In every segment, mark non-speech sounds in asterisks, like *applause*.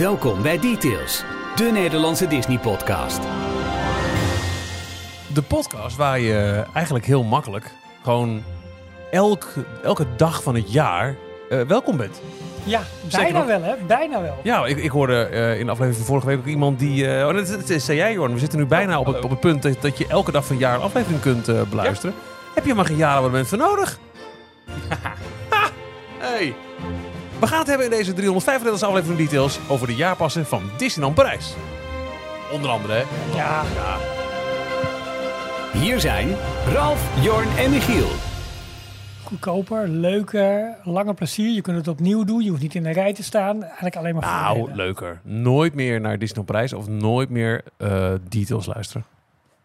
Welkom bij Details, de Nederlandse Disney-podcast. De podcast waar je eigenlijk heel makkelijk gewoon elk, elke dag van het jaar eh, welkom bent. Ja, Zeker bijna nog. wel hè, bijna wel. Ja, ik, ik hoorde eh, in de aflevering van vorige week ook iemand die... eh, oh, dat, dat, dat zei jij, Jorn. We zitten nu bijna op het, op het punt dat, dat je elke dag van het jaar een aflevering kunt eh, beluisteren. Heb je maar geen jaarabonnement voor nodig? Ha! *laughs* hey. We gaan het hebben in deze 335 aflevering van Details over de jaarpassen van Disneyland Parijs. Onder andere, hè? Ja, Ja, Hier zijn Ralf, Jorn en Michiel. goedkoper, leuker, langer plezier. Je kunt het opnieuw doen, je hoeft niet in de rij te staan. Eigenlijk alleen maar Nou, voordelen. leuker. Nooit meer naar Disneyland Parijs of nooit meer eh, details luisteren.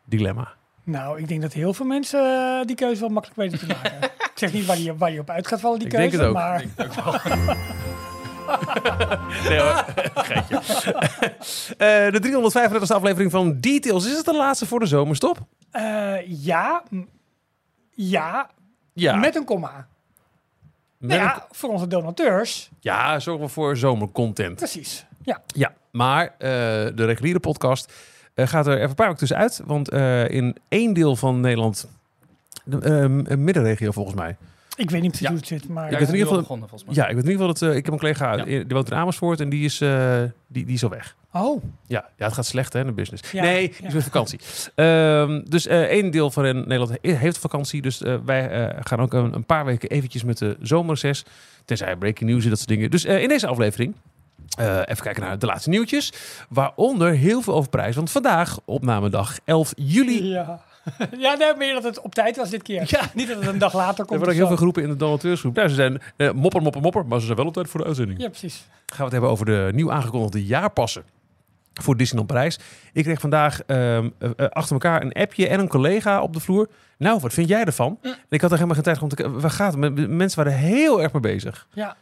Dilemma. Nou, ik denk dat heel veel mensen eh, die keuze wel makkelijk weten te maken. *laughs* ik zeg niet waar je, waar je op uit gaat vallen, die Ik keuze. denk het ook. Maar *laughs* Nee hoor, geitje. Eh, de 335e aflevering van Details. Is het de laatste voor de zomerstop? eh, ja, ja, Ja. met een komma. Met Nou een- ja, voor onze donateurs. ja, zorgen we voor zomercontent. Precies. Ja, Ja, maar eh, de reguliere podcast gaat er even een paar weken tussenuit. Want eh, in één deel van Nederland, de eh, een middenregio volgens mij. ik weet niet precies Ja. hoe het zit, maar... Ik Ja, weet in ieder geval- begonnen volgens mij. Ja, ik weet in ieder geval dat eh, ik heb een collega Ja. die woont in Amersfoort en die is, eh, die, die is al weg. Oh, Ja, ja, het gaat slecht hè, in de business. Ja, nee, die ja. is met vakantie. Ehm, dus eh één deel van Nederland he- heeft vakantie. Dus eh, wij eh, gaan ook een, een paar weken eventjes met de zomerreces. Tenzij breaking news en dat soort dingen. Dus eh, in deze aflevering eh, even kijken naar de laatste nieuwtjes. Waaronder heel veel over prijs. Want vandaag, opnamedag 11 juli... ja. *laughs* ja, nee, meer dat het op tijd was dit keer. Ja. Niet dat het een dag later Er komt. worden ook heel veel groepen in de donateursgroep. Nou, ze zijn eh, mopper, mopper, mopper. Maar ze zijn wel op tijd voor de uitzending. Ja, precies. gaan we het hebben over de nieuw aangekondigde jaarpassen voor Disneyland Parijs. Ik kreeg vandaag ehm, eh, achter elkaar een appje en een collega op de vloer. Nou, wat vind jij ervan? En ik had er helemaal geen tijd om te kijken. Waar gaat het? Mensen waren heel erg mee bezig. Ja.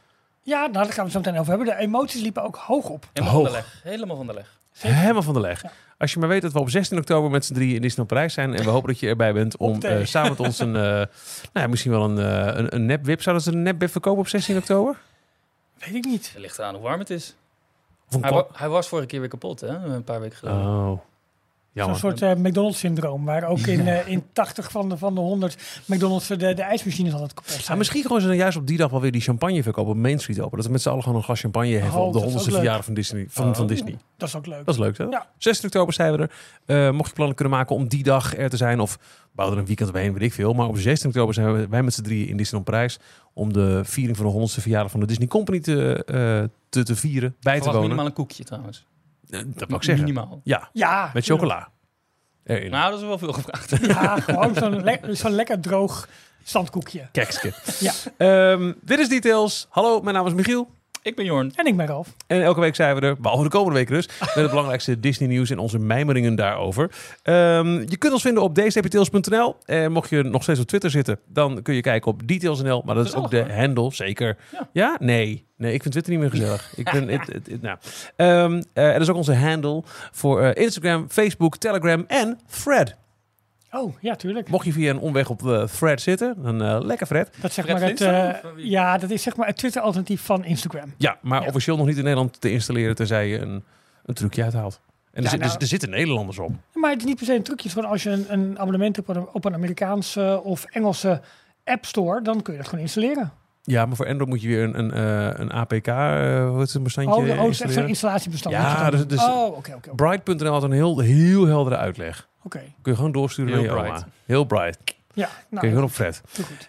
Ja, nou, daar gaan we het zo meteen over hebben. De emoties liepen ook hoog op. Helemaal Hoog. van de leg. Helemaal van de leg. Helemaal van de leg. Ja. Als je maar weet dat we op 16 oktober met z'n drieën in Disneyland Parijs zijn. En we hopen dat je erbij bent om eh, samen met ons een, *laughs* eh, nou ja, misschien wel een, eh, een, een nepwip. Zouden ze een nepwip verkopen op 16 oktober? Weet ik niet. Het ligt eraan hoe warm het is. Hij, wa- hij was vorige keer weer kapot, hè? Een paar weken geleden. Oh, Zo'n soort eh, McDonald's-syndroom. Waar ook in, eh, in 80 van de, van de 100 McDonald's de, de ijsmachines altijd kapot Ja, zijn. misschien gewoon ze dan juist op die dag wel weer die champagne verkopen op Main Street open. Dat we met z'n allen gewoon een glas champagne hebben Oh, op de dat is 100ste ook leuk. verjaardag van Disney. Van, van Oh. Disney. Dat is ook leuk. Dat is leuk, hè? Ja. 16 oktober zijn we er. Eh, mocht je plannen kunnen maken om die dag er te zijn of bouw er een weekend omheen, weet ik veel. Maar op 16 oktober zijn we, wij met z'n drieën in Disneyland Parijs om de viering van de 100ste verjaardag van de Disney Company te, eh, te, te vieren, bij te wonen. minimaal een koekje trouwens. Dat wil ik zeggen. Minimaal. Ja, Ja. met chocola. Erin. Nou, dat is wel veel gevraagd. Ja, gewoon zo'n le zo'n lekker droog zandkoekje. Kekske. Ja. Ehm, dit is Details. Hallo, mijn naam is Michiel. Ik ben Jorn. En ik ben Ralf. En elke week zijn we er, behalve de komende weken dus, met het belangrijkste Disney nieuws en onze mijmeringen daarover. Ehm, je kunt ons vinden op dstptails.nl. En mocht je nog steeds op Twitter zitten, dan kun je kijken op details.nl. Maar dat is ook de handle, zeker. Ja. Ja? Nee. Nee, ik vind Twitter niet meer gezellig. ik ben, het- nou. Ehm, eh, en dat is ook onze handle voor eh, Instagram, Facebook, Telegram en Thread. Oh, ja, tuurlijk. Mocht je via een omweg op eh, Thread zitten, dan eh, lekker Thread. Dat, zeg Fred maar het, eh, ja, dat is zeg maar het Twitter-alternatief van Instagram. Ja, maar Ja. officieel nog niet in Nederland te installeren, tenzij je een, een trucje uithaalt. En er, Ja, nou- er, er zitten Nederlanders op. Maar het is niet per se een trucje. Het is gewoon als je een, een abonnement hebt op een, op een Amerikaanse of Engelse App Store, dan kun je dat gewoon installeren. Ja, maar voor Android moet je weer een, een, eh, een APK, heet het, een bestandje Oh, de- oh, het is echt installeren. zo'n installatiebestand. Ja, dus- dus- oh, oké, oké. Bright.nl had een heel, heel heldere uitleg. Oké. Kun je gewoon doorsturen Heel naar je bright. oma. Heel bright. Ja, Kun je nou, gewoon op Fred.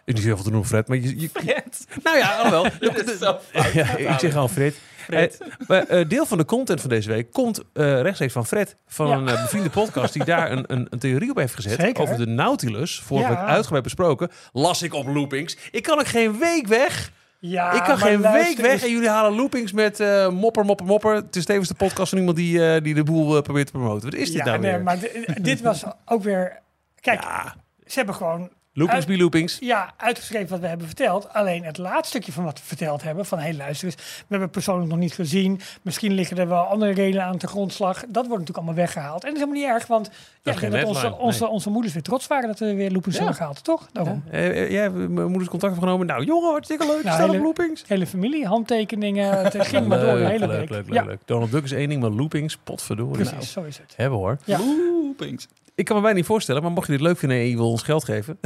Ik niet heel veel te noemen Fred, maar je... je Fred. nou ja, alhoewel. *laughs* Fout. ja, ik zeg al Fred. Fred. Eh, maar, eh, deel van de content van deze week komt eh, rechtstreeks van Fred. Van Ja. een bevriende podcast die daar een, een, een theorie op heeft gezet. Zeker. Over de Nautilus. Vorige Ja. week uitgebreid besproken. Las ik op loopings. Ik kan ook geen week weg. Ja, ik kan geen luister week weg en jullie halen loopings met eh, mopper, mopper, mopper. Het is tevens de podcast van iemand die, eh, die de boel eh, probeert te promoten. Wat is dit ja, nou nee, weer? maar di- dit was ook weer... Kijk, ja, ze hebben gewoon Loopings be loopings. Ja, uitgeschreven wat we hebben verteld. Alleen het laatste stukje van wat we verteld hebben, van hey luister eens, we hebben het persoonlijk nog niet gezien. Misschien liggen er wel andere redenen aan de grondslag. Dat wordt natuurlijk allemaal weggehaald. En dat is helemaal niet erg, want ja, dat onze, onze, onze moeders weer trots waren dat we weer loopings Ja. hebben gehaald, toch? Daarom. Eh, eh, jij hebt mijn moeders contact opgenomen. Nou, jongen, hartstikke leuk. Nou, staan op hele- loopings. Hele familie, handtekeningen, *laughs* het ging maar door de hele leuk, week. leuk, leuk, ja, leuk. Donald Duck is één ding, maar loopings, potverdorie. precies, Nou, zo is het. hebben hoor. Ja. Loopings. Ik kan me bijna niet voorstellen, maar mocht je dit leuk vinden en je wil ons geld geven.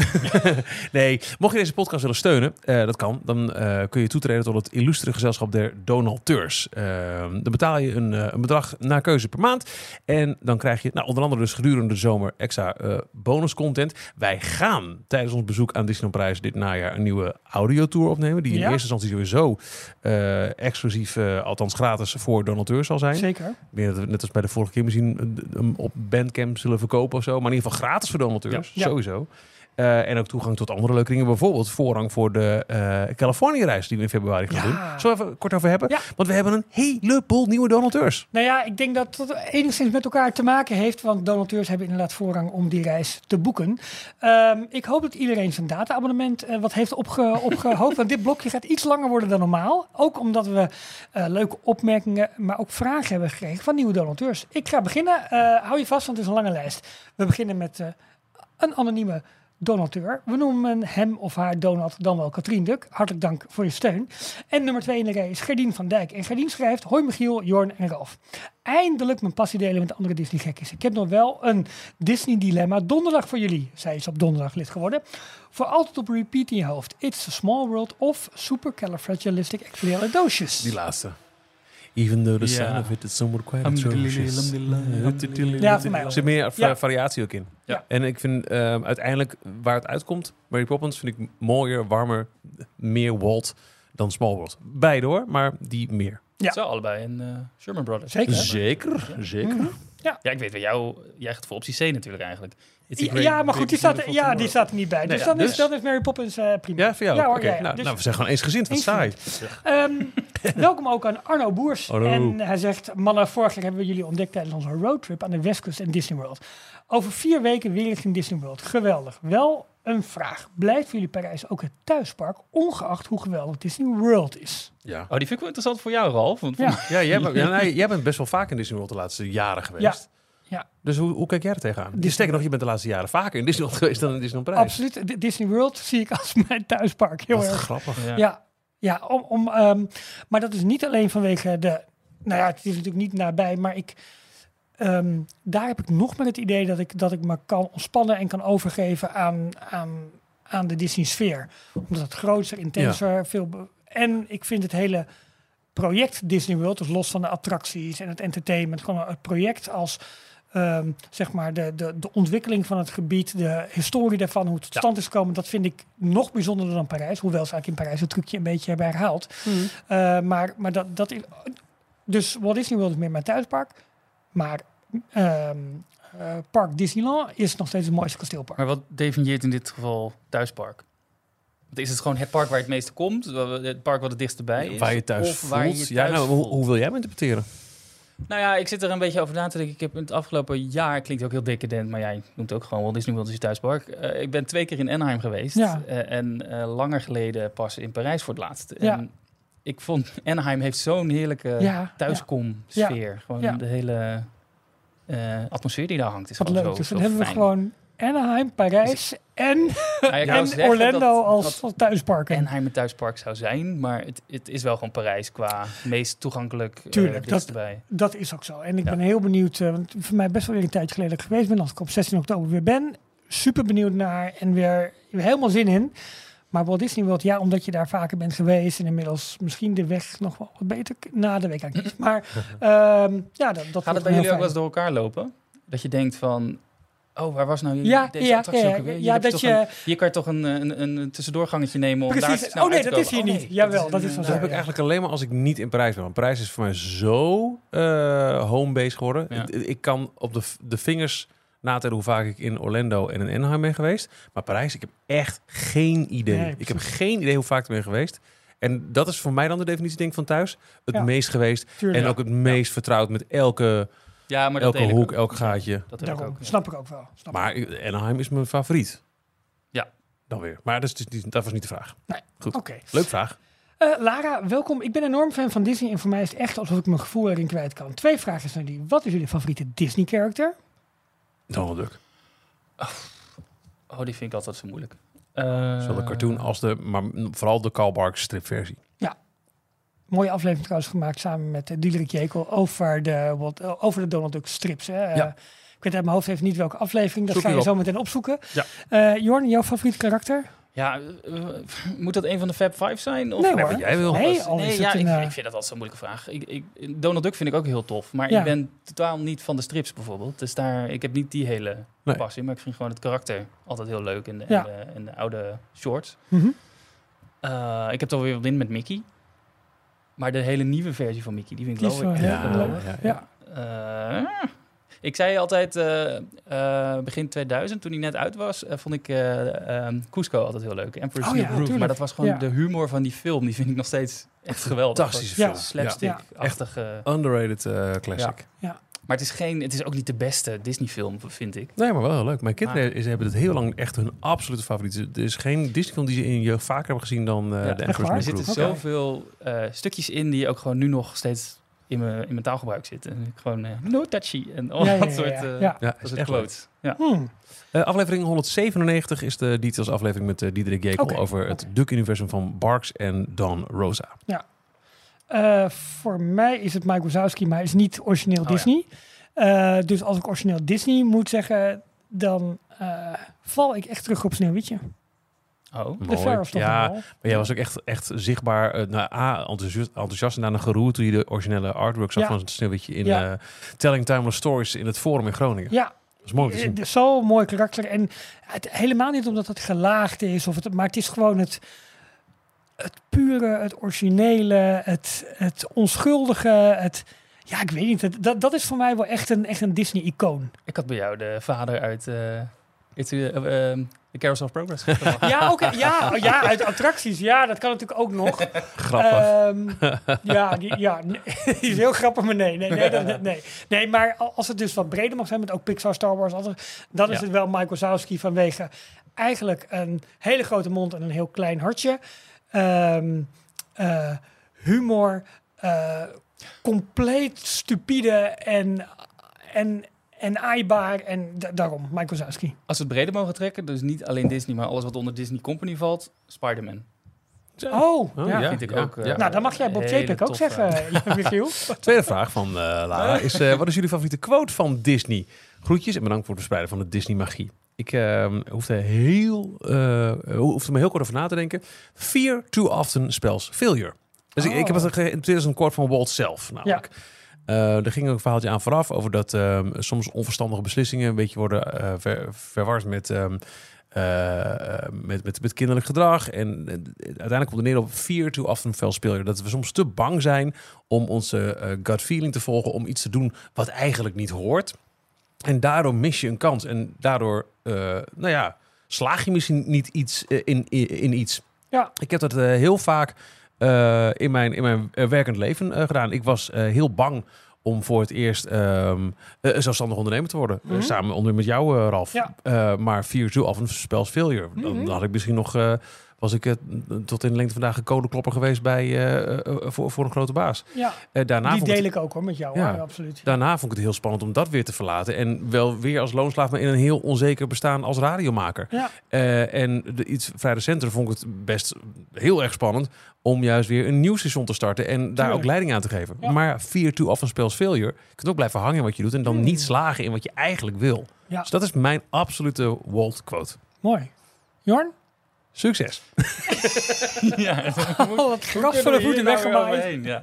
*laughs* nee, mocht je deze podcast willen steunen, eh, dat kan. Dan eh, kun je toetreden tot het illustere gezelschap der donateurs. Eh, dan betaal je een, eh, een bedrag naar keuze per maand. En dan krijg je nou, onder andere dus gedurende de zomer extra bonuscontent. Wij gaan tijdens ons bezoek aan Disneyland Parijs dit najaar een nieuwe audiotour opnemen. Die in Ja. eerste instantie sowieso exclusief, althans gratis, voor donateurs zal zijn. Zeker. Net als bij de vorige keer misschien hem op Bandcamp zullen verkopen of zo. Maar in ieder geval gratis voor donateurs, sowieso. Eh, en ook toegang tot andere leuke dingen. Bijvoorbeeld voorrang voor de eh Californië-reis die we in februari gaan Ja. doen. Zullen we even kort over hebben? Ja. Want we hebben een heleboel nieuwe donateurs. Nou ja, ik denk dat het enigszins met elkaar te maken heeft, want donateurs hebben inderdaad voorrang om die reis te boeken. Ehm, ik hoop dat iedereen zijn data-abonnement eh, wat heeft opge *laughs* opgehoopt, want dit blokje gaat iets langer worden dan normaal. Ook omdat we leuke opmerkingen, maar ook vragen hebben gekregen van nieuwe donateurs. Ik ga beginnen. Hou je vast, want het is een lange lijst. We beginnen met een anonieme donateur. We noemen hem of haar Donald dan wel Katrien Duk. Hartelijk dank voor je steun. En nummer twee in de rij is Gerdien van Dijk. En Gerdien schrijft, hoi Michiel, Jorn en Ralf. Eindelijk mijn passie delen met andere Disney gekkies. Ik heb nog wel een Disney dilemma donderdag voor jullie. Zij is op donderdag lid geworden. Voor altijd op repeat in je hoofd. It's a small world of supercalifragilisticexpialidocious. Die laatste. Even though the Ja. sound of it is somewhat quite Ja, voor mij Er ook. zit meer Ja. variatie ook in. Ja. En ik vind ehm, uiteindelijk waar het uitkomt, Mary Poppins vind ik mooier, warmer, meer Walt dan Small World. Beide hoor, maar die meer. Ja. Zo, allebei een eh, Sherman Brothers. Zeker. Zeker, zeker. Mhm. Ja, ik weet wel, jou, jij gaat voor optie C natuurlijk eigenlijk. Ja, great, ja, maar goed, die staat, ja, die staat er niet bij. Nee, dus, ja, dan, is, dus- dan is Mary Poppins eh, prima. Ja, voor jou. Ja, hoor, ja, ja. nou, Dus- nou, we zijn gewoon eensgezind. Wat saai. Ehm, *laughs* welkom ook aan Arno Boers. En hij zegt, mannen, vorig jaar hebben we jullie ontdekt tijdens onze roadtrip aan de Westkust en Disney World. Over vier weken weer in Disney World. Geweldig. Wel een vraag. Blijft voor jullie Parijs ook het thuispark, ongeacht hoe geweldig Disney World is? Ja. Oh, die vind ik wel interessant voor jou, Ralf. Want Ja. Ja, jij, bent- *laughs* ja, nee, jij bent best wel vaak in Disney World de laatste jaren geweest. Ja. Dus hoe, hoe kijk jij er tegenaan? Disney- Sterker nog, je bent de laatste jaren vaker in Disney World *laughs* geweest dan in Disneyland Parijs. Absoluut. D- Disney World *laughs* zie ik als mijn thuispark. Heel Wat erg. grappig. Ja. Ja, ja om, om, ehm, maar dat is niet alleen vanwege de. Nou ja, het is natuurlijk niet nabij, maar ik. Ehm, daar heb ik nog meer het idee dat ik, dat ik me kan ontspannen en kan overgeven aan, aan, aan de Disney-sfeer. Omdat het groter, intenser, veel. En ik vind het hele project Disney World, dus los van de attracties en het entertainment, gewoon het project als. ehm, zeg maar de, de, de ontwikkeling van het gebied, de historie daarvan, hoe het tot Ja. stand is gekomen, dat vind ik nog bijzonderder dan Parijs. Hoewel ze eigenlijk in Parijs het trucje een beetje hebben herhaald. Eh, maar maar dat, dat is. Dus Walt Disney World is meer mijn thuispark. Maar ehm, eh, Park Disneyland is nog steeds het mooiste kasteelpark. Maar wat definieert in dit geval thuispark? Want is het gewoon het park waar je het meeste komt? Het park wat het dichtst bij is? Waar je thuis Of voelt. je ja, thuis nou, hoe, voelt? hoe wil jij hem interpreteren? Nou ja, ik zit er een beetje over na te denken. Ik heb in het afgelopen jaar, klinkt ook heel decadent, maar jij noemt ook gewoon Walt Disney World is je thuispark. Eh, ik ben twee keer in Anaheim geweest. Ja. Eh, en eh, langer geleden pas in Parijs voor het laatst. Ja. En ik vond Anaheim heeft zo'n heerlijke Ja, thuiskom sfeer. Gewoon Ja. de hele eh, atmosfeer die daar hangt. Is Wat leuk. Zo, Dus dan hebben we gewoon Anaheim, Parijs en, Nou en Orlando dat- als, als thuisparken. Anaheim een thuispark zou zijn, maar het, het is wel gewoon Parijs qua meest toegankelijk. eh, Tuurlijk, dat-. Dat is ook zo. En ik ben heel benieuwd, eh, want voor mij best wel weer een tijdje geleden geweest ben, als ik op 16 oktober weer ben. Super benieuwd naar en weer, weer helemaal zin in. Maar Walt Disney World, ja, omdat je daar vaker bent geweest en inmiddels misschien de weg nog wel wat beter. Na de week eigenlijk niet. *clears throat* Maar ehm, ja, dat, dat Gaat het bij heel jullie ook wel eens door elkaar lopen? Dat je denkt van, oh, waar was nou je, Ja, deze ja, attractie ja, ook alweer? Hier ja, dat je... een- hier kan je toch een, een, een, tussendoorgangetje nemen om daar Precies. snel Oh, nee, uit te dat is hier Oh, niet. nee, Jawel, dat is een, zo. Dat heb ik eigenlijk alleen maar als ik niet in Parijs ben. Want Parijs is voor mij zo eh homebase geworden. Ja. Ik- Ik kan op de, de vingers natellen hoe vaak ik in Orlando en in Anaheim ben geweest. Maar Parijs, ik heb echt geen idee. Nee, ik heb geen idee hoe vaak ik ben geweest. En dat is voor mij dan de definitie denk ik, van thuis. Het Ja. meest geweest. Tuurlijk. En ook het meest vertrouwd met elke, Ja, maar dat elke hoek, ook. elk gaatje. Dat heb ik Daarom, ook. ja. snap ik ook wel. Snap ik. Maar Anaheim is mijn favoriet. dan weer. Maar dat, is dus niet, dat was niet de vraag. Goed. Oké. Leuk vraag. Eh, Lara, welkom. Ik ben enorm fan van Disney en voor mij is het echt alsof ik mijn gevoel erin kwijt kan. Twee vragen zijn die. Wat is jullie favoriete Disney-character? Donald Duck. Oh, die vind ik altijd zo moeilijk. Zowel de Eh, cartoon als de, maar vooral de Karl Barks stripversie. Mooie aflevering trouwens gemaakt samen met uh, Diederik Jekel over de, wat, eh, over de Donald Duck strips. Hè. Eh, Ja. ik weet uit mijn hoofd even niet welke aflevering. Dat Zoek ga je op. zo meteen opzoeken. Ja. Eh, Jorn, jouw favoriete karakter? Ja, eh, moet dat een van de Fab Five zijn? Of Nee, wat jij wil. Nee, Nee, ja, een, ik, eh, ik vind dat altijd zo'n moeilijke vraag. Ik, ik, Donald Duck vind ik ook heel tof. Maar Ja. ik ben totaal niet van de strips bijvoorbeeld. Dus daar, ik heb niet die hele Nee. passie. Maar ik vind gewoon het karakter altijd heel leuk. En de, Ja. en de, en de oude shorts. mhm. Eh, ik heb toch weer wat in met Mickey. Maar de hele nieuwe versie van Mickey, die vind ik ja, leuk. Ja. Eh, ik zei altijd, eh, eh, begin 2000, toen hij net uit was, eh, vond ik eh ehm, Cusco altijd heel leuk. Emperor's Oh New ja, Groove. Maar dat was gewoon Ja. de humor van die film. Die vind ik nog steeds echt geweldig. Fantastische Ja. film. Slapstick-achtige. Underrated eh, classic. Maar het is, geen, het is ook niet de beste Disney-film, vind ik. Nee, maar wel heel leuk. Mijn kinderen Maar- is- hebben het heel lang echt hun absolute favoriet. Er is geen Disney-film die ze in je vaker hebben gezien dan eh Ja, de Emperor's Er zitten zoveel eh, stukjes in die ook gewoon nu nog steeds in mijn, in mijn taalgebruik zitten. En ik gewoon eh, no touchy en al Ja, ja, dat ja, soort ja. eh, Ja. Ja, dat is echt quotes. Ja. Hmm. Eh, aflevering 197 is de details aflevering met uh, Diederik Jekel over het oké. Duck-universum van Barks en Don Rosa. Eh, voor mij is het Mike Wazowski, maar is niet origineel ja. Disney. Eh, dus als ik origineel Disney moet zeggen, dan eh, val ik echt terug op Sneeuwwitje. Oh. De Mooi. Toch Ja, wel. maar jij was ook echt, echt zichtbaar eh, nou, A, enthousiast, enthousiast en daarna geroerd toen je de originele artwork zag Ja. van het Sneeuwwitje in Ja. eh, Telling Timeless Stories in het Forum in Groningen. Ja, Dat is mooi om te zien. eh, zo'n mooi karakter. En het, helemaal niet omdat het gelaagd is, of het, maar het is gewoon het, het pure, het originele, het, het onschuldige. Het, ja, ik weet niet. Het, dat, dat is voor mij wel echt een, echt een Disney-icoon. Ik had bij jou de vader uit uh, It's, uh, uh, The Carousel of Progress. *laughs* Ja, oké. ja, ja, uit attracties. Ja, dat kan natuurlijk ook nog. *laughs* Grappig. Ehm, *laughs* ja, die, ja die is heel grappig, maar nee. Nee, nee, dat- nee. nee, maar al- als het dus wat breder mag zijn met ook Pixar, Star Wars, alles, dan is Ja. het wel Michael Wazowski vanwege eigenlijk een hele grote mond en een heel klein hartje. Ehm, eh, humor, eh, compleet stupide en, en, en aaibaar. En da- daarom, Michael Wazowski. Als we het breder mogen trekken, dus niet alleen Disney, maar alles wat onder Disney Company valt, Spider-Man. Oh, Oh, ja. ja. vind ik ook, eh, Nou, dan mag jij Bob JPEG ook toffe- zeggen, *laughs* Michiel. Tweede vraag van eh, Lara is: eh, wat is jullie favoriete quote van Disney? Groetjes en bedankt voor het verspreiden van de Disney magie. Ik uh, hoefde heel, uh, hoefde me heel kort over na te denken. Fear too often spells failure. Dus ik, ik heb het geïnteresseerd als een kort van Walt zelf, namelijk. Ja. Uh, er ging ook een verhaaltje aan vooraf over dat um, soms onverstandige beslissingen een beetje worden uh, ver, verward met, um, uh, met, met, met kinderlijk gedrag. En uiteindelijk komt het neer op fear too often failure. Dat we soms te bang zijn om onze gut feeling te volgen, om iets te doen wat eigenlijk niet hoort. En daardoor mis je een kans. En daardoor, nou ja, slaag je misschien niet iets in, in, in, iets. Ja. Ik heb dat heel vaak in mijn, in mijn werkend leven uh, gedaan. Ik was heel bang om voor het eerst um, een zelfstandig ondernemer te worden. Mhm. Mm -hmm. samen onder met jou, Ralf. Ja. maar vier toe af een spels failure. Mhm. Dan, dan had ik misschien nog was ik uh, tot in de lengte vandaag een codeklopper geweest bij, uh, uh, voor, voor een grote baas. Ja, daarna die deel ik ook hoor, met jou. Ja. Hoor, absoluut. Daarna vond ik het heel spannend om dat weer te verlaten. En wel weer als loonslaaf, maar in een heel onzeker bestaan als radiomaker. Ja. en de, iets vrij recenter vond ik het best heel erg spannend om juist weer een nieuw station te starten en daar Tuurlijk. ook leiding aan te geven. Ja. Maar fear too often spells failure. Je kunt ook blijven hangen in wat je doet en dan Hmm. niet slagen in wat je eigenlijk wil. Ja. Dus dat is mijn absolute Walt quote. Mooi. Jorn? Succes. *laughs* ja, Al het gras van de voeten weggemaaid. Ja,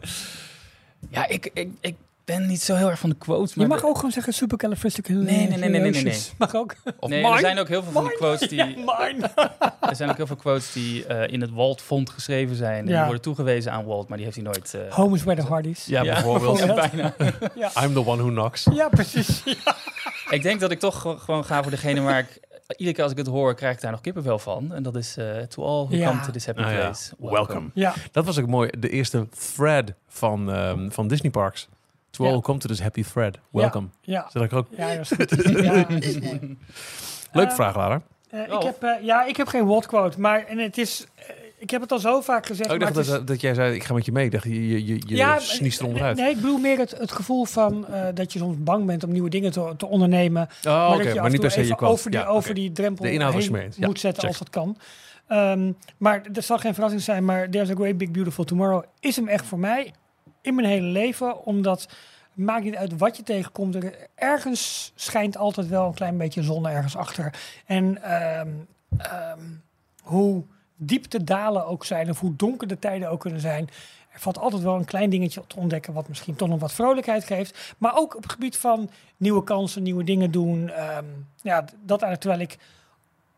ja ik, ik, ik ben niet zo heel erg van de quotes. Je maar mag de- ook gewoon zeggen supercalifragilisticexpialidocious. Nee, nee, nee, nee, nee, nee, nee. Mag ook. Of Nee, mine. er zijn ook heel veel van die quotes die... *laughs* Ja, mine. *laughs* Er zijn ook heel veel quotes die eh, in het Walt-font geschreven zijn. En die worden toegewezen aan Walt, maar die heeft hij nooit... eh, Home is where the heart is. Ja, bijvoorbeeld. ja, bijna. I'm the one who knocks. Ja, precies. ik denk dat ik toch ge- gewoon ga voor degene waar ik... Iedere keer als ik het hoor, krijg ik daar nog kippenvel van. En dat is eh, To all who Ja. come to this happy Ah, ja. place. Welcome. Ja, Dat was ook mooi. De eerste thread van, ehm, van Disney Parks. To all who come to this happy thread. Welcome. ja. Zet ik ook. Ja, dat is. *laughs* Leuke Eh, vraag, Lara. Eh, ik, Oh. heb, eh, ja, ik heb geen Walt quote, maar en het is, eh, ik heb het al zo vaak gezegd. Oh, ik maar dacht het dat, is- dat jij zei, ik ga met je mee. Ik dacht, je, je, je, je Ja, sniest er nee, onderuit. Nee, ik bedoel meer het, het gevoel van eh, dat je soms bang bent om nieuwe dingen te, te ondernemen. Oh, maar dat je maar niet per se je over die, Ja, over die drempel heen. Ja, moet zetten check. als dat kan. Ehm, maar dat zal geen verrassing zijn, maar There's a Great Big Beautiful Tomorrow is hem echt voor mij in mijn hele leven. Omdat maakt niet uit wat je tegenkomt. Er, ergens schijnt altijd wel een klein beetje zon ergens achter. En ehm, ehm, hoe diep de dalen ook zijn of hoe donker de tijden ook kunnen zijn. Er valt altijd wel een klein dingetje te ontdekken wat misschien toch nog wat vrolijkheid geeft. Maar ook op het gebied van nieuwe kansen, nieuwe dingen doen. Ehm, ja, dat eigenlijk terwijl ik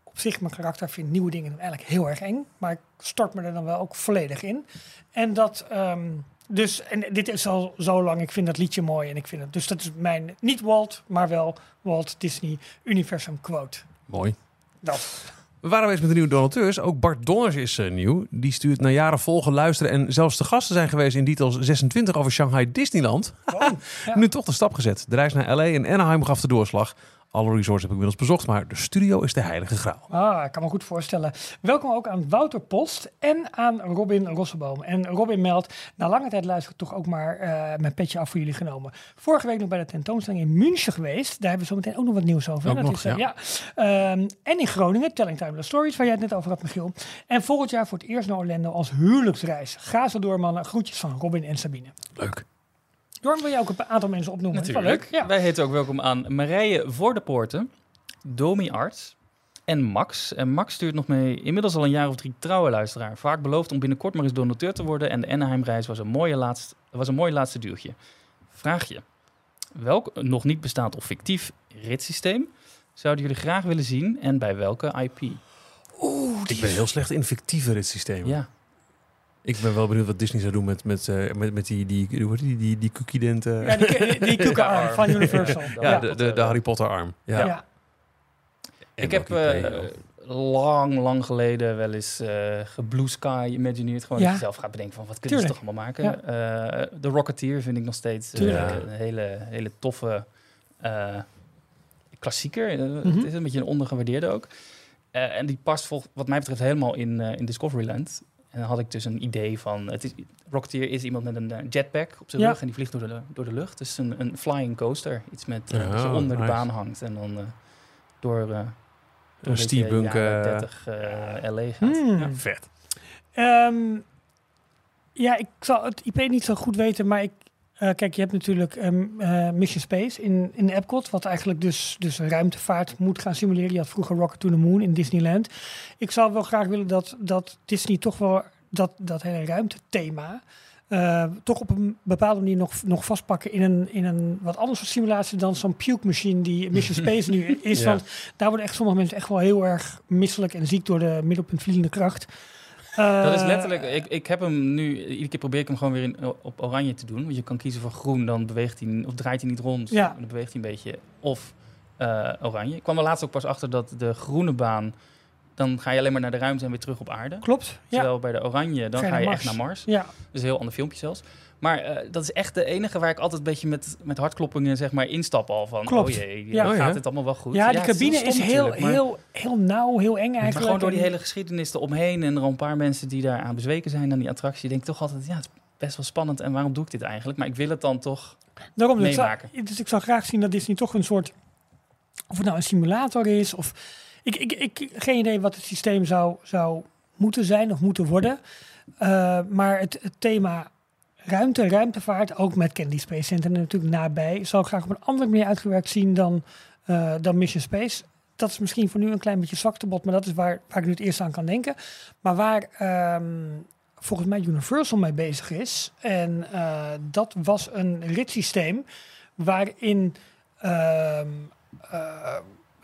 op zich mijn karakter vind nieuwe dingen doen eigenlijk heel erg eng. Maar ik stort me er dan wel ook volledig in. En dat, ehm, dus, en dit is al zo lang, ik vind dat liedje mooi en ik vind het. Dus dat is mijn, niet Walt, maar wel Walt Disney Universum quote. Mooi. Dat. We waren eens met de nieuwe donateurs. Ook Bart Donners is eh, nieuw. Die stuurt na jaren volgen, luisteren en zelfs de gasten zijn geweest in Details 26 over Shanghai Disneyland. *laughs* Ja. Nu toch de stap gezet. De reis naar LA en Anaheim gaf de doorslag. Alle resorts heb ik inmiddels bezocht, maar de studio is de heilige graal. Ah, ik kan me goed voorstellen. Welkom ook aan Wouter Post en aan Robin Rosseboom. En Robin meldt, na lange tijd luister ik toch ook maar eh, mijn petje af voor jullie genomen. Vorige week nog bij de tentoonstelling in München geweest. Daar hebben we zo meteen ook nog wat nieuws over. Ook Dat nog, is, eh, ja. Ehm, en in Groningen, Telling Timeless Stories, waar jij het net over had, Michiel. En volgend jaar voor het eerst naar Orlando als huwelijksreis. Ga zo door, mannen. Groetjes van Robin en Sabine. Leuk. Jorn, wil je ook een aantal mensen opnoemen? Wel leuk. Ja. Wij heten ook welkom aan Marije voor de Poorten, Domi Arts en Max. En Max stuurt nog mee, inmiddels al een jaar of drie trouwe luisteraar. Vaak beloofd om binnenkort maar eens donateur te worden. En de Anaheim-reis was, een mooie laatst, was een mooi laatste duwtje. Vraag je, welk nog niet bestaand of fictief ritssysteem zouden jullie graag willen zien en bij welke IP? Oeh, Ik ben heel slecht in fictieve ritssystemen. Ja, Ik ben wel benieuwd wat Disney zou doen met, met, eh, met, met die, die, hoe heet die, die, die cookie dent. eh, Ja, die, die *laughs* koekenarm van Universal. ja, Ja. de, de, de Harry Potter arm. Ja. Ja. Ik heb eh, lang, lang geleden wel eens eh geblue sky imagineerd. Gewoon Ja. dat je zelf gaat bedenken van wat kunnen ze toch allemaal maken. Eh, De Rocketeer vind ik nog steeds eh, een hele, hele toffe eh, klassieker. Eh, Mhm. Het is een beetje een ondergewaardeerde ook. Eh, en die past vol, wat mij betreft helemaal in, eh, in Discoveryland. En dan had ik dus een idee van... Het is, Rocketeer is iemand met een eh, jetpack op zijn Ja. rug en die vliegt door de, door de lucht. Dus een, een flying coaster. Iets met eh, Oh, onder nice. de baan hangt en dan eh, door... eh, door Een steampunk, jaren eh, 30 eh, LA gaat. Hmm. Ja. Vet. Ehm, ja, ik zal het IP niet zo goed weten, maar ik, eh, kijk, je hebt natuurlijk ehm, eh, Mission Space in, in Epcot, wat eigenlijk dus, dus ruimtevaart moet gaan simuleren. Je had vroeger Rocket to the Moon in Disneyland. Ik zou wel graag willen dat, dat Disney toch wel dat, dat hele ruimtethema eh, toch op een bepaalde manier nog, nog vastpakken in een, in een wat anders soort simulatie dan zo'n puke machine die Mission Space nu *laughs* is. Ja. Want daar worden echt sommige mensen echt wel heel erg misselijk en ziek door de middelpuntvliegende kracht. Dat is Eh, letterlijk, ik, ik heb hem nu, iedere keer probeer ik hem gewoon weer in, op oranje te doen. Want je kan kiezen voor groen, dan beweegt hij, of draait hij niet rond. Ja. Dan beweegt hij een beetje. Of eh, oranje. Ik kwam er laatst ook pas achter dat de groene baan, dan ga je alleen maar naar de ruimte en weer terug op aarde. Klopt. Ja. Terwijl bij de oranje, dan Ga je ga je naar echt naar Mars. ja. Dat is een heel ander filmpje zelfs. Maar eh, dat is echt de enige waar ik altijd een beetje met, met hartkloppingen zeg maar instap al van. Klopt. Oh jee, Ja. gaat Oh ja. het allemaal wel goed? ja, die is cabine stom is heel, maar- heel, heel nauw, heel eng eigenlijk. maar gewoon door die hele geschiedenis eromheen en er een paar mensen die daar aan bezweken zijn aan die attractie, denk ik toch altijd, ja, het is best wel spannend en waarom doe ik dit eigenlijk? Maar ik wil het dan toch. Daarom, dus ik, zou, meemaken. dus ik zou graag zien dat Disney toch een soort, of het nou een simulator is, of ik, ik, ik geen idee wat het systeem zou, zou moeten zijn of moeten worden. Uh, maar het, het thema ruimte, ruimtevaart, ook met Kennedy Space Center natuurlijk nabij, zou ik graag op een andere manier uitgewerkt zien dan, uh, dan Mission Space. Dat is misschien voor nu een klein beetje zwaktebod, maar dat is waar, waar ik nu het eerst aan kan denken. Maar waar um, volgens mij Universal mee bezig is. En uh, dat was een ritssysteem waarin uh, uh,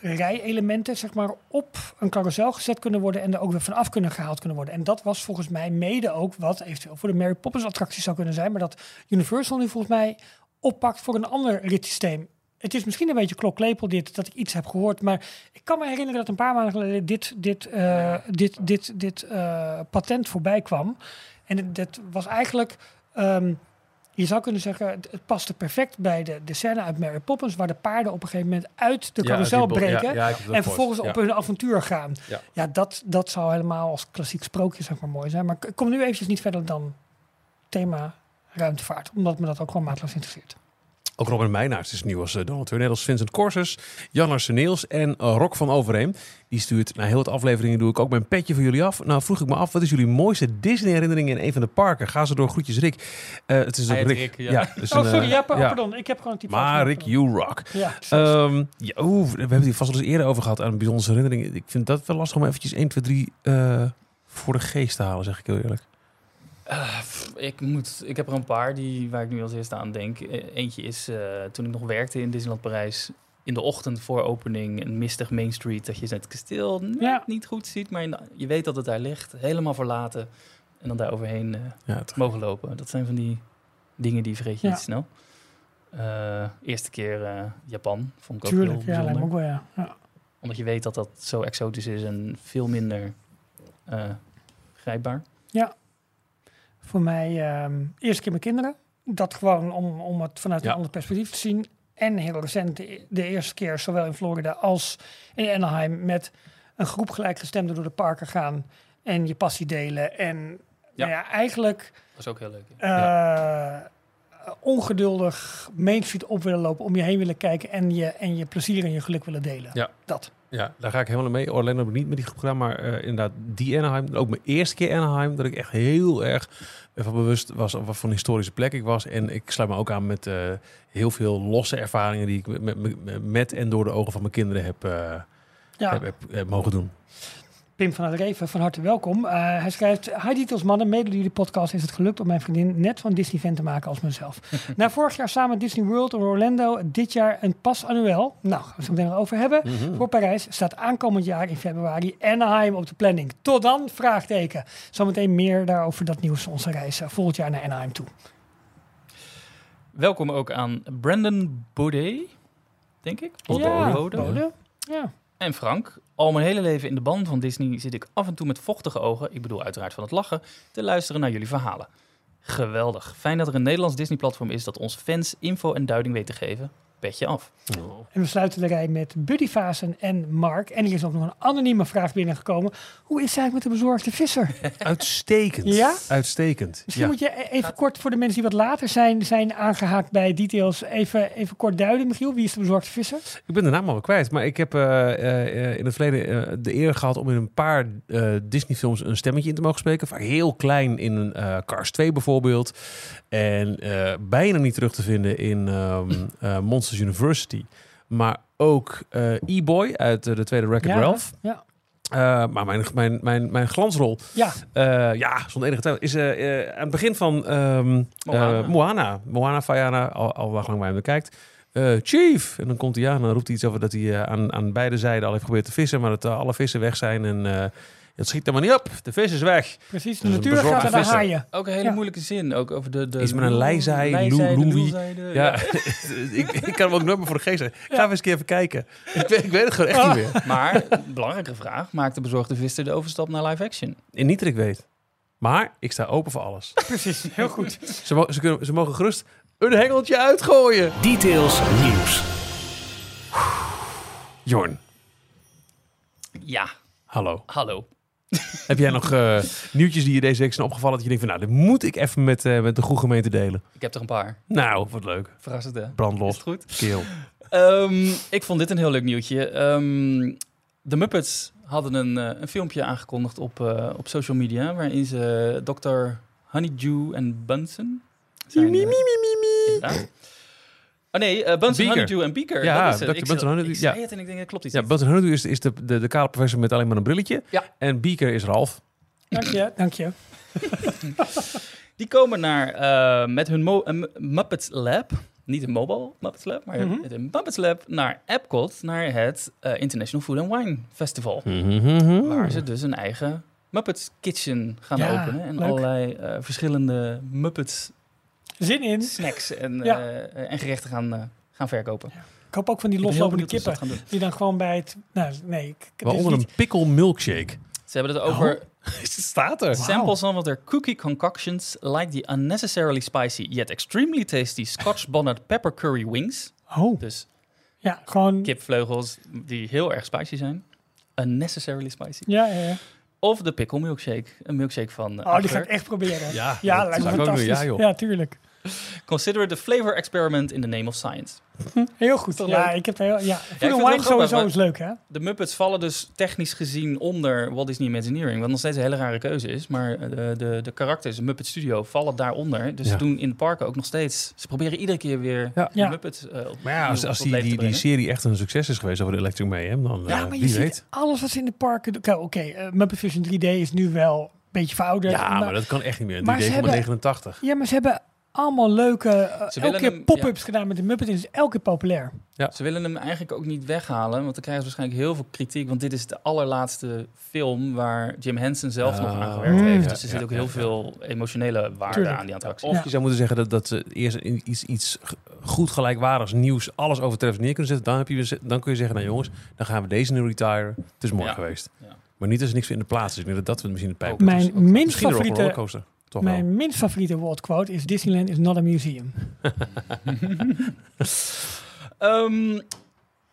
rijelementen zeg maar, op een carousel gezet kunnen worden en er ook weer vanaf kunnen gehaald kunnen worden. En dat was volgens mij mede ook wat eventueel voor de Mary Poppins attractie zou kunnen zijn, maar dat Universal nu volgens mij oppakt voor een ander ritssysteem. Het is misschien een beetje klokklepel dit, dat ik iets heb gehoord. Maar ik kan me herinneren dat een paar maanden geleden dit, dit, uh, dit, dit, dit uh, patent voorbij kwam. En dat was eigenlijk... Um, Je zou kunnen zeggen, het, het paste perfect bij de, de scène uit Mary Poppins... waar de paarden op een gegeven moment uit de carousel ja, breken... ja, en vervolgens op hun avontuur gaan. Ja. Ja, dat, dat zou helemaal als klassiek sprookje zeg maar, mooi zijn. Maar ik kom nu eventjes niet verder dan thema ruimtevaart. Omdat me dat ook gewoon maatloos interesseert. Ook Robin Meijnaerts is nieuw als eh, Donald Trump. Net als Vincent Corses, Jan Arseneels en eh, Rock van Overheem. Die stuurt na heel wat afleveringen doe ik ook mijn petje voor jullie af. Nou vroeg ik me af, wat is jullie mooiste Disney herinnering in een van de parken? Ga ze door groetjes Rick. Eh, het is ook heet Rick. Rick, ja. dus *laughs* Oh, een, sorry. Ja, oh, ja. pardon. Ik heb gewoon een type Maar Rick, you rock. Ja. Ehm, ja, we hebben het hier vast wel eens eerder over gehad aan een bijzondere herinnering. Ik vind dat wel lastig om eventjes 1, 2, 3 eh, voor de geest te halen, zeg ik heel eerlijk. Eh, ik, moet, ik heb er een paar die, waar ik nu als eerste aan denk. Eh, Eentje is eh, toen ik nog werkte in Disneyland Parijs. In de ochtend voor opening, een mistig Main Street. Dat je het kasteel net Ja. niet goed ziet, maar de- je weet dat het daar ligt. Helemaal verlaten. En dan daar overheen eh, Ja, het- mogen lopen. Dat zijn van die dingen die vergeet je Ja. niet snel. Eh, eerste keer eh, Japan vond ik ook Tuurlijk, heel ja, lijkt bijzonder. ook wel, ja. ja. Omdat je weet dat dat zo exotisch is en veel minder eh, grijpbaar. Voor mij ehm eerste keer mijn kinderen. Dat gewoon om, om het vanuit Ja. een ander perspectief te zien. En heel recent de, de eerste keer, zowel in Florida als in Anaheim, met een groep gelijkgestemden door de parken gaan en je passie delen. En ja, ja eigenlijk Dat is ook heel leuk. eh, ongeduldig Main Street op willen lopen, om je heen willen kijken en je, en je plezier en je geluk willen delen. Ja. Dat. Ja, daar ga ik helemaal mee. Orlando heb ik niet met die groep gedaan, maar eh, inderdaad die Anaheim. Ook mijn eerste keer Anaheim, dat ik echt heel erg ervan bewust was wat voor een historische plek ik was. En ik sluit me ook aan met eh, heel veel losse ervaringen die ik met, met, met en door de ogen van mijn kinderen heb, eh, Ja. heb, heb, heb mogen doen. Pim van het Reven, van harte welkom. Eh, hij schrijft, hi Details mannen, mede door jullie podcast is het gelukt om mijn vriendin net van Disney fan te maken als mezelf. *laughs* Na vorig jaar samen Disney World en Orlando, dit jaar een pas annuel. Nou, gaan we het zo meteen nog over hebben. Mhm. Voor Parijs staat aankomend jaar in februari Anaheim op de planning. Tot dan? Vraagteken. Zometeen meer daarover dat nieuws onze reis eh, volgend jaar naar Anaheim toe. Welkom ook aan Brandon Baudet, denk ik. ja, Bode. Bode. Ja. En Frank. Al mijn hele leven in de band van Disney zit ik af en toe met vochtige ogen, ik bedoel uiteraard van het lachen, te luisteren naar jullie verhalen. Geweldig. Fijn dat er een Nederlands Disney-platform is dat ons fans info en duiding weet te geven. Petje af. En we sluiten de rij met Buddy Vazen en Mark. En er is ook nog een anonieme vraag binnengekomen. Hoe is het eigenlijk met de bezorgde visser? *laughs* Uitstekend. Ja? Uitstekend. Misschien Ja. moet je e- even kort voor de mensen die wat later zijn, zijn aangehaakt bij details. Even, even kort duiden, Michiel. Wie is de bezorgde visser? Ik ben de naam al kwijt, maar ik heb eh, eh, in het verleden eh, de eer gehad om in een paar eh, Disney-films een stemmetje in te mogen spreken. Vaak heel klein in een eh, Cars 2 bijvoorbeeld. En eh, bijna niet terug te vinden in ehm, eh, Monsters University. Maar ook eh, E-Boy uit eh, de tweede Wreck-It Ja, Ralph. ja. Eh, maar mijn, mijn, mijn, mijn glansrol, Ja, ja, zonder enige twijfel, is eh, eh, aan het begin van ehm, Moana. Moana. Moana Vaiana, al, al lang waar hij hem kijkt. Chief! En dan komt hij aan en dan roept hij iets over dat hij aan, aan beide zijden al heeft geprobeerd te vissen, maar dat alle vissen weg zijn en het schiet er maar niet op. De vis is weg. precies. De Dat is een natuur gaat naar de haaien. Ook een hele Ja. moeilijke zin. Ook over de... de Iets met een Louis. lulzijde. Ja, *laughs* ik, ik kan hem ook nooit meer voor de geest zijn. Ga even eens een keer even kijken. Ik weet, ik weet het gewoon echt niet meer. Maar, belangrijke vraag. Maakt de bezorgde visser de overstap naar live action? En niet dat ik weet. Maar ik sta open voor alles. *laughs* Precies, heel goed. Ze, mo- ze, kunnen, ze mogen gerust een hengeltje uitgooien. Details nieuws. Jorn, Ja, hallo. hallo. *laughs* Heb jij nog eh, nieuwtjes die je deze week zijn opgevallen? Dat je denkt van, nou, dit moet ik even met, eh, met de goede gemeente delen. Ik heb er een paar. Nou, wat leuk. Verrassend, hè? Brandlos. goed? Keel. *laughs* Ehm, ik vond dit een heel leuk nieuwtje. Ehm, de Muppets hadden een, eh, een filmpje aangekondigd op, op social media... waarin ze Dr. Honeydew en Bunsen... Zijn, Mie, mie, mie, mie, mie. Oh nee, eh Bunsen, Beaker. En Beaker. Ja, dat is het. Dr. Ik Bunsen zei- Honeydew, Ik zei ja. het en ik denk, dat klopt iets Ja, niet. Button Honeydew is, is de, de, de kale professor met alleen maar een brilletje. Ja. En Beaker is Ralf. Dank je, dank je. *laughs* Die komen naar, eh, met hun Mo- Muppets Lab, niet een mobile Muppets Lab, maar Mhm. met een Muppets Lab naar Epcot, naar het eh, International Food and Wine Festival. Mhm. Waar ze dus een eigen Muppets Kitchen gaan Ja, openen. En leuk. allerlei eh, verschillende Muppets Zin in. snacks en, Ja. eh, en gerechten gaan, eh, gaan verkopen. Ik hoop ook van die loslopende kippen. dat gaan doen. Die dan gewoon bij het... Nou, nee. Ik, het is Waaronder niet- een pickle milkshake. Ze hebben het over *laughs* Het staat er. Sample some of their cookie concoctions like the unnecessarily spicy yet extremely tasty Scotch bonnet pepper curry wings. Oh, Dus ja, gewoon... kipvleugels die heel erg spicy zijn. Unnecessarily spicy. Ja, ja, ja. Of de pickle milkshake. Een milkshake van uh, Oh, die ga ik echt proberen. Ja, Ja, dat lijkt me doen. fantastisch. Ja, joh. Ja, tuurlijk. Consider it a flavor experiment in the name of science. *laughs* Heel goed. Ja, leuk? ik heb heel... Ja, vind Food wine sowieso maar- is leuk, hè? De Muppets vallen dus technisch gezien onder Walt Disney Imagineering. Wat nog steeds een hele rare keuze is. Maar eh, de, de, de karakters, de Muppet Studio, vallen daaronder. Dus Ja. ze doen in de parken ook nog steeds... Ze proberen iedere keer weer Ja. de Ja. Muppets eh, op, Maar ja, als, die, die, die serie echt een succes is geweest over de Electric Mayhem, dan Ja, eh, maar je wie ziet weet. alles wat ze in de parken doen. Oké, Muppet Vision 3D is nu wel een beetje verouderd. Ja, maar dat kan echt niet meer. maar ze hebben- 3D,89. Ja, maar ze hebben allemaal leuke... eh, elke willen keer hem- pop-ups gedaan met de Muppet is elke keer populair. Ze willen hem eigenlijk ook niet weghalen, want dan krijgen ze waarschijnlijk heel veel kritiek. Want dit is de allerlaatste film waar Jim Henson zelf nog aan gewerkt Mm. heeft. Ja, Dus er ja, zit ook ja, heel ja. veel emotionele waarde Tuurlijk. aan die attractie. Of Ja. je zou moeten zeggen dat, dat ze eerst in iets, iets goed gelijkwaardigs nieuws alles overtreffend neer kunnen zetten. Dan, heb je, dan kun je zeggen, nou jongens, dan gaan we deze nu retiren. Het is mooi Ja. geweest. Ja. Maar niet als er niks in de plaats is. Ik denk dat dat we misschien de pijp Mijn is. minst favoriete- Wel. Mijn minst favoriete world quote is Disneyland is not a museum. *laughs* Ehm,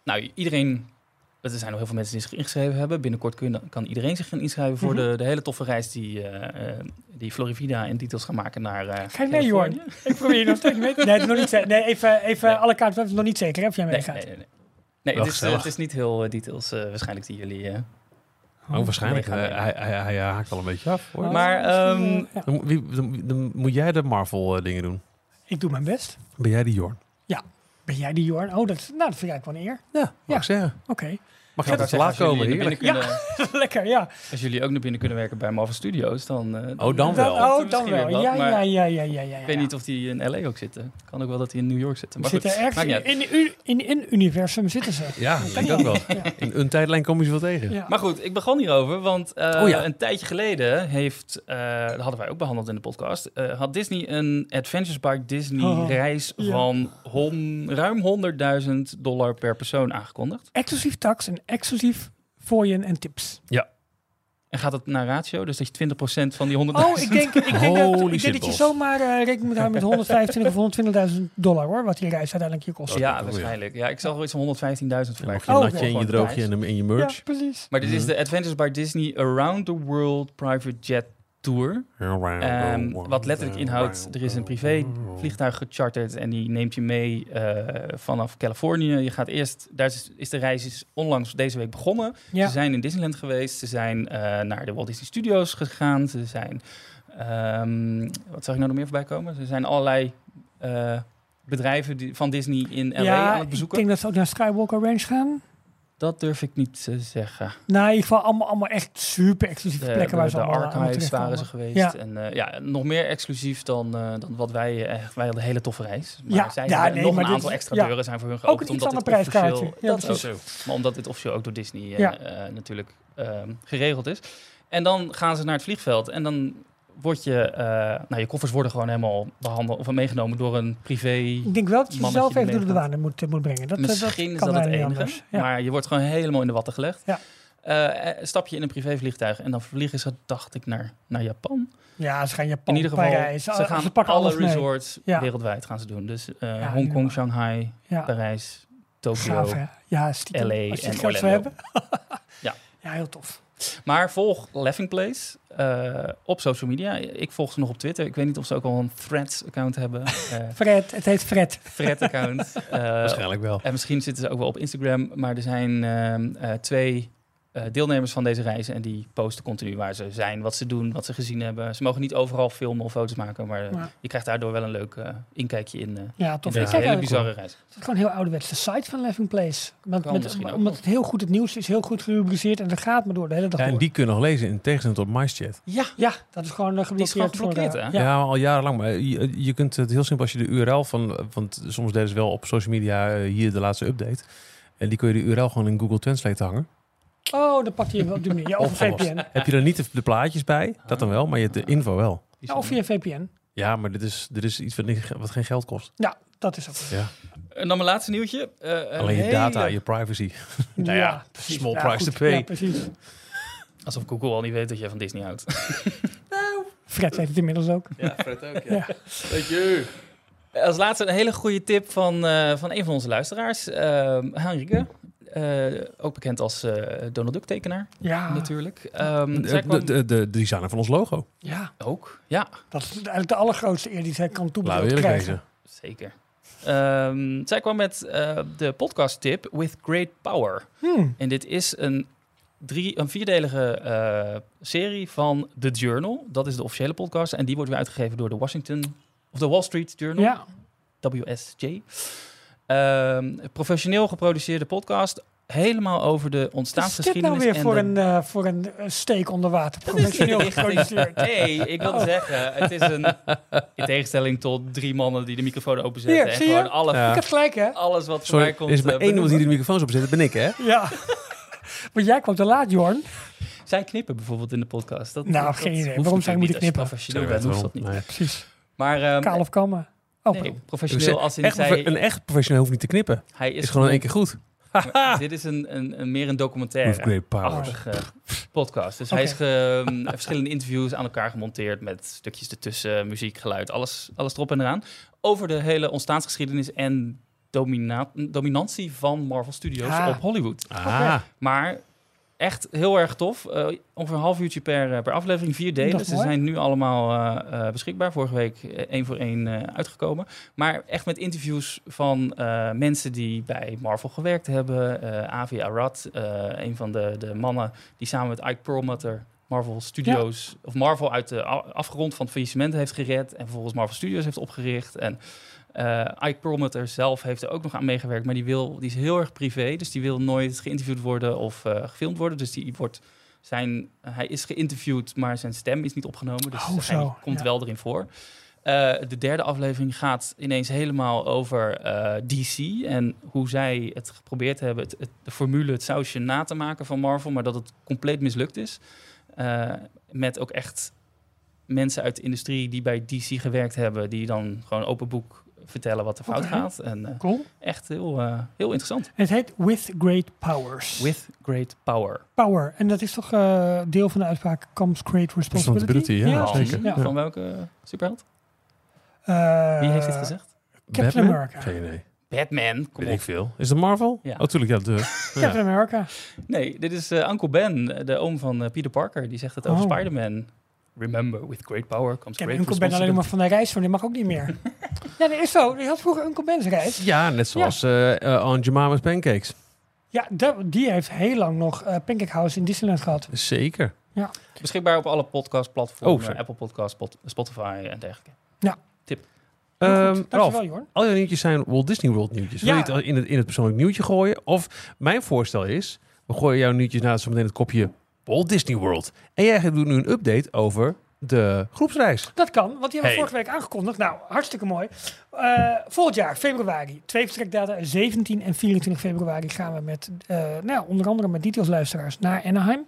nou, iedereen... Er zijn nog heel veel mensen die zich ingeschreven hebben. Binnenkort kun, kan iedereen zich gaan inschrijven voor Mhm. de, de hele toffe reis die, eh, eh, die Florivida en details gaan maken naar uh, Ga je mee, Jorn? Ik probeer je nog steeds mee. Nee, het is nog niet. Nee, even, even Nee. alle kaarten. Het is nog niet zeker hè, of jij Nee, meegaat. nee, nee. nee. Nee, Wel het is, het is niet heel details eh, waarschijnlijk die jullie... eh, Oh, waarschijnlijk. Nee, ga Eh, hij, hij, hij haakt al een beetje af. Hoor. Oh, Maar, ehm, eh, ja. Dan, wie, dan, dan moet jij de Marvel eh, dingen doen. Ik doe mijn best. Ben jij die Jorn? Ben jij die Jorn? Oh, dat, is- nou, dat vind ik eigenlijk wel een eer. Ja, mag Ja. ik zeggen. Oké. Mag je ik altijd laat als jullie komen? Heerlijk. kunnen- *laughs* Lekker, ja. Als jullie ook naar binnen kunnen werken bij Marvel Studios, dan... eh, Oh, dan wel. oh, dan wel. wat, Ja, ja, ja, ja, ja, ja. Ik weet niet of die in LA ook zitten. Kan ook wel dat die in New York zitten. Maar zitten goed, ergens in, in, in, universum zitten ze. Ja, ik denk ook wel. In een tijdlijn kom je ze wel tegen. Ja. Maar goed, ik begon hierover, want eh, Oh ja. een tijdje geleden heeft, eh, dat hadden wij ook behandeld in de podcast, eh, had Disney een Adventures by Disney Oh, reis ja. van hon, ruim 100.000 dollar per persoon aangekondigd. Exclusief tax en exclusief fooien en tips. En gaat het naar ratio, dus dat je 20% van die 100.000... Oh, ik denk, ik denk, dat, ik denk dat je zomaar eh, rekening moet houden met 125 of 120.000 dollar hoor, wat die reis uiteindelijk je kost. Ja, ja. waarschijnlijk. Ja, ik zag wel iets van 115.000 Dan voorbij. mag je Oh, natje en je droogje en, en je Ja, merch. precies. Maar dit is Mhm. de Adventures by Disney Around the World Private Jet Tour. Ehm, wat letterlijk inhoudt, er is een privé vliegtuig gecharterd en die neemt je mee eh, vanaf Californië. Je gaat eerst, daar is, is de reis is onlangs deze week begonnen. Ja. Ze zijn in Disneyland geweest, ze zijn eh, naar de Walt Disney Studios gegaan, ze zijn, ehm, wat zag ik nou nog meer voorbij komen? Ze zijn allerlei eh, bedrijven die, van Disney in LA ja, aan het ik bezoeken. denk dat ze ook naar Skywalker Ranch gaan. Dat durf ik niet te zeggen. Nou, in ieder geval allemaal, allemaal echt super exclusieve De, plekken waar ze de allemaal, archives waren ze geweest. Ja. En eh, ja, nog meer exclusief dan, eh, dan wat wij... eh, wij hadden een hele toffe reis. Maar Ja, zij ja, nee, nog maar een aantal is- extra ja. deuren zijn voor hun Ook geopend. een iets ander prijskaartje. Ja, dat ook. precies. Maar omdat dit officieel ook door Disney natuurlijk ehm, geregeld is. En dan gaan ze naar het vliegveld. En dan word je... eh, nou, je koffers worden gewoon helemaal behandeld of meegenomen door een privé... Ik denk wel dat je zelf even door de douane moet, eh, moet brengen. Dat, eh, Misschien is kan dat het enige. Ja. Maar je wordt gewoon helemaal in de watten gelegd. Ja. Stap je in een privévliegtuig en dan vliegen ze, dacht ik, naar, naar Japan. ja, ze gaan Japan, In ieder geval, Parijs. ze gaan ze pakken alle resorts Ja. wereldwijd gaan ze doen. Dus Hongkong, Shanghai, Parijs, Tokio. Ja, stiekem. LA Als je en Orlando. hebben. *laughs* Ja. Ja, heel tof. Maar volg Laughing Place eh, op social media. Ik volg ze nog op Twitter. Ik weet niet of ze ook al een Threads-account hebben. *laughs* eh Fred, het heet Fred. Thread-account. *laughs* Eh, Waarschijnlijk wel. En misschien zitten ze ook wel op Instagram, maar er zijn ehm, eh, twee eh, deelnemers van deze reizen en die posten continu waar ze zijn, wat ze doen, wat ze gezien hebben. Ze mogen niet overal filmen of foto's maken, maar je krijgt daardoor wel een leuk eh, inkijkje in, eh, Ja, in tof. deze hele bizarre reis. Het is gewoon een heel ouderwets de site van Laughing Place. Kan met- ook omdat het heel goed, het nieuws is heel goed gerubriceerd en dat gaat maar door de hele dag Ja, en door. die kunnen nog lezen in tegenstelling tot MyChat. Ja, Ja, dat is gewoon is geblokkeerd. geblokkeerd, voor de- hè? Ja, Ja. al jarenlang. Maar je, je kunt het heel simpel als je de URL van... Want soms deden ze wel op social media hier de laatste update. En die kun je de URL gewoon in Google Translate hangen. Oh, dan pakt hij hem op die manier. Ja, of. VPN. Heb je er niet de, de plaatjes bij? Dat dan wel, maar je hebt de info wel. Ja, of via VPN. Ja, maar dit is, dit is iets wat, niet, wat geen geld kost. Ja, dat is ook. Ja. En dan mijn laatste nieuwtje. Eh, een Alleen je data, je privacy. *laughs* Ja, ja, small Ja, price goed. to pay. Ja, precies. Alsof Google al niet weet dat jij van Disney houdt. *laughs* Fred weet het inmiddels ook. Ja, Fred ook, Ja. Weet je. Als laatste een hele goede tip van, eh, van een van onze luisteraars. Ehm Henrike. Eh, ook bekend als eh, Donald Duck tekenaar, Ja, natuurlijk. Ehm, zij De, kwam- de, de, de designer van ons logo. ja, Ook, ja, dat is eigenlijk de allergrootste eer die zij kan toebedeeld eerlijk krijgen. zeker. Ehm, zij kwam met eh, de podcast tip With Great Power. Hmm. En dit is een, drie, een vierdelige eh, serie van The Journal. Dat is de officiële podcast. En die wordt weer uitgegeven door de Washington... Of de Wall Street Journal. Ja, WSJ. Ehm, professioneel geproduceerde podcast. Helemaal over de wat is dit ontstaansgeschiedenis. nou weer en voor de- een, eh, voor een eh, steek onder water? Professioneel geproduceerd. Nee, ik wilde Oh. zeggen, het is een... In tegenstelling tot drie mannen die de microfoon openzetten. Hier, en zie je? gewoon alle, Ja. Ik heb gelijk, hè? alles wat Sorry, voorbij komt... er is maar eh, één iemand die de microfoons opzet. Dat ben ik, hè? *laughs* Ja. Want jij kwam te laat, Jorn. Zij knippen bijvoorbeeld in de podcast. Dat, Nou, dat geen idee. Waarom natuurlijk moeten niet. Als je knippen? professioneel bent, hoeft dat niet. Nee. Precies. Maar ehm, Kaal of kammen. Oh, nee, pardon. professioneel als in echt, zij... Een echt professioneel hoeft niet te knippen. hij Is, gewoon in één keer goed. Maar *laughs* dit is een, een, een meer een documentaire. Achtige podcast. Dus hij is ge- um, *laughs* verschillende interviews aan elkaar gemonteerd met stukjes ertussen, muziek, geluid, alles, alles erop en eraan. Over de hele ontstaansgeschiedenis en domina- dominantie van Marvel Studios Ah. op Hollywood. Ah, Maar echt heel erg tof. Eh, ongeveer een half uurtje per, eh, per aflevering, vier delen. Dat Ze mooi. zijn nu allemaal eh, beschikbaar. Vorige week één voor één uitgekomen. Maar echt met interviews van mensen die bij Marvel gewerkt hebben. Avi Arad, een van de, de mannen die samen met Ike Perlmutter Marvel Studios, of Marvel uit de a- afgrond van het faillissement heeft gered. En vervolgens Marvel Studios heeft opgericht. En eh, Ike Perlmutter zelf heeft er ook nog aan meegewerkt, maar die, wil, die is heel erg privé. Dus die wil nooit geïnterviewd worden of eh, gefilmd worden. Dus die wordt zijn, hij is geïnterviewd, maar zijn stem is niet opgenomen. Dus Oh, hij komt ja. wel erin voor. Eh, de derde aflevering gaat ineens helemaal over DC en hoe zij het geprobeerd hebben, het, het- de formule, het sausje na te maken van Marvel, maar dat het compleet mislukt is. Met ook echt mensen uit de industrie die bij DC gewerkt hebben, die dan gewoon open boek vertellen wat er fout gaat. En eh, Cool. echt heel, eh, heel interessant. Het heet With Great Powers. With great power. Power. En dat is toch eh, deel van de uitspraak comes great responsibility? Responsibility, ja, Ja, zeker. Ja. Van welke superheld? Eh, Wie heeft dit gezegd? Captain Batman? America. Geen idee. Batman, kom Weet op. ik veel. Is het Marvel? Ja. Oh, tuurlijk. Ja, de. *laughs* Ja. Captain America. Nee, dit is eh, Uncle Ben, de oom van eh, Peter Parker. Die zegt het over Oh. Spider-Man. Remember, with great power comes Ik heb great Uncle Ben alleen maar responsibility. van de reis van, die mag ook niet meer. *laughs* ja, dat is zo. Die had vroeger Uncle Ben's reis. Ja, net zoals Aunt Jemima's Pancakes. Ja, dat- die heeft heel lang nog eh Pancake House in Disneyland gehad. Zeker. Beschikbaar op alle podcastplatformen. Oh. Apple Podcasts, Spot- Spotify en dergelijke. Ehm. Ralf, Dankjewel, Jorn. al je nieuwtjes zijn Walt Disney World nieuwtjes. Ja. Wil je het in het, in het persoonlijk nieuwtje gooien? Of mijn voorstel is, we gooien jouw nieuwtjes na zometeen het kopje Walt Disney World. En jij doet nu een update over de groepsreis. Dat kan, want die hebben we Hey. vorige week aangekondigd. Nou, hartstikke mooi. Eh, volgend jaar, februari, twee vertrekdata, 17 en 24 februari gaan we met, eh, nou, onder andere met details luisteraars naar Anaheim.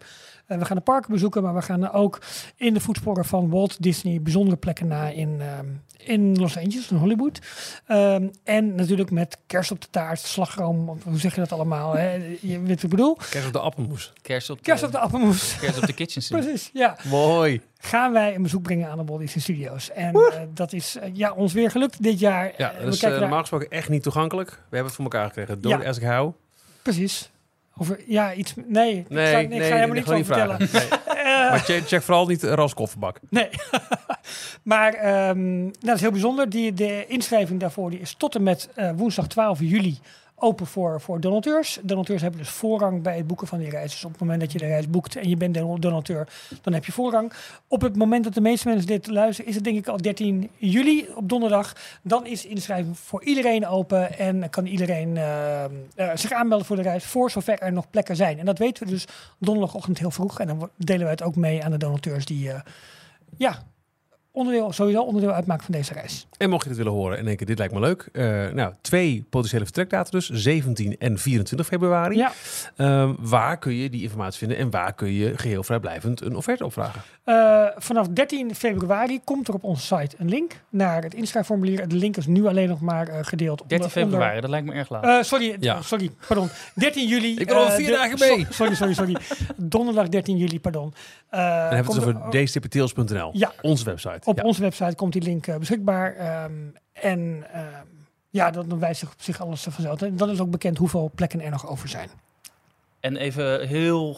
Eh, we gaan de parken bezoeken, maar we gaan ook in de voetsporen van Walt Disney bijzondere plekken na in, ehm, in Los Angeles, in Hollywood. Ehm, en natuurlijk met kerst op de taart, slagroom, hoe zeg je dat allemaal? Hè? Je weet wat ik bedoel? Kijk op de appelmoes. Kerst op de, Kerst op de appelmoes. kerst op de kitchen sink. Precies, ja. Mooi. gaan wij een bezoek brengen aan de Walt Disney Studios. En eh, dat is eh, ja, ons weer gelukt dit jaar. Ja, dat is naar- normaal gesproken echt niet toegankelijk. We hebben het voor elkaar gekregen. Don't Ja. ask how. Precies. Over, ja, iets... Nee, ik Nee, ga, nee, ik ga helemaal niks gewoon over vertellen. *laughs* Eh, Maar check, check vooral niet Ras kofferbak. nee. *laughs* maar ehm, nou, dat is heel bijzonder. Die, de inschrijving daarvoor die is tot en met eh, woensdag 12 juli open voor, voor donateurs. Donateurs hebben dus voorrang bij het boeken van die reis. Dus op het moment dat je de reis boekt en je bent don- donateur, dan heb je voorrang. Op het moment dat de meeste mensen dit luisteren, is het denk ik al 13 juli op donderdag. Dan is inschrijving voor iedereen open en kan iedereen eh, eh, zich aanmelden voor de reis voor zover er nog plekken zijn. En dat weten we dus donderdagochtend heel vroeg. En dan delen wij het ook mee aan de donateurs die, eh, ja, onderdeel, sowieso onderdeel uitmaken van deze reis. En mocht je het willen horen en denken, dit lijkt me leuk. eh, nou, twee potentiële vertrekdata dus, 17 en 24 februari. Ja. Ehm, waar kun je die informatie vinden en waar kun je geheel vrijblijvend een offerte opvragen? Eh, vanaf 13 februari komt er op onze site een link naar het inschrijfformulier. De link is nu alleen nog maar eh, gedeeld. 13 onder- onder- februari, dat lijkt me erg laat. Eh, sorry, Ja. sorry, pardon. 13 juli. Ik ben al vier de- dagen mee. so- sorry, sorry, sorry. *laughs* Donderdag 13 juli, pardon. Eh, Dan hebben we het over er- dstptails.nl, Ja. onze website. Op Ja. onze website komt die link eh, beschikbaar. ehm, en ehm, ja, dan, dan wijst zich op zich alles vanzelf. En dan is ook bekend hoeveel plekken er nog over zijn. En even heel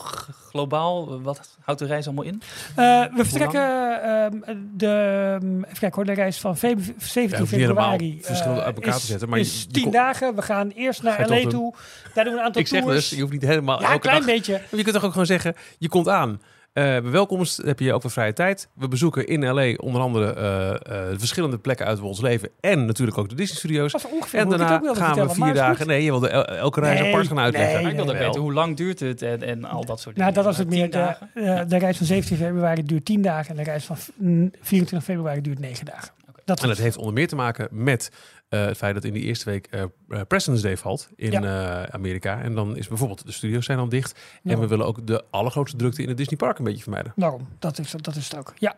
globaal, wat houdt de reis allemaal in? Eh, we vertrekken ehm, de, even kijken hoor, de reis van feb- 17 Ja, februari. verschillende eh, uit elkaar is, te zetten, maar is je 10 kon- dagen. We gaan eerst naar LA toe. Daar doen we een aantal Ik zeg tours. dus, je hoeft niet helemaal ja, een klein dag... beetje. Je kunt toch ook gewoon zeggen, je komt aan. Bij welkomst heb je ook wat vrije tijd. We bezoeken in LA onder andere eh, eh, verschillende plekken uit ons leven. En natuurlijk ook de Disney Studios. Ongeveer En daarna gaan we vier dagen... Nee, je wilde el- elke reis Nee, apart gaan uitleggen. nee, Maar ik wilde nee, weten, hoe lang duurt het en, en al dat soort dingen. Nou, dat was het meer. De, dagen? de reis van 17 februari duurt 10 dagen. En de reis van mm, 24 februari duurt 9 dagen. Dat En dat heeft onder meer te maken met eh, het feit dat in die eerste week eh eh, President's Day valt in eh, Amerika. En dan is bijvoorbeeld de studios zijn dan dicht. En we willen ook de allergrootste drukte in het Disney Park een beetje vermijden. Daarom, dat is, dat is het ook. Ja,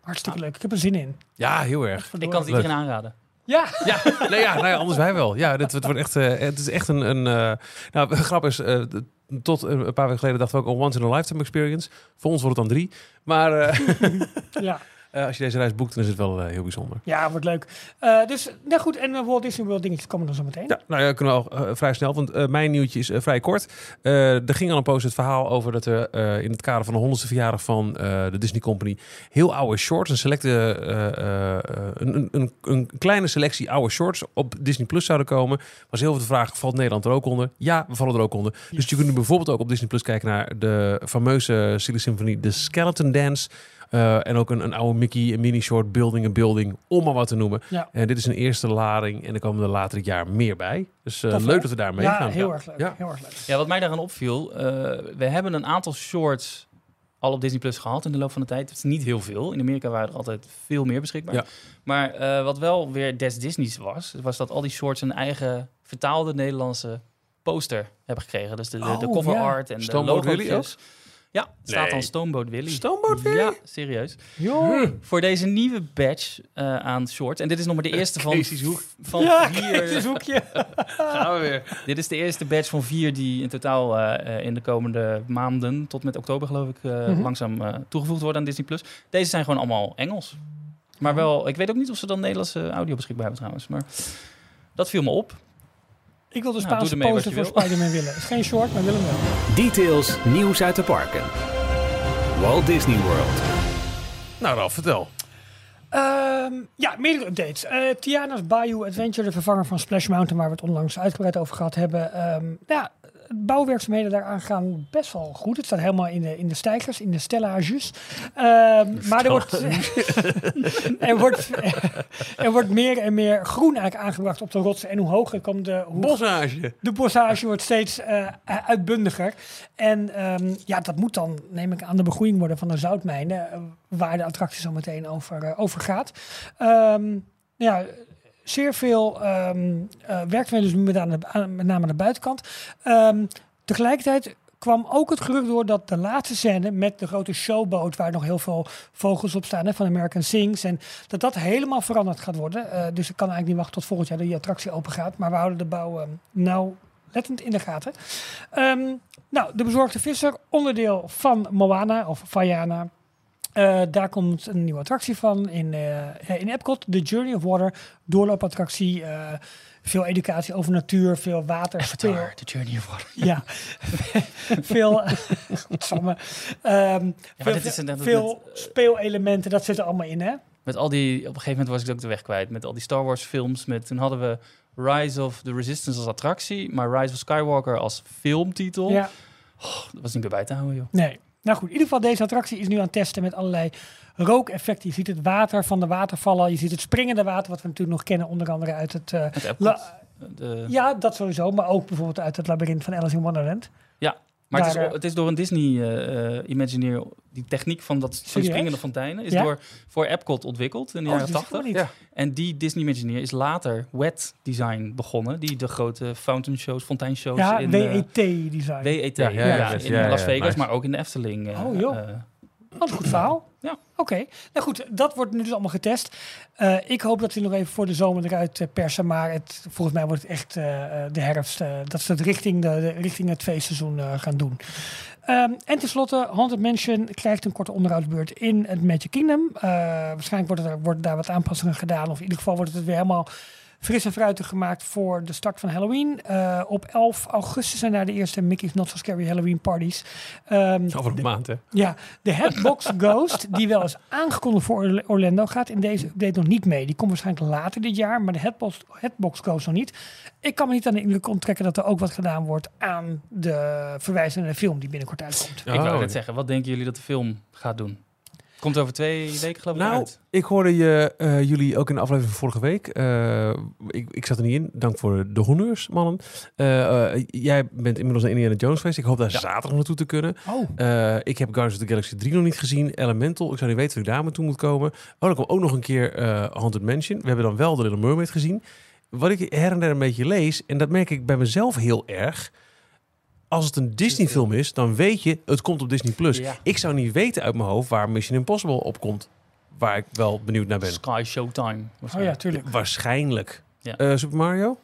hartstikke leuk. Ik heb er zin in. Ja, heel erg. Ik kan het Leuk. iedereen aanraden. Ja, Ja, nee, ja, nou ja, anders wij wel. Ja, dit, het wordt echt, eh, het is echt een, een eh, nou, de grap is, eh, tot een paar weken geleden dachten we ook een once in a lifetime experience. Voor ons wordt het dan drie. Maar eh, ja. *laughs* eh, als je deze reis boekt, dan is het wel eh, heel bijzonder. ja, wordt leuk. Eh, dus, nou goed. En uh, Walt Disney World dingetjes komen dan zo meteen. Ja, nou ja, kunnen we al vrij snel, want mijn nieuwtje is vrij kort. Er ging al een post het verhaal over dat er in het kader van de 100ste verjaardag van de Disney Company heel oude shorts, een, selecte, een, een, een, een kleine selectie oude shorts op Disney Plus zouden komen. Was heel veel de vraag, valt Nederland er ook onder? Ja, we vallen er ook onder. Dus je kunt nu bijvoorbeeld ook op Disney Plus kijken naar de fameuze Silly Symphony, The Skeleton Dance. Eh, en ook een, een oude Mickey, een mini-short, Building a Building, om maar wat te nomen. Ja. En dit is een eerste lading en er komen er later dit jaar meer bij. Dus eh, Tof, hè? leuk dat we daar mee ja, gaan. heel erg leuk. Ja. Heel erg leuk. Ja, wat mij daaraan opviel, eh, we hebben een aantal shorts al op Disney Plus gehad in de loop van de tijd. Het is niet heel veel. In Amerika waren er altijd veel meer beschikbaar. Ja. Maar eh, wat wel weer des Disney's was, was dat al die shorts een eigen vertaalde Nederlandse poster hebben gekregen. Dus de, de, de Oh, cover ja. art en de logo's. Ja, staat Nee. dan Stoomboot Willy. Stoomboot Willy? Ja, serieus. Joh. Voor deze nieuwe badge eh, aan shorts. En dit is nog maar de eerste van, Casey's hoek. van Ja, vier. zoekje. *laughs* Gaan we weer. Dit is de eerste batch van vier die in totaal eh, eh, in de komende maanden, tot met oktober geloof ik, eh, Mhm. langzaam eh, toegevoegd worden aan Disney+. Plus. Deze zijn gewoon allemaal Engels. Maar wel, ik weet ook niet of ze dan Nederlandse audio beschikbaar hebben trouwens. Maar dat viel me op. Ik wil de Nou, Spaanse wat poster je voor wil. Spider-Man willen. is geen short, maar willen wel. Details, nieuws uit de parken. Walt Disney World. Nou Ralf, vertel. Ehm, ja, meerdere updates. Eh, Tiana's Bayou Adventure, de vervanger van Splash Mountain, waar we het onlangs uitgebreid over gehad hebben. Ehm, ja, bouwwerkzaamheden daaraan gaan best wel goed. Het staat helemaal in de, in de stijgers, in de stellages. Ehm, maar er wordt, *laughs* er, wordt, er wordt meer en meer groen eigenlijk aangebracht op de rotsen. En hoe hoger komt de, hoe Bossage. de bossage wordt steeds eh, uitbundiger. En ehm, ja, dat moet dan, neem ik aan, de begroeiing worden van de zoutmijnen, eh, waar de attractie zo meteen over, eh, over gaat. Ehm, ja, zeer veel eh werkzaamheden dus met, aan de, met name aan de buitenkant. Ehm, tegelijkertijd kwam ook het gerucht door dat de laatste scène met de grote showboot, waar nog heel veel vogels op staan hè, van American Sings, en dat dat helemaal veranderd gaat worden. Eh, dus ik kan eigenlijk niet wachten tot volgend jaar die attractie open gaat. Maar we houden de bouw ehm, nou lettend in de gaten. Nou, de bezorgde visser, onderdeel van Moana of Vaiana. Eh, daar komt een nieuwe attractie van in, eh, in Epcot, The Journey of Water, doorloopattractie. eh, veel educatie over natuur, veel water, speel. The Journey of Water. Ja, *laughs* veel, godsamme. Maar veel, dit is veel met, eh, speelelementen, dat zit er allemaal in, hè? Met al die, op een gegeven moment was ik ook de weg kwijt. Met al die Star Wars films. Met, toen hadden we Rise of the Resistance als attractie. Maar Rise of Skywalker als filmtitel. Ja. Dat was niet meer bij te houden, joh. Nee. Nou goed, in ieder geval deze attractie is nu aan het testen met allerlei rookeffecten. Je ziet het water van de watervallen, je ziet het springende water, wat we natuurlijk nog kennen, onder andere uit het... eh, de, ja, dat sowieso, maar ook bijvoorbeeld uit het labyrint van Alice in Wonderland. Maar het, is, eh, het is door een Disney eh, eh, Imagineer, die techniek van, dat, van Serieus? springende fonteinen, is Ja? door voor Epcot ontwikkeld in de Oh, jaren dat wist ik 80. wel niet. Ja. En die Disney Imagineer is later Wet Design begonnen, die de grote fountain shows, fonteinshows Ja, in eh, WET-design. WET, Ja, ja, ja, ja, in ja, ja, Las Vegas, nice. maar ook in de Efteling. eh, Oh, joh. Wat een goed verhaal. Ja. Oké. Nou goed, dat wordt nu dus allemaal getest. Eh, ik hoop dat ze nog even voor de zomer eruit eh, persen. Maar het, volgens mij wordt het echt eh, de herfst. dat ze het richting, de, richting het feestseizoen gaan doen. Ehm, en tenslotte, Haunted Mansion krijgt een korte onderhoudsbeurt in het Magic Kingdom. Waarschijnlijk worden, er, worden daar wat aanpassingen gedaan. Of in ieder geval wordt het weer helemaal fris en fruitig gemaakt voor de start van Halloween. Eh, op 11 augustus zijn daar de eerste Mickey's Not So Scary Halloween parties. Ehm, Over een maand, hè? ja, de Headbox *laughs* Ghost, die wel is aangekondigd voor Orla- Orlando, gaat in deze update nog niet mee. Die komt waarschijnlijk later dit jaar, maar de Headbox, Headbox Ghost nog niet. Ik kan me niet aan de indruk onttrekken dat er ook wat gedaan wordt aan de verwijzing naar de film die binnenkort uitkomt. ik wou Oh, net zeggen, wat denken jullie dat de film gaat doen? Komt over twee weken geloof ik Nou, uit. ik hoorde je, eh, jullie ook in de aflevering van vorige week. eh, ik, ik zat er niet in. Dank voor de honneurs, mannen. Eh, jij bent inmiddels naar Indiana Jones geweest. Ik hoop daar Ja. zaterdag naartoe te kunnen. Oh, ik heb Guardians of the Galaxy 3 nog niet gezien. Elemental. Ik zou niet weten of ik daar naartoe moet komen. Oh, dan komt ook nog een keer Haunted Mansion. We hebben dan wel The Little Mermaid gezien. Wat ik her en der een beetje lees, en dat merk ik bij mezelf heel erg. Als het een Disney-film is, dan weet je, het komt op Disney+. Plus. Ja. Ik zou niet weten uit mijn hoofd waar Mission Impossible op komt. Waar ik wel benieuwd naar ben. Sky Showtime. oh ja, waarschijnlijk. tuurlijk. Waarschijnlijk. Ja. Eh, Super Mario?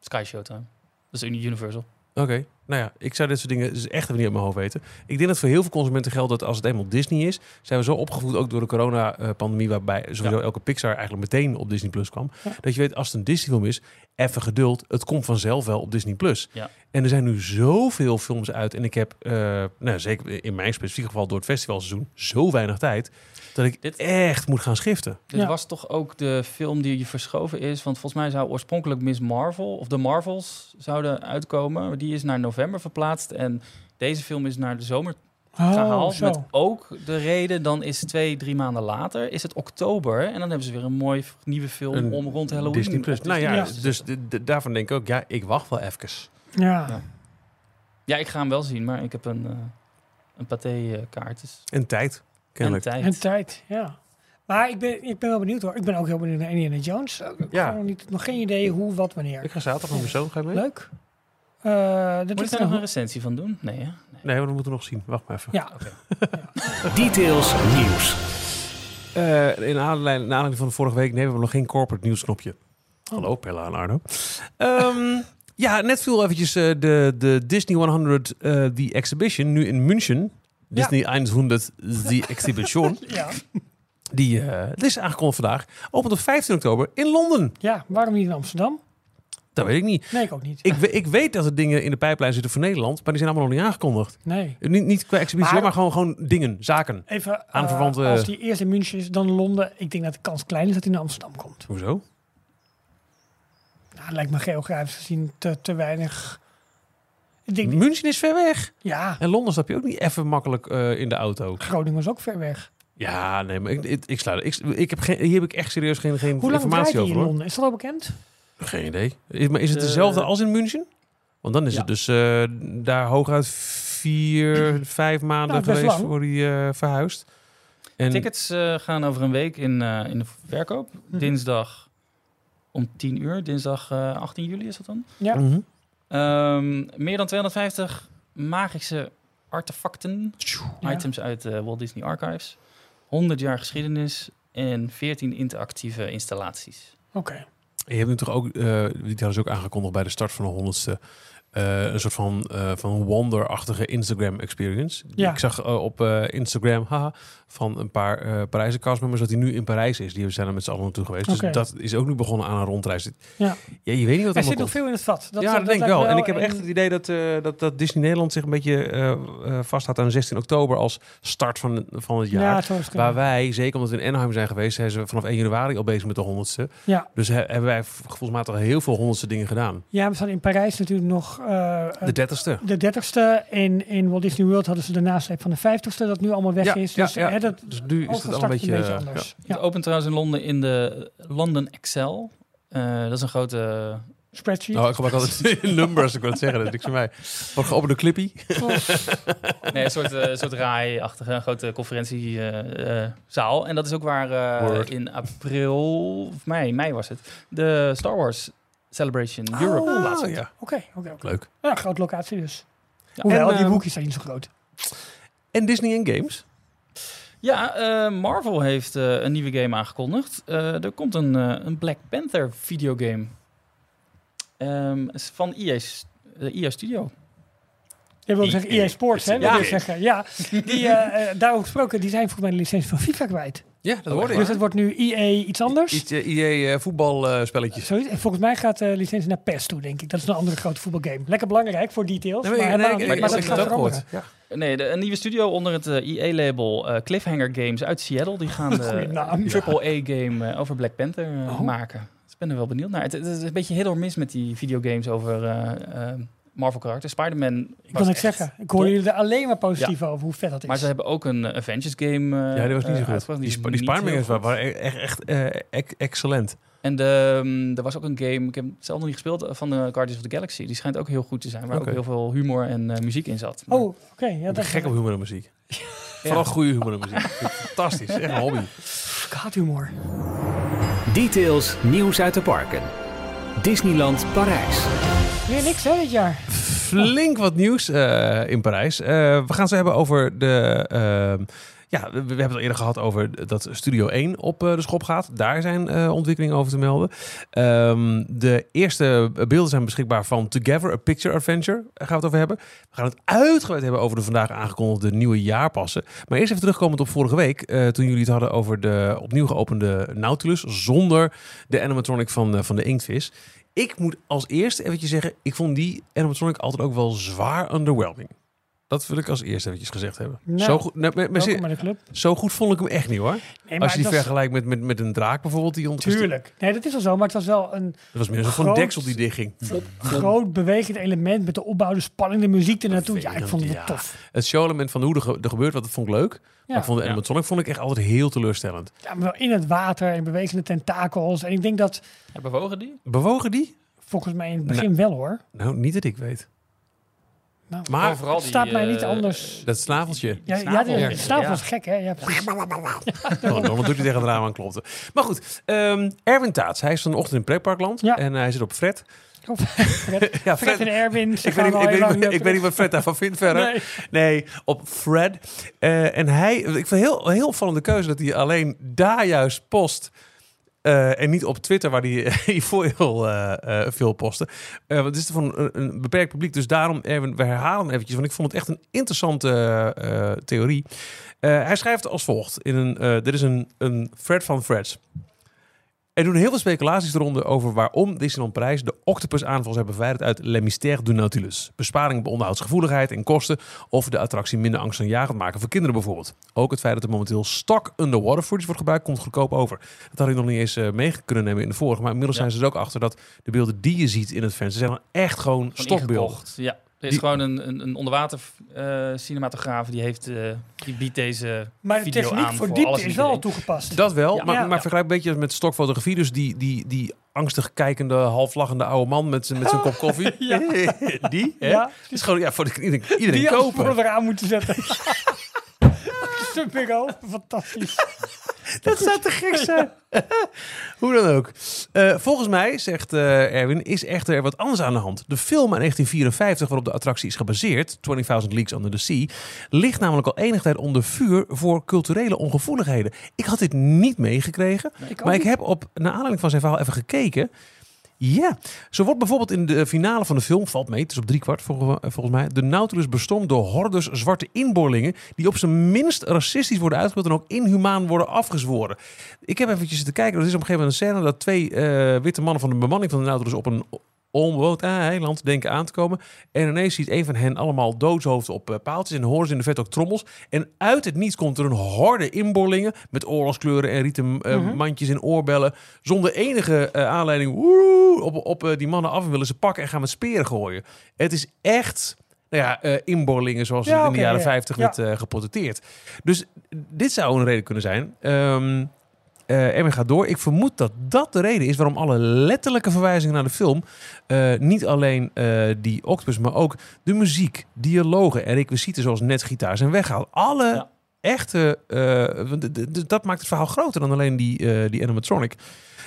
Sky Showtime. Dat is Uni- Universal. Oké, nou ja, ik zou dit soort dingen dus echt even niet uit mijn hoofd weten. Ik denk dat voor heel veel consumenten geldt dat als het eenmaal Disney is, zijn we zo opgevoed, ook door de corona-pandemie, waarbij sowieso Ja. elke Pixar eigenlijk meteen op Disney Plus kwam. Ja. Dat je weet, als het een Disney-film is, even geduld, het komt vanzelf wel op Disney Plus. Ja. En er zijn nu zoveel films uit en ik heb, eh, nou, zeker in mijn specifieke geval door het festivalseizoen, zo weinig tijd, dat ik Dit- echt moet gaan schiften. Dit Ja. was toch ook de film die verschoven is. Want volgens mij zou oorspronkelijk Miss Marvel of de Marvels zouden uitkomen. Maar die is naar november verplaatst. En deze film is naar de zomer Oh, gehaald. zo. Met ook de reden, dan is twee, drie maanden later, is het oktober. En dan hebben ze weer een mooi nieuwe film Een om rond Halloween. Disney Plus. Nou ja, dus daarvan denk ik ook, ja, ik wacht wel even. Ja. Ja. Ja, ik ga hem wel zien, maar ik heb een, eh een paté-kaart. Dus En tijd, en kennelijk. tijd. En tijd, ja. Maar ik ben, ik ben wel benieuwd hoor. Ik ben ook heel benieuwd naar Indiana Jones. Ik heb Ja. niet, nog geen idee hoe, wat, wanneer. Ik ga zaterdag met mijn zoon, ga je mee? Leuk. Eh dat Moet ik daar nog een recensie van doen? Nee, hè? Nee. Nee, maar dat moeten we nog zien. Wacht maar even. Ja, *laughs* *laughs* Details nieuws. Eh, in aanleiding, naar van de vorige week nemen we nog geen corporate nieuwsknopje. Hallo, Pella en Arno. Ehm, *laughs* ja, net viel eventjes eh, de, de Disney 100 eh The Exhibition, nu in München. Disney 100 The Exhibition. ja. Die eh, is aangekondigd vandaag. Opent op 15 oktober in Londen. ja, waarom niet in Amsterdam? Dat weet ik niet. Nee, ik ook niet. Ik, ik weet dat er dingen in de pijplijn zitten voor Nederland, maar die zijn allemaal nog niet aangekondigd. Nee. Niet, niet qua exhibitie, Maar- maar, gewoon, gewoon dingen, zaken. Even, eh, Aanverwante- als die eerst in München is, dan Londen. Ik denk dat de kans klein is dat hij naar Amsterdam komt. Hoezo? Nou, dat lijkt me geografisch gezien te, te weinig. Ik denk, München is ver weg. ja, En Londen stap je ook niet even makkelijk eh, in de auto. Groningen is ook ver weg. Ja, nee, maar ik, ik, ik sluit. Ik, ik heb geen, hier heb ik echt serieus geen, geen Hoe lang informatie over. in Hoor. Londen? Is dat al bekend? Geen idee. Is, maar is het De- dezelfde als in München? Want dan is Ja. het dus eh, daar hooguit vier, *clears throat* vijf maanden Nou, geweest lang. voor die eh, verhuisd. En, Tickets eh, gaan over een week in, eh, in de verkoop. Mhm. Dinsdag om 10 uur. Dinsdag eh, 18 juli is dat dan. Ja. Mhm. Ehm, meer dan 250 magische artefacten. Ja. Items uit de Walt Disney Archives. 100 jaar geschiedenis. En 14 interactieve installaties. Oké. Je hebt natuurlijk ook, eh die ze ook aangekondigd bij de start van de honderdste, eh een soort van, eh van wonder-achtige Instagram experience. Ja. Ik zag eh, op Instagram haha, van een paar Parijse castmembers dat hij nu in Parijs is. Die zijn er met z'n allen naartoe geweest. Dus dat is ook nu begonnen aan een rondreis. Ja. Ja, je weet niet wat Er er zit nog veel in het vat. Dat, ja, dat, dat denk ik wel. En ik heb echt het idee dat, dat, dat Disney Nederland zich een beetje vasthoudt aan 16 oktober als start van, van het jaar. Ja, het. Waar wij, zeker omdat we in Anaheim zijn geweest, zijn ze vanaf 1 januari al bezig met de honderdste. Ja. Dus he- hebben wij volgens mij heel veel honderdste dingen gedaan. ja, we staan in Parijs natuurlijk nog eh, De dertigste. de 30ste. In, in Walt Disney World hadden ze de nasleep van de 50ste, dat nu allemaal weg Ja, is. Dus, ja. hè, dat, Dus nu is het al een beetje... anders. Het Ja. opent trouwens in Londen in de London Excel. Eh, dat is een grote Spreadsheet. Nou, ik gebruik altijd *laughs* numbers, ik wil het zeggen. Dat is niks voor mij. Wat geopende clippy. *laughs* Nee, een soort, eh, soort RAI-achtige een grote conferentiezaal. en dat is ook waar eh, in april, of mei, mei was het, de Star Wars Celebration Europe Oh, ja. Oké, oké, oké. Leuk. Ja, grote locatie dus. Ja. Hoewel, En, die ehm, boekjes zijn niet zo groot. En Disney en Games. Ja, eh, Marvel heeft eh, een nieuwe game aangekondigd. Eh, er komt een, eh, een Black Panther videogame. Ehm, is van EA, EA Studio. Je wil zeggen EA Sports, hè? Ja. zeggen. Ja, *laughs* die, daarover gesproken, die zijn volgens mij de licentie van FIFA kwijt. Ja, dat hoorde Dus het wordt nu EA iets anders. Iets uh, EA voetbalspelletjes. Zoiets. En volgens mij gaat de licentie naar PES toe, denk ik. Dat is een andere grote voetbalgame. Lekker belangrijk voor details. Nee, maar, maar, nee, dat gaat heb het ook veranderen. Ja. Nee, de, een nieuwe studio onder het eh, Cliffhanger Games uit Seattle. Die gaan *laughs* de. AAA-game *laughs* over Black Panther eh, Oh. maken. Dus ik ben er wel benieuwd naar. Het, het is een beetje hit or miss met die videogames over Marvel-karakters. Spider-Man Ik wil niks zeggen. Ik hoor jullie er alleen maar positief over hoe vet dat is. Maar ze hebben ook een eh, Avengers game. eh, Ja, die was niet zo eh, goed. Die, sp- die niet Spider-Man waren echt, echt eh, ex- excellent. En de, mm, er was ook een game, ik heb het zelf nog niet gespeeld, van de Guardians of the Galaxy. Die schijnt ook heel goed te zijn, waar ook heel veel humor en eh, muziek in zat. Maar- Oh, oké. ja, dat gek op humor en muziek. *laughs* Vooral goede humor en muziek. *laughs* Fantastisch. Echt een hobby. Gaathumor. Details, nieuws uit de parken. Disneyland Parijs. Weer niks, hè, dit jaar? Flink wat nieuws eh, in Parijs. Eh, we gaan het hebben over de... ja, we hebben het al eerder gehad over dat Studio 1 op eh, de schop gaat. Daar zijn eh, ontwikkelingen over te melden. Ehm, de eerste beelden zijn beschikbaar van Together, A Picture Adventure. Daar gaan we het over hebben. We gaan het uitgebreid hebben over de vandaag aangekondigde nieuwe jaarpassen. Maar eerst even terugkomend op vorige week. eh, toen jullie het hadden over de opnieuw geopende Nautilus. Zonder de animatronic van, eh, van de inktvis. Ik moet als eerste eventjes zeggen, ik vond die animatronic altijd ook wel zwaar underwhelming. Dat wil ik als eerste eventjes gezegd hebben. Nou, zo, goed, nou, maar- maar Welkom zie- bij de club. zo goed vond ik hem echt niet hoor. Nee, als je die het was- vergelijkt met, met, met een draak bijvoorbeeld. Die Tuurlijk. Nee, dat is al zo. Maar het was wel een Dat was meer een Groot- deksel die dichtging. groot bewegend element met de opbouw, de spanning, de muziek ernaartoe. Ja, ik vond het wel Ja. tof. Het showelement van hoe er, ge- er gebeurt wat, dat vond ik leuk. Ja. Maar ik vond de animatronic vond ik echt altijd heel teleurstellend. ja, maar wel in het water en bewegende tentakels. En ik denk dat, Ja, bewogen die? Bewogen die? volgens mij in het begin wel hoor. Nou, niet dat ik weet. Nou, Maar Overal het staat die, mij niet eh, anders. dat snaveltje. Ja, ja, snavel. de Ja. snavel is gek, hè? Ja, precies. *laughs* Oh, doet hij tegen het raam aan klopte. Maar goed, ehm, Erwin Taats. Hij is vanochtend in Pretparkland. Ja. En hij zit op Fred. *laughs* Fred, *laughs* Ja, Fred en Erwin. Ik weet, ik, niet- ik weet niet wat Fred daarvan vindt verder. Nee. Nee, op Fred. Eh, en hij, ik vind heel, heel opvallende keuze dat hij alleen daar juist post. Eh, en niet op Twitter, waar hij hiervoor *laughs* heel eh, eh, veel postte. Eh, want het is van een, een beperkt publiek. Dus daarom, Erwin, we herhalen hem eventjes. Want ik vond het echt een interessante theorie. Hij schrijft als volgt. In een, dit is een, een thread van Freds. Er doen heel veel speculaties eronder over waarom Disneyland Parijs de octopus aanvals hebben verwijderd uit Le Mystère du Nautilus. Besparing op onderhoudsgevoeligheid en kosten of de attractie minder angstaanjagend maken voor kinderen bijvoorbeeld. Ook het feit dat er momenteel stock underwater footage wordt gebruikt komt goedkoop over. Dat had ik nog niet eens eh, mee kunnen nemen in de vorige, maar inmiddels Ja. zijn ze er ook achter dat de beelden die je ziet in het venster zijn dan echt gewoon ingekocht. Ja, er is Die- gewoon een, een, een onderwater eh, cinematograaf die, heeft, eh, die biedt deze Maar de video techniek aan voor voor diepte is wel toegepast. Dat wel, Ja. maar, Ja. maar vergelijk een beetje met stokfotografie. Dus die, die, die angstig kijkende, half lachende oude man met, zijn- met zijn kop koffie. *laughs* Ja. *laughs* die, hè? Ja, is gewoon ja, voor de, iedereen, iedereen die kopen. voor eraan moeten zetten. *laughs* Super fantastisch. *laughs* Dat zou te gek zijn. *laughs* Hoe dan ook. Eh, volgens mij, zegt eh, Erwin, is echter er wat anders aan de hand. De film uit 1954, waarop de attractie is gebaseerd, 20.000 Leagues Under the Sea, ligt namelijk al enige tijd onder vuur voor culturele ongevoeligheden. Ik had dit niet meegekregen, Ik maar ik heb op, naar aanleiding van zijn verhaal even gekeken. Ja, zo wordt bijvoorbeeld in de finale van de film, valt mee, het is op driekwart volgens, volgens mij, de Nautilus bestormd door hordes zwarte inboorlingen die op zijn minst racistisch worden uitgebeeld en ook inhumaan worden afgezworen. Ik heb eventjes te kijken, er is op een gegeven moment een scène dat twee eh, witte mannen van de bemanning van de Nautilus op een onbewoond eiland denken aan te komen. En ineens ziet een van hen allemaal doodshoofden op eh, paaltjes en horen ze in de vet ook trommels. En uit het niets komt er een horde inboorlingen met oorlogskleuren en rieten eh, Mhm. mandjes en oorbellen. Zonder enige eh, aanleiding woe, op, op die mannen af en willen ze pakken en gaan met speren gooien. Het is echt... Nou ja, inboorlingen zoals Ja, in de jaren ja. 50 Ja. werd geportretteerd. Dus dit zou een reden kunnen zijn. Ehm, Erwin gaat door. Ik vermoed dat dat de reden is waarom alle letterlijke verwijzingen naar de film... eh, niet alleen eh, die octopus, maar ook de muziek, dialogen en requisieten zoals net gitaar zijn weggehaald. Alle Ja. echte... dat maakt het verhaal groter dan alleen die, die animatronic.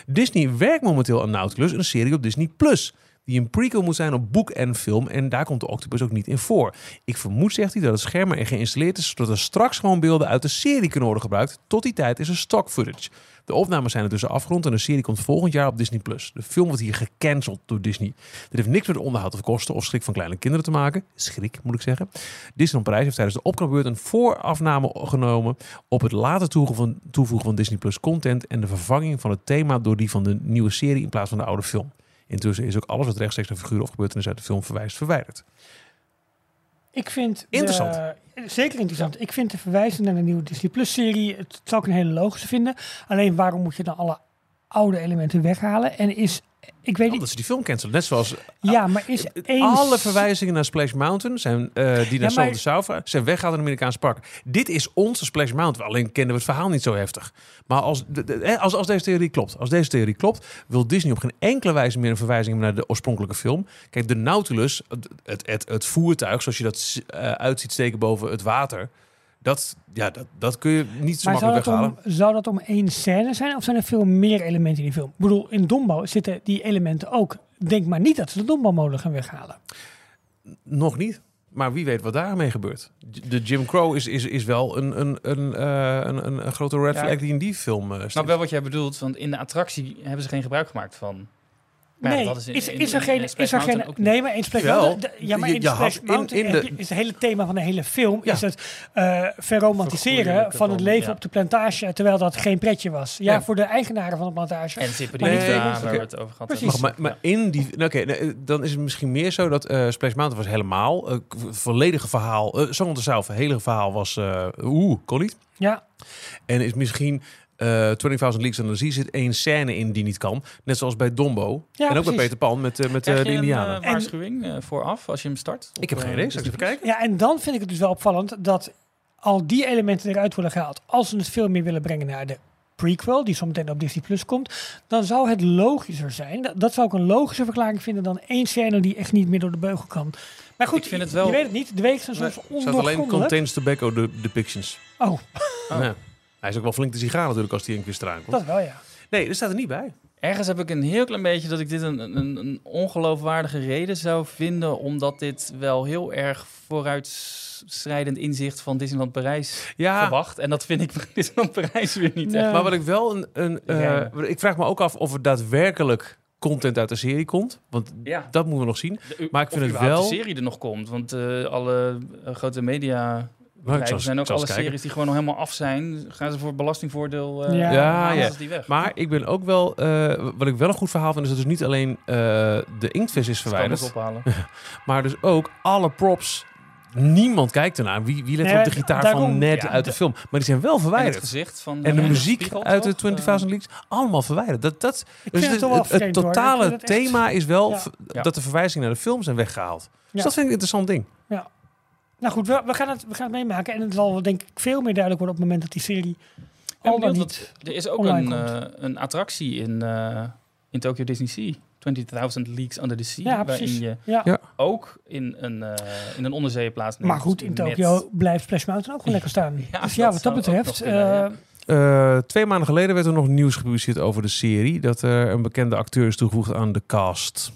Disney werkt momenteel aan Nautilus, een serie op Disney+. Plus. Die een prequel moet zijn op boek en film. En daar komt de octopus ook niet in voor. Ik vermoed, zegt hij, dat het scherm er geïnstalleerd is... zodat er straks gewoon beelden uit de serie kunnen worden gebruikt. Tot die tijd is er stock footage. De opnames zijn intussen afgerond en de serie komt volgend jaar op Disney+. Plus. De film wordt hier gecanceld door Disney. Dit heeft niks met onderhoud of kosten of schrik van kleine kinderen te maken. Schrik, moet ik zeggen. Disneyland Parijs heeft tijdens de opknapbeurt een voorafname genomen... op het later toevoegen van Disney Plus content... en de vervanging van het thema door die van de nieuwe serie in plaats van de oude film. Intussen is ook alles wat rechtstreeks naar figuren of gebeurtenissen uit de film verwijst verwijderd. Ik vind... de- Interessant. zeker interessant. Ik vind de verwijzing naar de nieuwe Disney Plus serie... Het zou ik een hele logische vinden. Alleen waarom moet je dan alle oude elementen weghalen? En is... Ik weet Omdat niet... ze die film cancelen. Net zoals Ja, maar is één... alle verwijzingen naar Splash Mountain, zijn, eh, die naar ja, zijn weggehaald in de Amerikaanse park. Dit is onze Splash Mountain. Alleen kennen we het verhaal niet zo heftig. Maar als, de- de- hè, als, als deze theorie klopt, als deze theorie klopt, wil Disney op geen enkele wijze meer een verwijzing naar de oorspronkelijke film. Kijk, de Nautilus, het, het, het, het voertuig, zoals je dat eh uitziet steken boven het water, dat, ja, dat, dat kun je niet zo Maar makkelijk weghalen. om, zou dat om één scène zijn? Of zijn er veel meer elementen in die film? Ik bedoel, in Dombo zitten die elementen ook. Denk maar niet dat ze de Dombo-molen gaan weghalen. Nog niet. Maar wie weet wat daarmee gebeurt. De Jim Crow is, is, is wel een, een, een, eh, een, een, een grote red flag die in die film uh, snap wel wat jij bedoelt, want in de attractie hebben ze geen gebruik gemaakt van. Maar ja, nee, dat is, in- is, er geen... Is er geen nee, maar in Splash Wel. Mountain... de- Ja, maar in Splash had in- Mountain in heb de- je- is het hele thema van de hele film... Ja. is het eh verromantiseren van het leven ja. op de plantage... terwijl dat geen pretje was. Ja, voor de eigenaren van de plantage. En niet ja, veel waar we het over gehad Precies. hebben. Maar, maar, maar in die... nou, Oké, nee, dan is het misschien meer zo dat eh Splash Mountain was helemaal... eh, k- volledige verhaal... eh Song South, het hele verhaal was... eh Oeh, kon niet. Ja, En is misschien... eh 20.000 Leagues Under the Sea zit één scène in die niet kan. Net zoals bij Dombo. Ja, en ook bij. Peter Pan met, eh, met Krijg eh, je de een Indianen. eh, waarschuwing eh, vooraf als je hem start? ik heb geen idee. Zal ik even kijken? Ja, en dan vind ik het dus wel opvallend dat al die elementen eruit worden gehaald. Als ze het veel meer willen brengen naar de prequel, die zometeen op Disney Plus komt, dan zou het logischer zijn. Dat, dat zou ik een logische verklaring vinden dan één scène die echt niet meer door de beugel kan. Maar goed, Ik vind het wel- je weet het niet. De wegen zijn soms Er staat alleen ondoorgrondelijk. contains tobacco de depictions. Oh, Oh. Ja. Hij is ook wel flink te zien gaan natuurlijk als hij een keer komt. dat wel ja. Nee, dat staat er niet bij. Ergens heb ik een heel klein beetje dat ik dit een, een, een ongeloofwaardige reden zou vinden, omdat dit wel heel erg vooruitschrijdend inzicht van Disneyland Parijs Ja, verwacht. En dat vind ik van *laughs* Disneyland Parijs weer niet Nee. echt. maar wat ik wel een... een eh, Rijmen. ik vraag me ook af of er daadwerkelijk content uit de serie komt. Want Ja. dat moeten we nog zien. De- Maar ik vind het wel- de serie er nog komt. Want eh, alle eh, grote media Zal, er zijn ook alle kijken. series die gewoon nog helemaal af zijn. Gaan ze voor belastingvoordeel eh Ja. Ja, ja. ze die weg. Maar ik ben ook wel... eh, wat ik wel een goed verhaal vind, is dat dus niet alleen eh, de inktvis is Verwijderd ophalen. *laughs* Maar dus ook alle props. Niemand kijkt ernaar. Wie, wie let Nee, op de gitaar daarom, van Ned ja, uit de de- film? Maar die zijn wel En het verwijderd. gezicht van En de muziek spiegel, uit de toch? 20.000 Leagues, allemaal verwijderd. Dat, dat, Ik dus vind het het, totale thema is wel Ja. Ja. dat de verwijzingen naar de film zijn weggehaald. Dus Ja. dat vind ik een interessant ding. Nou goed, we, we, gaan het, we gaan het meemaken. En het zal denk ik veel meer duidelijk worden op het moment dat die serie al dan niet... Er is ook een, eh, een attractie in, eh in Tokyo Disney Sea. 20.000 Leagues Under the Sea. Ja, waarin precies. je Ja. Ja. ook in een, eh in een plaatsneemt. Maar goed, in met- Tokio blijft Splash Mountain ook gewoon lekker staan. *laughs* Ja, dus ja, wat dat betreft... kunnen, eh, Eh, twee maanden geleden werd er nog nieuws gepubliceerd over de serie. Dat er een bekende acteur is toegevoegd aan de cast.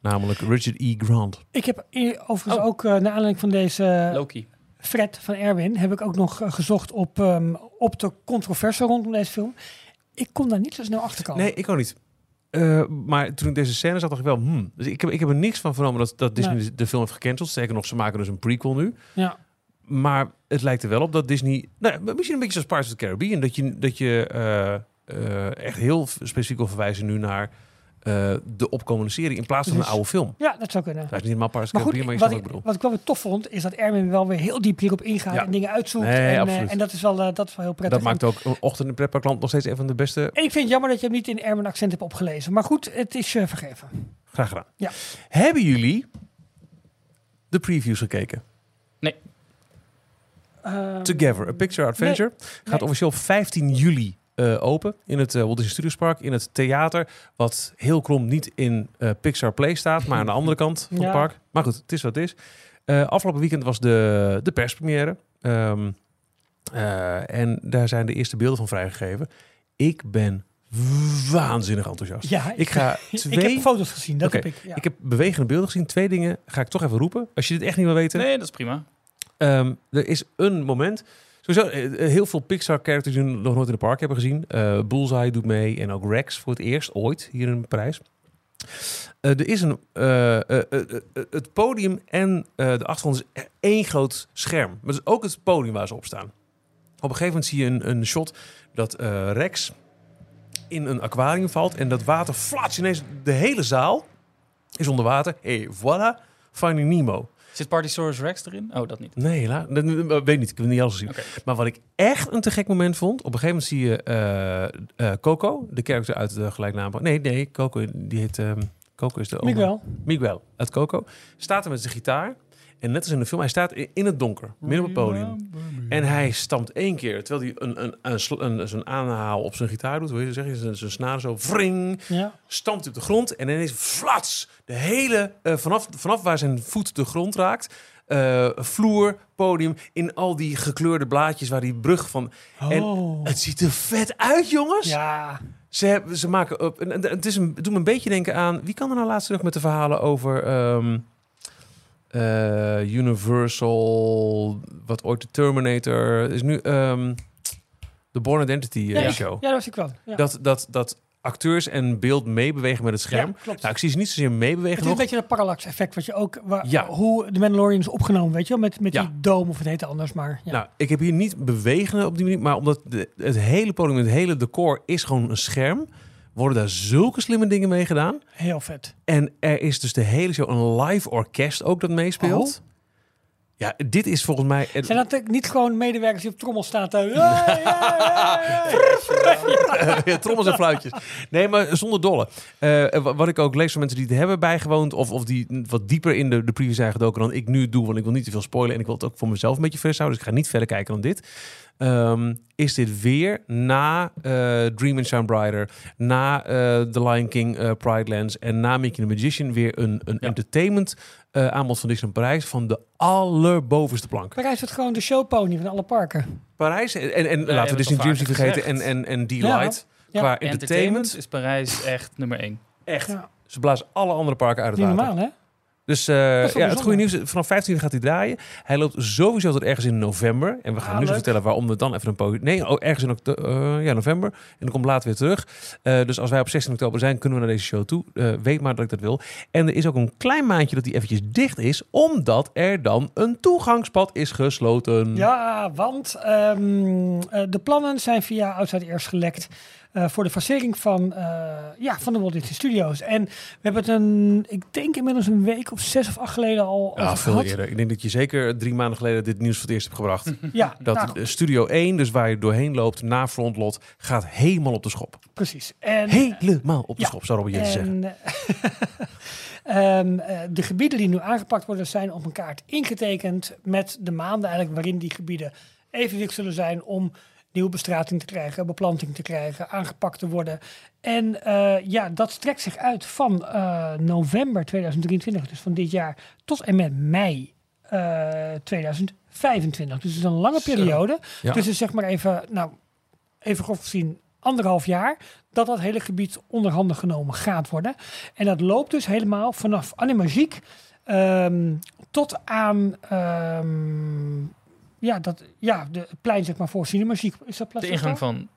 Namelijk Richard E. Grant. Ik heb overigens Oh. ook, eh naar aanleiding van deze Loki. Fred van Erwin, heb ik ook nog eh, gezocht op, ehm, op de controverse rondom deze film. Ik kon daar niet zo snel achter komen. Nee, ik ook niet. Eh, maar toen ik deze scène zag, dacht ik wel... Hmm. Dus ik heb, ik heb er niks van vernomen dat, dat Disney Nee. de film heeft gecanceld. Sterker nog, ze maken dus een prequel nu. Ja. Maar het lijkt er wel op dat Disney... Nou, misschien een beetje zoals Pirates of the Caribbean. Dat je, dat je eh, eh, echt heel specifiek wil verwijzen nu naar eh, de opkomende serie... in plaats van Dus- een oude film. ja, dat zou kunnen. Dat is niet helemaal Maar goed, Caribbean, maar je wat ik, wat ik bedoel. wat ik wel weer tof vond, is dat Erwin wel weer heel diep hierop ingaat Ja. en dingen uitzoekt. Nee, en, eh, absoluut. en dat is, wel, eh, dat is wel heel prettig. Dat maakt ook een ochtend in Pretparkland nog steeds een van de beste. En ik vind het jammer dat je hem niet in Erwin accent hebt opgelezen. Maar goed, het is eh, vergeven. Graag gedaan. Ja. Hebben jullie de previews gekeken? Ehm, Together, A Picture Adventure. Gaat nee. officieel 15 juli open in het eh, Walt Disney Studios Park, in het theater, wat heel krom niet in eh, Pixar Play staat, maar aan de andere kant van Ja. het park. Maar goed, het is wat het is. Eh, afgelopen weekend was de, de perspremière. Ehm, eh, en daar zijn de eerste beelden van vrijgegeven. Ik ben waanzinnig enthousiast. Ja, Ik ga twee... *laughs* ik heb foto's gezien, dat Oké, heb ik. Ja. Ik heb bewegende beelden gezien. Twee dingen ga ik toch even roepen. Als je dit echt niet wil weten. Nee, dat is prima. Ehm, er is een moment. Sowieso, eh, eh, heel veel Pixar-characters die we nog nooit in het park hebben gezien. Eh Bullseye doet mee en ook Rex voor het eerst ooit hier in Parijs. Eh, er is een, het podium en de achtergrond is één groot scherm. Maar het is ook het podium waar ze op staan. Op een gegeven moment zie je een, een shot dat Rex in een aquarium valt en dat water flats ineens de hele zaal is onder water. Hey, voilà, Finding Nemo. Zit Partysaurus Rex erin? Oh, dat niet. Nee, la, dat, dat weet ik niet. Ik heb het niet alles gezien. Oké. Maar wat ik echt een te gek moment vond... op een gegeven moment zie je eh, eh, Coco, de character uit de gelijkname... Nee, nee, Coco, die heet... ehm, Coco is de oma. Miguel. Miguel uit Coco. Staat er met zijn gitaar. En net als in de film, hij staat in, het donker, midden op het podium. En hij stampt één keer, terwijl hij een, een, een, een, zo'n aanhaal op zijn gitaar doet. Hoe je zeg je, zijn- zijn snaren zo, wring, Ja. stampt op de grond. En ineens flats, de hele, eh, vanaf, vanaf waar zijn voet de grond raakt... eh, vloer, podium, in al die gekleurde blaadjes waar die brug van... En Oh. het ziet er vet uit, jongens! ja. Ze, hebben, ze maken op. En, en het, is een, het doet me een beetje denken aan. Wie kan er nou laatst terug met de verhalen over. ehm, eh, Universal. Wat ooit de Terminator. Is nu. ehm de Born Identity eh, Ja, show. ja, dat was ik wel. Ja. Dat, dat, dat acteurs en beeld meebewegen met het scherm. Ja, klopt. Nou, ik zie ze niet zozeer meebewegen Het is een beetje een parallax effect, wat je ook, waar, Ja. hoe de Mandalorian is opgenomen, weet je wel, met, met Ja. die dome of het heet anders, maar ja. Nou, ik heb hier niet bewegen op die manier, maar omdat de, het hele podium, het hele decor is gewoon een scherm, worden daar zulke slimme dingen mee gedaan. heel vet. En er is dus de hele show een live orkest ook dat meespeelt. Ja, dit is volgens mij... Zijn dat niet gewoon medewerkers die op trommel staan? Ja, trommels en fluitjes. Nee, maar zonder dolle. Eh, wa- wat ik ook lees van mensen die het hebben bijgewoond... of, of die wat dieper in de, de preview zijn gedoken dan ik nu doe... want ik wil niet te veel spoilen en ik wil het ook voor mezelf een beetje fris houden... dus ik ga niet verder kijken dan dit. Ehm, is dit weer na eh, Dream and Shine Brighter... na eh, The Lion King Pride Lands... en na Mickey the Magician... weer een, een Ja. entertainment eh, aanbod van Disneyland Parijs... van de allerbovenste plank. Parijs wordt gewoon de showpony van alle parken. Parijs en, en, laten we Disney Dreams niet vergeten... en, en, en Delight... Ja. Qua Entertainment entertainment, is Parijs echt nummer één. echt. Ja. Ze blazen alle andere parken uit het Niet water. normaal, hè? Dus eh, ja, het goede nieuws, is, vanaf 15 gaat hij draaien. Hij loopt sowieso tot ergens in november. En we gaan Ah, nu zo vertellen waarom we dan even een poging... Nee, oh, ergens in okto- eh, ja, november. En dan komt later weer terug. Eh, dus als wij op 16 oktober zijn, kunnen we naar deze show toe. Weet maar dat ik dat wil. En er is ook een klein maandje dat hij eventjes dicht is. Omdat er dan een toegangspad is gesloten. Ja, want ehm, eh, de plannen zijn via Outside Airs gelekt eh, voor de facering van, eh, ja, van de Walt Disney Studios. En we hebben het een, ik denk inmiddels een week of zes of acht geleden al Ja, veel gehad. eerder. Ik denk dat je zeker drie maanden geleden dit nieuws voor het eerst hebt gebracht. *laughs* Ja, Dat nou, Studio 1, dus waar je doorheen loopt, na Frontlot, gaat helemaal op de schop. precies. En, Helemaal op de Ja. schop, zou Robert Jensen zeggen. En, *laughs* eh, ehm, eh, de gebieden die nu aangepakt worden zijn op een kaart ingetekend met de maanden eigenlijk waarin die gebieden evenwicht zullen zijn om nieuwe bestrating te krijgen, beplanting te krijgen, aangepakt te worden. En eh, ja, dat strekt zich uit van eh, november 2023, dus van dit jaar, tot en met mei eh, 2025. Dus het is een lange periode. Ja. Dus het is zeg maar even, nou, even grof gezien anderhalf jaar dat dat hele gebied onder handen genomen gaat worden. En dat loopt dus helemaal vanaf Animagiek ehm tot aan ehm, ja, dat, ja, de het plein zeg maar voor Cinemagiek. Is dat De ingang van...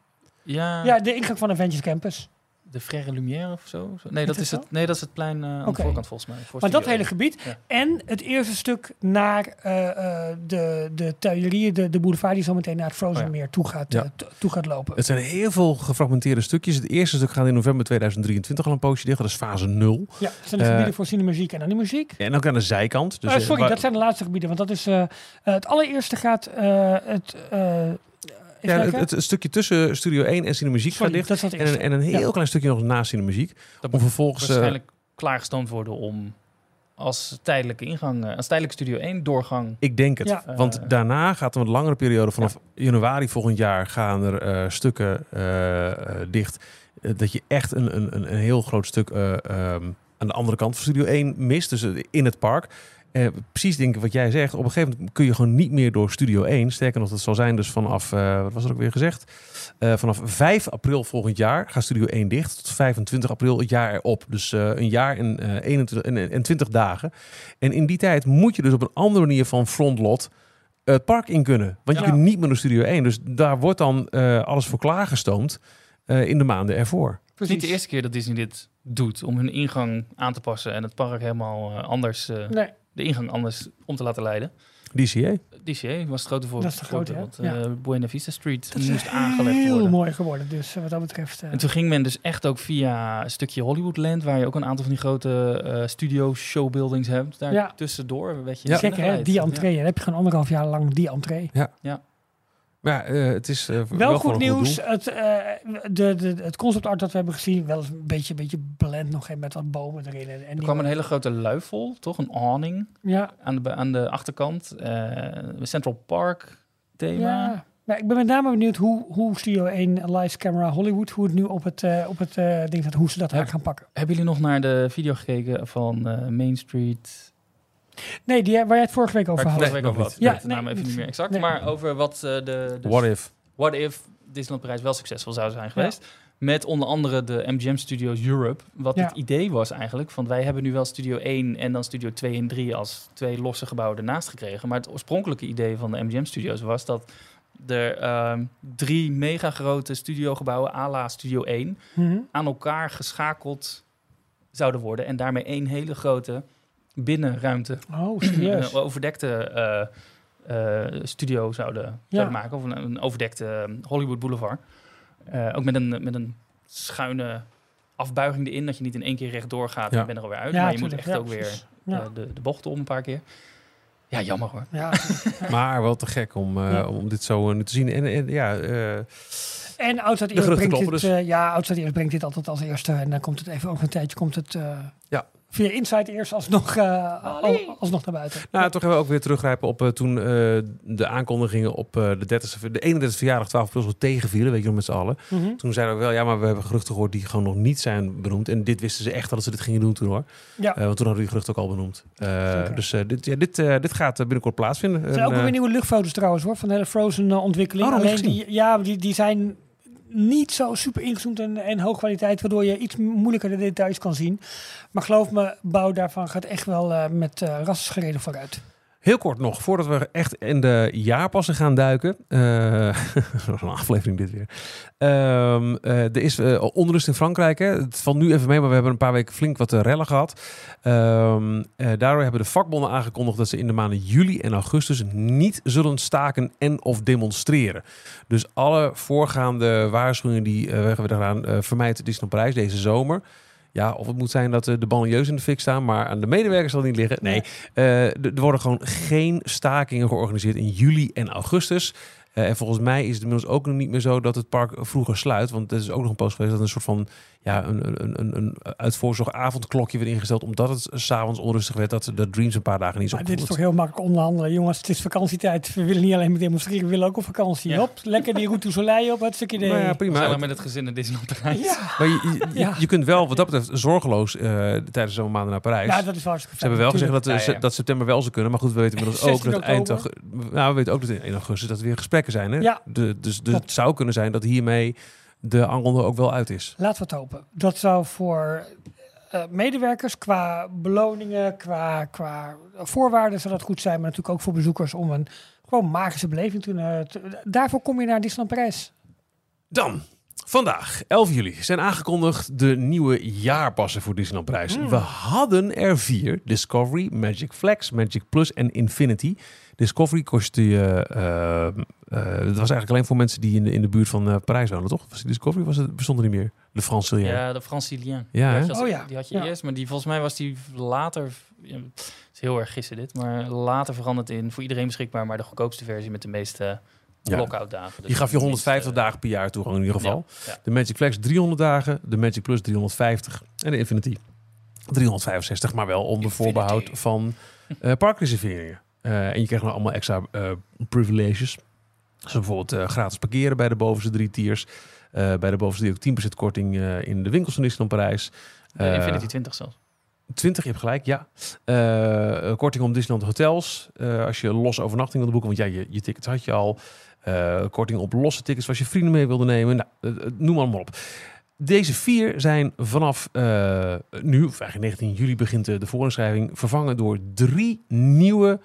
Ja, Ja, de ingang van Avengers Campus. De Frère Lumière of zo? Nee, dat is het, nee, dat is het plein eh, aan de voorkant volgens mij. voor Maar dat hele gebied. Ja. En het eerste stuk naar eh, eh, de, de tuilerieën, de, de boulevard die zo meteen naar het Frozen Oh ja. Meer toe gaat, Ja. toe gaat lopen. Het zijn heel veel gefragmenteerde stukjes. Het eerste stuk gaat in november 2023 al een poosje dicht. Dat is fase 0. Ja, dat zijn de gebieden voor Cinemagiek en Animagiek. En ook aan de zijkant. Dus, sorry, dat zijn de laatste gebieden. Want dat is het allereerste gaat eh, het. Ja, het, stukje tussen Studio 1 en Cinemuziek gaat Sorry, dicht. dat is het En, een- en een heel Ja. klein stukje nog na Cinemuziek. Dat Om moet vervolgens... eh, waarschijnlijk klaargestoomd worden om als tijdelijke ingang, eh, als tijdelijke Studio 1 doorgang. Ik denk het. Ja. Want Eh, daarna gaat er een wat langere periode. Vanaf januari volgend jaar gaan er eh, stukken dicht. dat je echt een, een, een heel groot stuk eh, ehm, aan de andere kant van Studio 1 mist. Dus in het park. Eh, precies denk ik wat jij zegt. Op een gegeven moment kun je gewoon niet meer door Studio 1. Sterker nog, dat zal zijn dus vanaf, eh, wat was er ook weer gezegd? Eh, vanaf 5 april volgend jaar gaat Studio 1 dicht. Tot 25 april het jaar erop. Dus eh, een jaar en, eh 21, en, en 20 dagen. En in die tijd moet je dus op een andere manier van frontlot het park in kunnen. Want je kunt niet meer naar Studio 1. Dus daar wordt dan eh, alles voor klaargestoomd eh, in de maanden ervoor. Het is niet de eerste keer dat Disney dit doet om hun ingang aan te passen en het park helemaal anders, eh, Nee, de ingang anders om te laten leiden. DCA. DCA was het grote voor. Dat is de grote, want, eh, Buena Vista Street dat moest aangelegd heel worden. mooi geworden. Dus eh, wat dat betreft... eh, En toen ging men dus echt ook via een stukje Hollywoodland, waar je ook een aantal van die grote eh, studio showbuildings hebt. Daar Ja. tussendoor werd je Ja. Zeker, hè, die Ja. entree. Dan heb je gewoon anderhalf jaar lang die entree. Maar ja, eh, het is eh, Wel, goed nieuws. het, eh, de, de, het concept art dat we hebben gezien, wel eens een beetje, beetje blend nog hè, met wat bomen erin. En, Er kwam een hele grote luifel, toch? Een awning Ja, aan de, aan de achterkant. Eh, Central Park thema. ja. Nou, ik ben met name benieuwd hoe, hoe Studio 1 Live Camera Hollywood, hoe het nu op het, op het eh, ding staat, hoe ze dat gaan pakken. Hebben jullie nog naar de video gekeken van eh, Main Street? Nee, die, waar jij het vorige week over had. vorige week over had. Ja, de nee, naam even niet. meer exact. Nee. Maar over wat eh, de, de What if? What if Disneyland Parijs wel succesvol zou zijn geweest. Met onder andere de MGM Studios Europe. Wat Ja. het idee was eigenlijk. Want wij hebben nu wel Studio 1 en dan Studio 2 en 3 als twee losse gebouwen ernaast gekregen. Maar het oorspronkelijke idee van de MGM Studios was dat er ehm, drie mega grote studiogebouwen à la Studio 1 Mhm. aan elkaar geschakeld zouden worden. En daarmee één hele grote binnenruimte Oh, serieus. een overdekte eh, eh, studio zouden, Ja. zouden maken. Of een, een overdekte eh, Hollywood Boulevard. Eh, ook met een, met een schuine afbuiging erin. Dat je niet in één keer rechtdoor gaat en Ja. bent er alweer uit. Ja, maar je moet echt Ja, ook weer precies. Eh, de, de bocht om een paar keer. Ja, jammer hoor. Ja. *laughs* Maar wel te gek om, eh, Ja. om dit zo eh, nu te zien. En, en ja, eh, En Outside De Ears geruchten brengt dit, dus. eh, ja, brengt dit altijd als eerste. En dan komt het even over een tijdje komt het eh, Ja. Via Inside Ears alsnog, eh, al- alsnog naar buiten. Nou, toch hebben we ook weer teruggrijpen op eh, toen eh, de aankondigingen op eh, de, 30, de 31 verjaardag 12 april zo tegenvielen, weet je nog met z'n allen. Mhm. Toen zeiden we wel, ja, maar we hebben geruchten gehoord die gewoon nog niet zijn benoemd. En dit wisten ze echt dat ze dit gingen doen toen hoor. Ja. Eh, want toen hadden we die geruchten ook al benoemd. Eh, dus eh, dit, ja, dit, eh, dit gaat binnenkort plaatsvinden. Er zijn En, ook wel weer nieuwe luchtfoto's trouwens hoor, van de hele Frozen ontwikkeling. Oh, Alleen die, ja, die, die zijn niet zo super ingezoomd en, en hoog kwaliteit, waardoor je iets moeilijker de details kan zien. Maar geloof me, bouw daarvan gaat echt wel eh, met uh, rassenschreden vooruit. Heel kort nog, voordat we echt in de jaarpassen gaan duiken. *laughs* is een aflevering dit weer. Ehm, eh, er is eh, onrust in Frankrijk. Hè. Het valt nu even mee, maar we hebben een paar weken flink wat rellen gehad. Ehm, eh, daardoor hebben de vakbonden aangekondigd dat ze in de maanden juli en augustus niet zullen staken en of demonstreren. Dus alle voorgaande waarschuwingen die we hebben gedaan, uh, vermijd Disneyland Parijs deze zomer. Ja, of het moet zijn dat uh, de banlieues in de fik staan, maar aan de medewerkers zal het niet liggen. Nee, uh, er worden gewoon geen stakingen georganiseerd in juli en augustus. Uh, en volgens mij is het inmiddels ook nog niet meer zo dat het park vroeger sluit. Want er is ook nog een post geweest dat een soort van ja, een, een, een, een uit voorzorg avondklokje werd ingesteld. Omdat het s'avonds onrustig werd dat de Dreams een paar dagen niet zo Maar dit is toch heel makkelijk onderhandelen. Jongens, het is vakantietijd. We willen niet alleen maar demonstreren, we willen ook op vakantie. Ja. Hop, lekker die route Soleil op, het stukje idee. Nou ja, prima. We zijn met het gezin in Disneyland Parijs. Ja. Maar je, je, ja. je, kunt wel wat dat betreft zorgeloos uh, tijdens zo'n maanden naar Parijs. Ja, dat is hartstikke Ze hebben wel gezegd dat, ja, ja. dat september wel zou kunnen. Maar goed, we weten inmiddels ook dat eind augustus... Nou, we weten ook dat in augustus dat er weer zijn. Hè? Ja. De, dus dus het zou kunnen zijn dat hiermee de aankondiging ook wel uit is. Laten we het hopen. Dat zou voor uh, medewerkers qua beloningen, qua, qua voorwaarden zou dat goed zijn. Maar natuurlijk ook voor bezoekers om een gewoon magische beleving te doen. Daarvoor kom je naar Disneyland Parijs. Dan, vandaag, 11 juli, zijn aangekondigd de nieuwe jaarpassen voor Disneyland Parijs. Mm. We hadden er vier. Discovery, Magic Flex, Magic Plus en Infinity. Discovery kostte je... Uh, uh, het was eigenlijk alleen voor mensen die in de, in de buurt van uh, Parijs wonen, toch? Was die Discovery was het, bestond er niet meer? De Francilien. Ja, de Francilien. Ja, die, oh, ja. die had je ja. eerst, maar die volgens mij was die later... Ja, het is heel erg gissen dit, maar later veranderd in voor iedereen beschikbaar, maar de goedkoopste versie met de meeste ja. lockout dagen. Dus die gaf je 150 meeste, dagen per jaar toegang in ieder geval. Ja, ja. De Magic Flex 300 dagen, de Magic Plus 350 en de Infinity 365, maar wel onder voorbehoud van *laughs* eh parkreserveringen. Eh, en je krijgt nog allemaal extra eh, privileges. Zoals bijvoorbeeld eh, gratis parkeren bij de bovenste drie tiers. Eh, bij de bovenste drie ook 10% korting eh, in de winkels van Disneyland Parijs. Eh, Eh, Infinity 20 zelfs. 20, je hebt gelijk, ja. Eh, eh, korting op Disneyland hotels. eh, als je los overnachting wilde boeken, want ja, je, je tickets had je al. Eh, korting op losse tickets als je vrienden mee wilde nemen. Nou, eh, eh, noem allemaal op. Deze vier zijn vanaf eh, nu, of eigenlijk 19 juli begint de, voorinschrijving, vervangen door drie nieuwe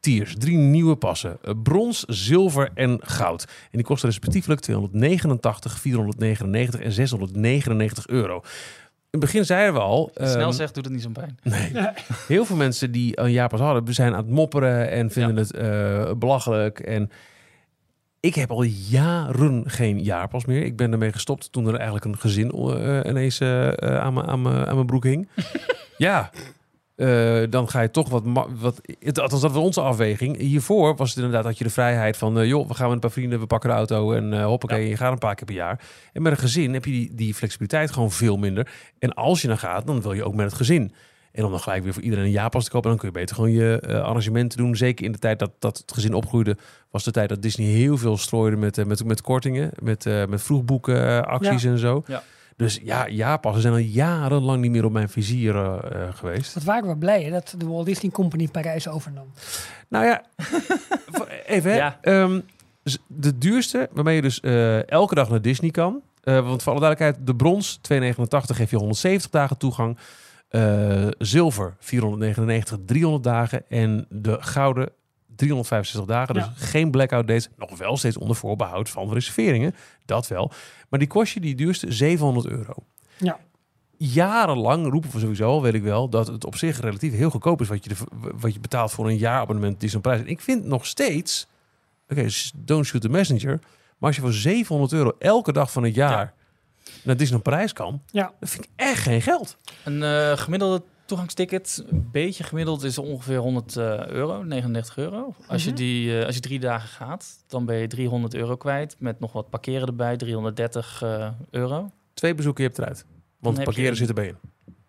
tiers. Drie nieuwe passen. Brons, zilver en goud. En die kosten respectievelijk 289, 499 en 699 euro. In het begin zeiden we al... Snel ehm, zegt, doet het niet zo'n pijn. Nee. Heel veel mensen die een jaar pas hadden, zijn aan het mopperen en vinden Ja. het eh, belachelijk. En ik heb al jaren geen jaarpas meer. Ik ben ermee gestopt toen er eigenlijk een gezin eh, ineens eh, eh, aan, mijn- aan, aan mijn broek hing. *laughs* ja. Dan ga je toch wat, wat. Althans, dat was onze afweging. Hiervoor was het inderdaad dat je de vrijheid van. joh, we gaan met een paar vrienden, we pakken de auto en hoppakee, je gaat een paar keer per jaar. En met een gezin heb je die, die flexibiliteit gewoon veel minder. En als je dan gaat, dan wil je ook met het gezin. En om dan gelijk weer voor iedereen een jaarpas te kopen, dan kun je beter gewoon je eh, arrangementen doen. Zeker in de tijd dat, dat het gezin opgroeide, was de tijd dat Disney heel veel strooide met, eh, met, met kortingen, met, eh, met vroegboeken, eh, acties en zo. Ja. Dus ja, jaarpassen zijn al jarenlang niet meer op mijn vizier geweest. Wat waren we blij hè, dat de Walt Disney Company Parijs overnam. Nou ja, *laughs* even hè. Ja. Ehm, de duurste, waarmee je dus eh, elke dag naar Disney kan. Eh, want voor alle duidelijkheid, de brons 289 geeft je 170 dagen toegang. Eh, zilver 499, 300 dagen. En de gouden 365 dagen. Dus Ja. geen blackout dates. Nog wel steeds onder voorbehoud van reserveringen. Dat wel. Maar die kost je die duurste 700 euro. Ja. Jarenlang roepen we sowieso, al, weet ik wel, dat het op zich relatief heel goedkoop is wat je, de, wat je betaalt voor een jaarabonnement Disney Prijs. En ik vind nog steeds, oké, don't shoot the messenger, maar als je voor 700 euro elke dag van het jaar naar Disneyland Parijs kan, Ja. dat vind ik echt geen geld. Een eh, gemiddelde toegangsticket, een beetje gemiddeld, is ongeveer 100 eh, euro, 39 euro. Als, je Mhm. die, eh, als je drie dagen gaat, dan ben je 300 euro kwijt. Met nog wat parkeren erbij, 330 eh, euro. Twee bezoeken, je hebt eruit. Want parkeren zit erbij in.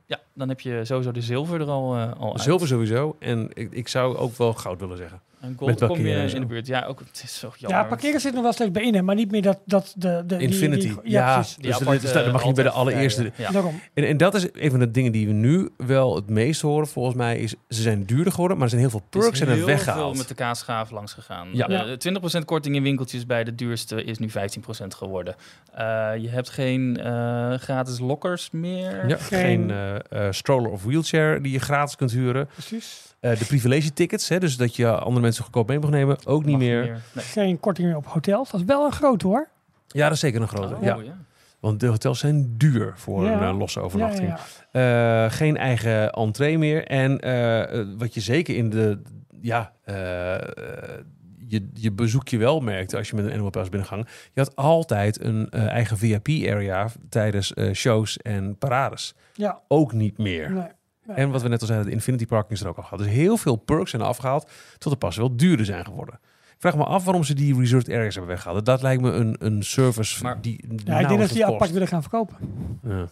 Ja, dan heb je sowieso de zilver er al, eh, al uit. Zilver sowieso. En ik, ik zou ook wel goud willen zeggen. En met gold kom parkeren en je zo. in de buurt. Ja, ook, het is zo jammer. Ja, parkeren zit nog wel steeds bij in, hè, maar niet meer dat, dat de, de Infinity. die- ja, precies. Die dus dat- aparte, dus dan mag je niet bij de allereerste. vrij, Ja. Daarom. En, en dat is een van de dingen die we nu wel het meest horen, volgens mij, is ze zijn duurder geworden, maar er zijn heel veel perks Er zijn er heel veel weggehaald. met de kaasschaaf langs gegaan. Ja. Eh, 20% korting in winkeltjes bij de duurste is nu 15% geworden. Eh, je hebt geen eh, gratis lockers meer. Ja, Geen- geen eh, eh, stroller of wheelchair die je gratis kunt huren. Precies. Eh, de privilege tickets, hè, dus dat je andere mensen goedkoop mee mag nemen, ook niet Mag meer. Nee. Geen korting meer op hotels. Dat is wel een groot hoor. Ja, dat is zeker een grote. Oh, ja. ja. Want de hotels zijn duur voor Ja. een eh, losse Ja, overnachting. ja, Eh, geen eigen entree meer. En wat je zeker in de... Ja, je, je bezoekje wel merkte als je met een Animal Pass binnengang. Je had altijd een eh, eigen VIP-area tijdens shows en parades. ja. Ook niet meer. Nee. En wat we net al zeiden, de Infinity Parking is er ook al gehad. Dus heel veel perks zijn afgehaald, tot de pas wel duurder zijn geworden. Ik vraag me af waarom ze die reserved areas hebben weggehaald. Dat lijkt me een, een service Maar- die Ja, ik denk dat ze die apart willen gaan verkopen. Ja.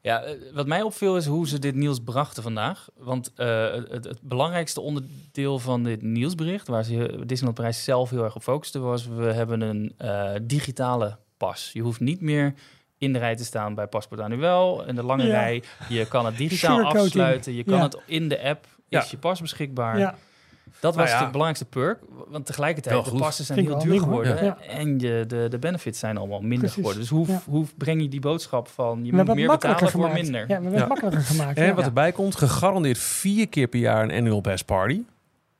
Ja, eh, wat mij opviel is hoe ze dit nieuws brachten vandaag. Want eh, het, het belangrijkste onderdeel van dit nieuwsbericht, waar ze Disneyland Parijs zelf heel erg op focuste, was we hebben een eh, digitale pas. Je hoeft niet meer in de rij te staan bij Paspoort Annuel en de lange Ja. rij. Je kan het digitaal afsluiten. Je kan Ja. het in de app. Ja. Is je pas beschikbaar? Ja. Dat was Nou ja. de belangrijkste perk. Want tegelijkertijd, de passen zijn heel duur geworden. Ja. En je, de, de benefits zijn allemaal minder Precies. geworden. Dus hoe, Ja. hoe breng je die boodschap van je moet meer betalen voor minder? Ja, we hebben het makkelijker gemaakt. En ja. wat erbij komt, gegarandeerd vier keer per jaar een annual pass party.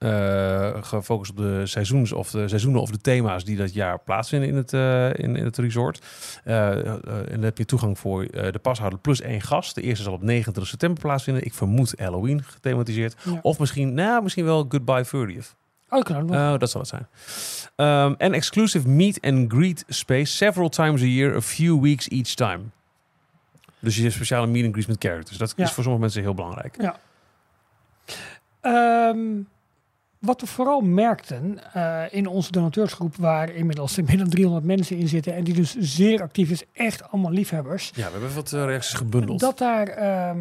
Eh, gefocust op de seizoens of de seizoenen of de thema's die dat jaar plaatsvinden in het, eh, in, in het resort. Eh, en dan heb je toegang voor de pashouder plus één gast. De eerste zal op 29 september plaatsvinden. Ik vermoed Halloween gethematiseerd. Ja. Of misschien, nou, misschien wel Goodbye 30th. Oh. Oh, dat zal het zijn. Um, en exclusive meet and greet space several times a year, a few weeks each time. Dus je hebt speciale meet and greets met characters. Dat Ja. is voor sommige mensen heel belangrijk. Ehm, wat we vooral merkten eh, in onze donateursgroep, waar inmiddels meer dan 300 mensen in zitten en die dus zeer actief is, echt allemaal liefhebbers, Ja, we hebben wat eh, reacties gebundeld. dat daar ehm,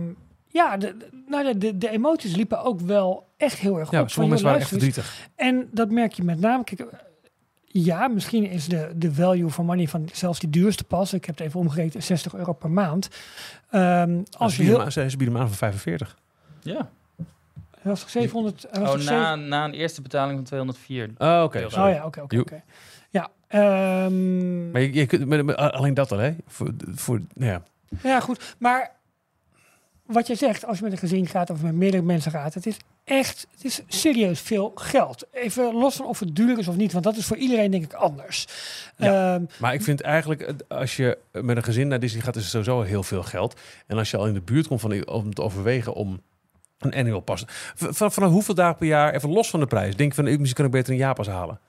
ja, de, de- nou, de, de, de emoties liepen ook wel echt heel erg Ja, op. sommige mensen waren echt verdrietig. En dat merk je met name. Kijk, eh, ja, misschien is de, de value for money van zelfs die duurste pas. Ik heb het even omgerekend, 60 euro per maand. Ehm, als je heel... Ze bieden hem aan voor 45. Ja. Hij was toch 700. hij was Oh, toch na, na een eerste betaling van 204. Oh, oké. Oh ja, oké, oké. Ja, ehm, Maar je, je kunt, maar- maar alleen dat al, hè? Voor, voor, ja. ja, goed. Maar wat jij zegt, als je met een gezin gaat of met meerdere mensen gaat, het is echt, het is serieus veel geld. Even los van of het duur is of niet, want dat is voor iedereen denk ik anders. Ja. Ehm, Maar ik vind eigenlijk, het- als je met een gezin naar Disney gaat, is het sowieso heel veel geld. En als je al in de buurt komt van, om te overwegen om een annual pas. Van, vanaf hoeveel dagen per jaar, even los van de prijs, denk je van, ik- misschien kan ik beter een jaarpas halen.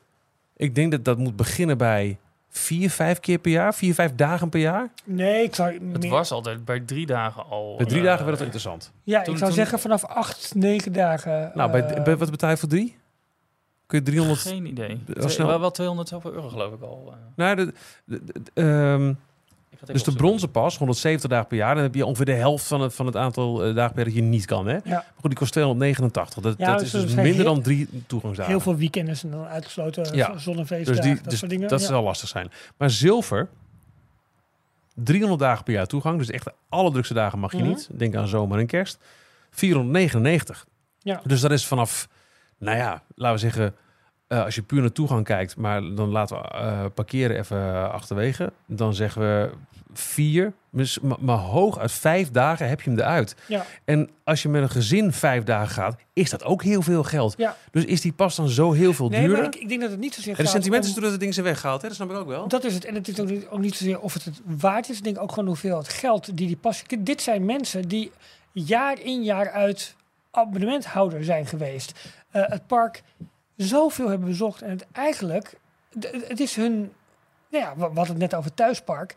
Ik denk dat dat moet beginnen bij vier, vijf keer per jaar, vier, vijf dagen per jaar. nee, ik zou Het meer- was altijd bij drie dagen al. Bij drie eh, dagen werd het interessant. Ja, Toen- ik zou toen- zeggen vanaf acht, negen dagen. Nou, bij, eh, bij- wat betaal je voor drie? Kun je 300... Geen idee. Wel wel, wel 200 zoveel euro geloof ik al. eh. Nou, de, de- de- ehm, dus de bronzen pas, 170 dagen per jaar. Dan heb je ongeveer de helft van het, van het aantal eh, dagen per jaar dat je niet kan. Hè? Ja. Maar goed, die kost 289. Dat, Ja, dat dus is dus minder heel- dan drie toegangsdagen. Heel veel weekenden zijn dan uitgesloten, Ja. zonnefeestdagen, dus die, dat dus soort dingen. dat ja. zal lastig zijn. Maar zilver, 300 dagen per jaar toegang. Dus echt de allerdrukste dagen mag je Mhm. niet. Denk aan zomer en kerst. 499. Ja. Dus dat is vanaf, nou ja, laten we zeggen... eh, als je puur naar toegang kijkt, maar dan laten we eh, parkeren even achterwege. Dan zeggen we vier, dus maar, maar hooguit vijf dagen heb je hem eruit. Ja. En als je met een gezin vijf dagen gaat, is dat ook heel veel geld. Ja. Dus is die pas dan zo heel veel Nee, duurder? maar ik, ik denk dat het niet zozeer En de sentiment is om- dat de dingen zijn weggehaald, hè? dat snap ik ook wel. Dat is het. En het is ook niet, ook niet zozeer of het het waard is. Ik denk ook gewoon hoeveel het geld die die pas... Dit zijn mensen die jaar in jaar uit abonnementhouder zijn geweest. Eh, het park zoveel hebben bezocht. En het eigenlijk... Het is hun... Nou ja, hadden het net over thuispark.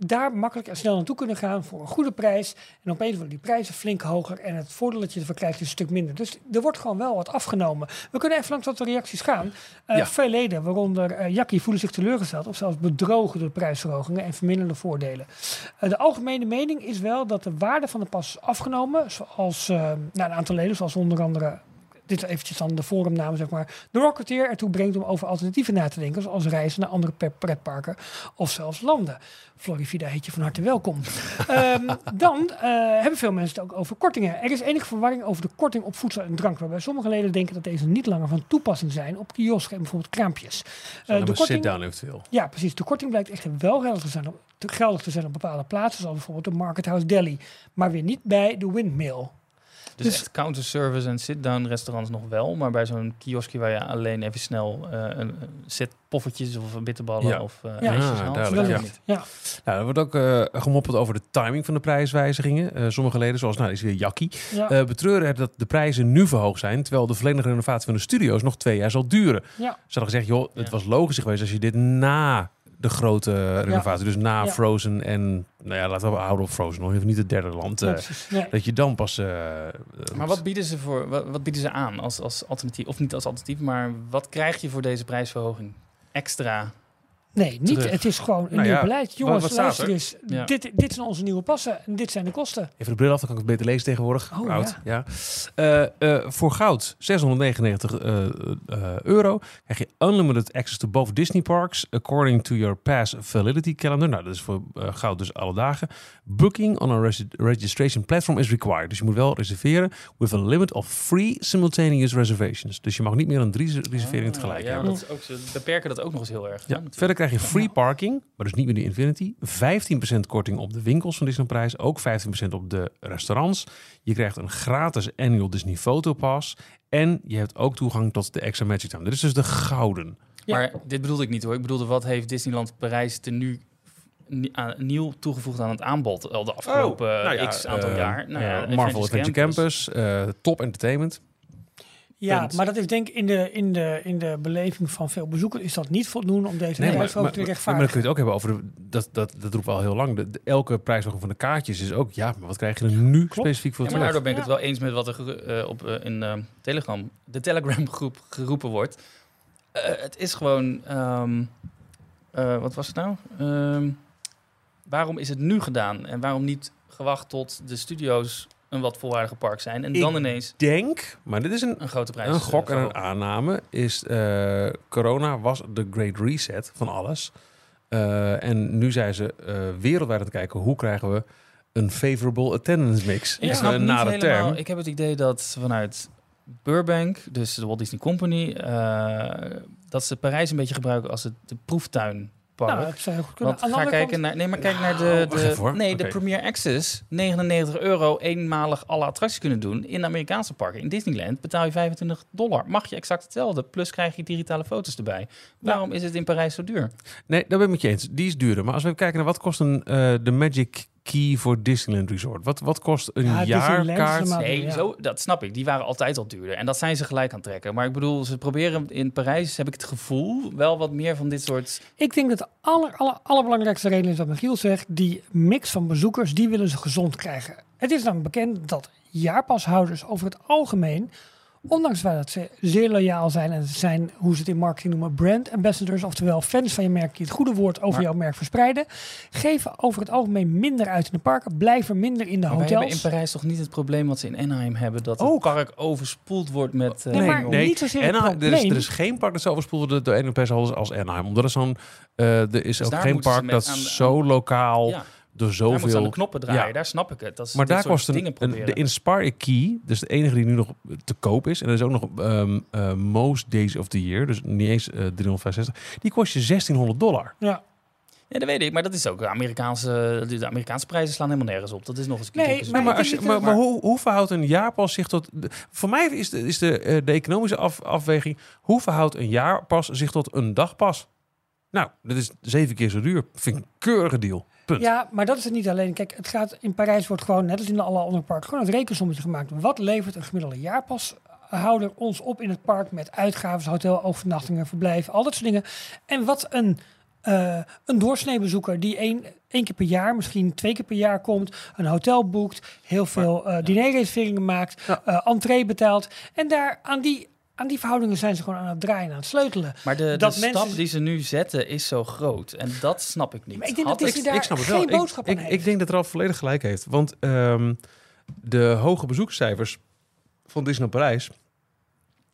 Daar makkelijk en snel naartoe kunnen gaan voor een goede prijs. En opeens worden die prijzen flink hoger. En het voordeel dat je ervan krijgt is een stuk minder. Dus er wordt gewoon wel wat afgenomen. We kunnen even langs wat de reacties gaan. Ja. Veel leden, waaronder eh Jackie, voelen zich teleurgesteld of zelfs bedrogen door prijsverhogingen en verminderde voordelen. Eh, de algemene mening is wel dat de waarde van de pas is afgenomen, zoals nou, een aantal leden, zoals onder andere, dit eventjes dan de forumnaam zeg maar, de Rocketeer ertoe brengt om over alternatieven na te denken, zoals reizen naar andere pretparken of zelfs landen. Florivida heet je van harte welkom. *laughs* Ehm, dan eh, hebben veel mensen het ook over kortingen. Er is enige verwarring over de korting op voedsel en drank, waarbij sommige leden denken dat deze niet langer van toepassing zijn op kiosken en bijvoorbeeld kraampjes. Eh, de korting, sit-down eventueel. ja, precies. De korting blijkt echter wel geldig te, zijn op, te geldig te zijn op bepaalde plaatsen, zoals bijvoorbeeld de Market House Delhi, maar weer niet bij de Windmill. Dus, Dus- echt counterservice en sit-down restaurants nog wel. Maar bij zo'n kioskje waar je alleen even snel eh, een, set poffertjes of bitterballen Ja. of eh Ja. ijsjes Ah, duidelijk, ja. niet. Ja, Nou, er wordt ook eh, gemopperd over de timing van de prijswijzigingen. Eh, sommige leden, zoals nou, is weer Jackie, ja, eh, betreuren het dat de prijzen nu verhoogd zijn, terwijl de volledige renovatie van de studio's nog twee jaar zal duren. ja. Ze hadden gezegd, joh, het Ja. was logisch geweest als je dit na de grote renovatie, dus na Ja. Frozen en, nou ja, laten we houden op Frozen, nog even niet het derde land, ja, eh, dat je dan pas... eh, Maar wat bieden ze voor? Wat, wat bieden ze aan als, als alternatief? Of niet als alternatief, maar wat krijg je voor deze prijsverhoging? Extra. Nee, niet. terug. Het is gewoon een Nou nieuw ja, beleid. Jongens, wat luister er? eens. Ja. Dit, dit zijn onze nieuwe passen en dit zijn de kosten. Even de bril af, dan kan ik het beter lezen tegenwoordig. Oh, Oud, ja. Eh, eh, voor goud 699 eh, eh, euro krijg je unlimited access to both Disney parks according to your pass validity calendar. Nou, dat is voor goud dus alle dagen. Booking on a regi- registration platform is required. Dus je moet wel reserveren with a limit of free simultaneous reservations. Dus je mag niet meer dan drie reserveringen tegelijk Ah, ja, hebben. dat is ook, ze beperken dat ook nog eens heel erg. Ja, verder krijg je free parking, maar dus niet meer de Infinity. 15% korting op de winkels van Disneyprijs. Ook 15% op de restaurants. Je krijgt een gratis annual Disney Photopass. En je hebt ook toegang tot de extra Magic Time. Dit is dus de gouden. Ja. Maar dit bedoelde ik niet hoor. Ik bedoelde, wat heeft Disneyland Parijs ten nu nieuw toegevoegd aan het aanbod al de afgelopen nou ja, x aantal eh, jaar? Nou eh, ja, Marvel Adventure Campus, eh, top entertainment. Ja, Punt. maar dat is denk ik in de, in, de, in de beleving van veel bezoekers is dat niet voldoende om deze Nee, prijsverhoging maar, te maar, maar dan kun rechtvaardigen. je het ook hebben over, de, dat, dat, dat roepen we al heel lang. De, de- elke prijsverhoging van de kaartjes is ook, ja, maar wat krijg je er nu specifiek voor Ja, maar daardoor ben ik Ja. het wel eens met wat er eh, op, eh, in eh, Telegram, de Telegram groep geroepen wordt. Eh, het is gewoon, ehm, eh, wat was het nou? Ehm, waarom is het nu gedaan en waarom niet gewacht tot de studio's een wat volwaardige park zijn. En Ik dan ineens Denk, maar dit is een, een grote prijs. een gok en een aanname, is eh, corona was de great reset van alles. Eh, en nu zijn ze eh, wereldwijd aan het kijken hoe krijgen we een favorable attendance mix. Ik Ja. snap niet nare helemaal. term. Ik heb het idee dat vanuit Burbank, dus de Walt Disney Company, dat ze Parijs een beetje gebruiken als het de proeftuinpark. Nou, dat zou heel goed kunnen. Want Aan de ga andere kijken kant- naar. Nee, maar kijk naar Nou, de. wacht de hoor. nee, de. Premier Access. 99 euro eenmalig alle attracties kunnen doen. In de Amerikaanse parken. In Disneyland betaal je 25 dollar. Mag je exact hetzelfde. Plus krijg je digitale foto's erbij. Waarom is het in Parijs zo duur? Nee, daar ben ik met je eens. Die is duurder. Maar als we even kijken naar wat kost een, eh, de Magic Key voor Disneyland Resort. Wat, wat kost een Ja, jaarkaart? Nee, ja. zo, dat snap ik. Die waren altijd al duurder. En dat zijn ze gelijk aan het trekken. Maar ik bedoel, ze proberen in Parijs, heb ik het gevoel, wel wat meer van dit soort. Ik denk dat de aller, aller, allerbelangrijkste reden is wat Michiel zegt. Die mix van bezoekers, die willen ze gezond krijgen. Het is dan bekend dat jaarpashouders over het algemeen, ondanks dat ze zeer loyaal zijn en ze zijn, hoe ze het in marketing noemen, brand ambassadors, oftewel fans van je merk die het goede woord over Maar- jouw merk verspreiden, geven over het algemeen minder uit in de parken, blijven minder in de wij hebben in hotels. Parijs toch niet het probleem wat ze in Anaheim hebben. Dat Ook. het park overspoeld wordt met. eh, Nee, maar engelen. niet zozeer het er, is, probleem. er is geen park dat zo overspoeld wordt door Anaheim Persholders als Anaheim. Omdat er zo'n... eh, er is ook daar geen park dat aan- zo lokaal ja, door daar aan zoveel... de knoppen draaien. Ja. Daar snap ik het. Dat ze Maar daar kost een, een- de Inspire Key, dus de enige die nu nog te koop is. En dat is ook nog ehm, eh, Most Days of the Year, dus niet eens eh 365. Die kost je 1600 dollar. Ja. Ja, dat weet ik. Maar dat is ook de Amerikaanse, de Amerikaanse prijzen slaan helemaal nergens op. Dat is nog eens een Nee, maar Maar, als je, maar, hoe, hoe verhoudt een jaarpas zich tot... de- voor mij is de, is de, eh, de economische af, afweging... Hoe verhoudt een jaarpas zich tot een dagpas? Nou, dat is zeven keer zo duur. Vind ik een keurige deal. Punt. Ja, maar dat is het niet alleen. Kijk, het gaat in Parijs wordt gewoon, net als in alle andere parken, gewoon het rekensommetje gemaakt. Wat levert een gemiddelde jaarpashouder ons op in het park met uitgaven, hotel, overnachtingen, verblijf, al dat soort dingen. En wat een, eh een doorsneebezoeker die één, één keer per jaar, misschien twee keer per jaar komt, een hotel boekt, heel veel eh dinerreserveringen maakt, Ja. eh entree betaalt. En daar aan die, aan die verhoudingen zijn ze gewoon aan het draaien, aan het sleutelen. Maar de, de stap die ze nu zetten is zo groot. En dat snap ik niet. Maar ik denk Had dat ik- daar snap het geen wel. boodschap ik, aan ik, heeft. ik denk dat Ralf volledig gelijk heeft. Want ehm, de hoge bezoekscijfers van Disneyland Parijs...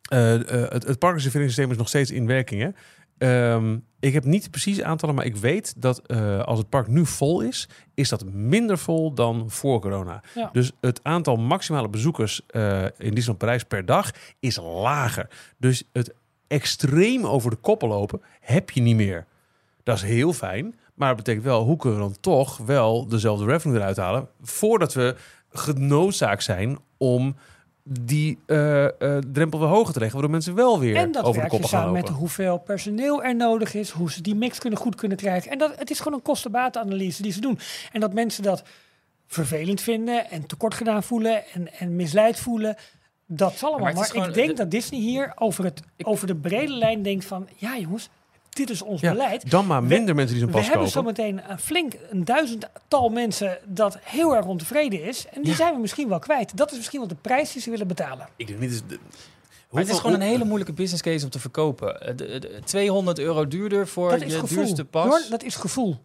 eh, eh, het, het parkreserveringssysteem is nog steeds in werking. Hè? Ehm, ik heb niet precies aantallen, maar ik weet dat eh, als het park nu vol is... is dat minder vol dan voor corona. Ja. Dus het aantal maximale bezoekers eh, in Disneyland Parijs per dag is lager. Dus het extreem over de koppen lopen heb je niet meer. Dat is heel fijn. Maar dat betekent wel, hoe kunnen we dan toch wel dezelfde revenue eruit halen... voordat we genoodzaakt zijn om die eh, eh, drempel weer hoger te leggen... waardoor mensen wel weer En dat over de koppen gaan samen lopen. met hoeveel personeel er nodig is, hoe ze die mix kunnen goed kunnen krijgen. En dat, het is gewoon een kostenbatenanalyse die ze doen. En dat mensen dat vervelend vinden en tekort gedaan voelen en, en misleid voelen, dat zal allemaal. maar ik denk de- dat Disney hier over, het, Ik- over de brede lijn denkt van, ja jongens, dit is ons Ja, beleid. Dan maar We- minder mensen die zo'n We pas hebben kopen. zometeen een flink een duizendtal mensen dat heel erg ontevreden is. En die Ja. zijn we misschien wel kwijt. Dat is misschien wel de prijs die ze willen betalen. Ik denk niet... eens de- Maar het is gewoon een hele moeilijke business case om te verkopen. Eh, de- de- 200 euro duurder voor Dat is je gevoel. duurste pas. Jorn, dat is gevoel.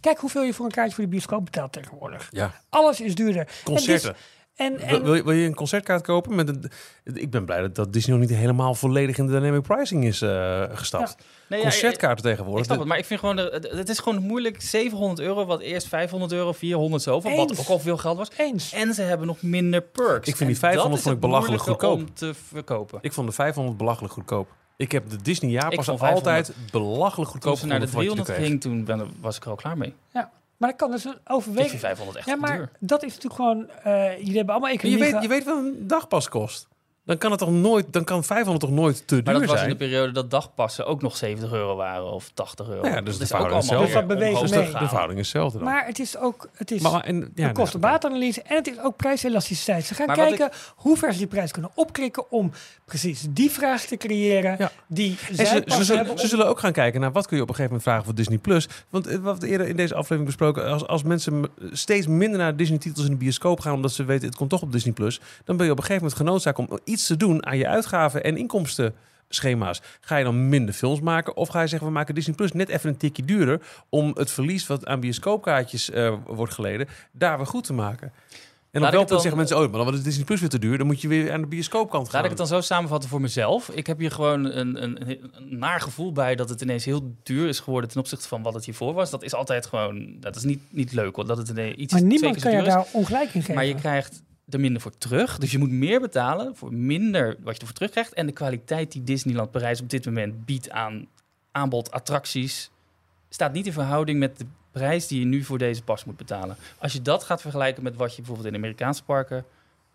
Kijk hoeveel je voor een kaartje voor de bioscoop betaalt tegenwoordig. Ja, Alles is duurder. concerten. En, en, wil, je, wil je een concertkaart kopen? Met een, ik ben blij dat, dat Disney nog niet helemaal volledig in de dynamic pricing is eh, gestapt. Nee, ja, Concertkaarten Ik tegenwoordig. snap het, maar ik vind gewoon, de- het, is gewoon moeilijk. 700 euro, wat eerst 500 euro, 400 zoveel, wat Eens. ook al veel geld was. eens. En ze hebben nog minder perks. Ik vind die En 500 dat is vond ik belachelijk goedkoop. om te verkopen. Ik vond de 500 belachelijk goedkoop. Ik heb de Disney Ik jaarpas altijd belachelijk Toen goedkoop ze naar de gevonden voor wat je 300 er kreeg. ging, toen ben, was ik er al klaar mee. Maar dat kan dus een overweging. 500 echt Ja, maar duur. dat is natuurlijk gewoon... eh, jullie hebben allemaal Maar je economie... weet, je weet wel een dagpas kost. Dan kan het toch nooit, dan kan 500 toch nooit te Maar duur dat was in zijn. de periode dat dagpassen ook nog 70 euro waren of 80 euro. Ja, dus dat de is ook verhouding allemaal Dus dat beweegt mee. De verhouding is hetzelfde dan. Maar het is ook... Het is Maar- maar- en, ja, een kostenbatenanalyse en het is ook prijselasticiteit. Ze gaan Maar kijken hoe ver ze die prijs kunnen opkrikken om precies die vraag te creëren Ja. die zij ze, ze, zullen, hebben ze om- zullen ook gaan kijken naar wat kun je op een gegeven moment vragen voor Disney Plus. Want eh, wat we eerder in deze aflevering besproken, als, als mensen steeds minder naar Disney-titels in de bioscoop gaan, omdat ze weten het komt toch op Disney Plus, dan ben je op een gegeven moment genoodzaakt om iets te doen aan je uitgaven en inkomstenschema's. Ga je dan minder films maken of ga je zeggen we maken Disney Plus net even een tikje duurder om het verlies wat aan bioscoopkaartjes eh, wordt geleden daar weer goed te maken? En Laat op ik welk het punt dan- zeggen mensen, oh, maar dan is Disney Plus weer te duur. Dan moet je weer aan de bioscoopkant gaan. Laat ik het dan zo samenvatten voor mezelf. Ik heb hier gewoon een, een, een naar gevoel bij dat het ineens heel duur is geworden ten opzichte van wat het hiervoor was. Dat is altijd gewoon, dat is niet, niet leuk hoor, dat het ineens iets Maar niemand kan je daar ongelijk in geven. Maar je krijgt er minder voor terug. Dus je moet meer betalen voor minder wat je ervoor terugkrijgt. En de kwaliteit die Disneyland Parijs op dit moment biedt aan aanbod, attracties, staat niet in verhouding met de prijs die je nu voor deze pas moet betalen. Als je dat gaat vergelijken met wat je bijvoorbeeld in Amerikaanse parken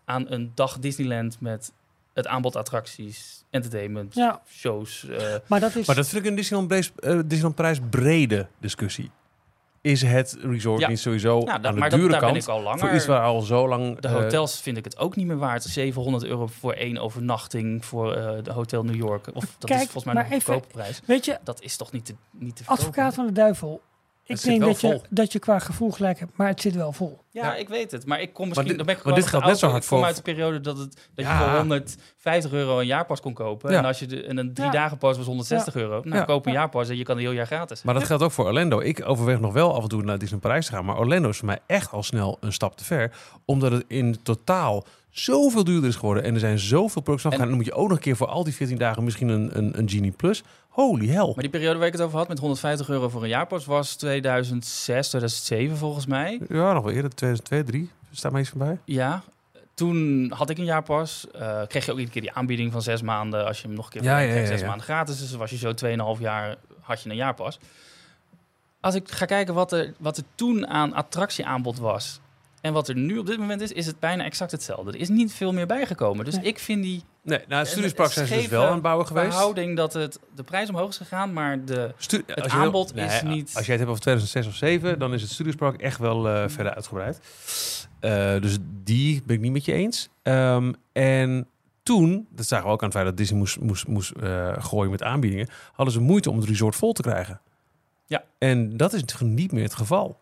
aan een dag Disneyland met het aanbod attracties, entertainment, Ja, shows. eh, maar dat is... Maar dat vind ik een Disneyland, Prijs- eh, Disneyland Prijs brede discussie. Is het resort Ja. niet sowieso nou, dat, aan de maar dat, dure daar ben kant ik al langer. voor iets waar al zo lang... De eh, hotels vind ik het ook niet meer waard. 700 euro voor één overnachting voor eh, de Hotel New York. Of dat Kijk, is volgens mij een goedkope prijs. Weet je, Dat is toch niet te, niet te verkopen? advocaat van de duivel. Ik denk dat je, dat je qua gevoel gelijk hebt, maar het zit wel vol. Ja, Ja. ik weet het. Maar ik kom misschien... dit- dan ben ik maar dit geldt net zo hard Ik kom voor- uit de periode dat, het, dat Ja. je voor 150 euro een jaarpas kon kopen. Ja. En als je de, en een drie Ja. dagen pas was 160 euro. Nou, Ja. koop een Ja. jaarpas en je kan een heel jaar gratis. Maar dat geldt ook voor Orlando. Ik overweeg nog wel af en toe naar Disneyland Parijs te gaan. Maar Orlando is voor mij echt al snel een stap te ver. Omdat het in totaal zoveel duurder is geworden. En er zijn zoveel producten afgegaan. En dan moet je ook nog een keer voor al die 14 dagen misschien een, een, een Genie Plus. Holy hell. Maar die periode waar ik het over had met 150 euro voor een jaarpas was 2006, 2007 volgens mij. Ja, nog wel eerder. 2002, 2003. Staat mij iets van bij. Ja. Toen had ik een jaarpas. Eh, kreeg je ook iedere keer die aanbieding van zes maanden. Als je hem nog een keer Ja, ja, kreeg ja, zes ja. maanden gratis. Dus was je zo 2,5 jaar had je een jaarpas. Als ik ga kijken wat er, wat er toen aan attractieaanbod was... en wat er nu op dit moment is, is het bijna exact hetzelfde. Er is niet veel meer bijgekomen. Dus Nee. ik vind die Nee, nou, het Studiospark zijn ze dus wel aan het bouwen geweest. verhouding dat het, de prijs omhoog is gegaan... maar de, Stu- Het wil- aanbod is niet- Als jij het hebt over 2006 of 2007, dan is het Studiospark echt wel eh, verder uitgebreid. Eh, dus die ben ik niet met je eens. Ehm, en toen, dat zagen we ook aan het feit dat Disney moest, moest, moest eh, gooien met aanbiedingen, hadden ze moeite om het resort vol te krijgen. Ja. En dat is natuurlijk niet meer het geval.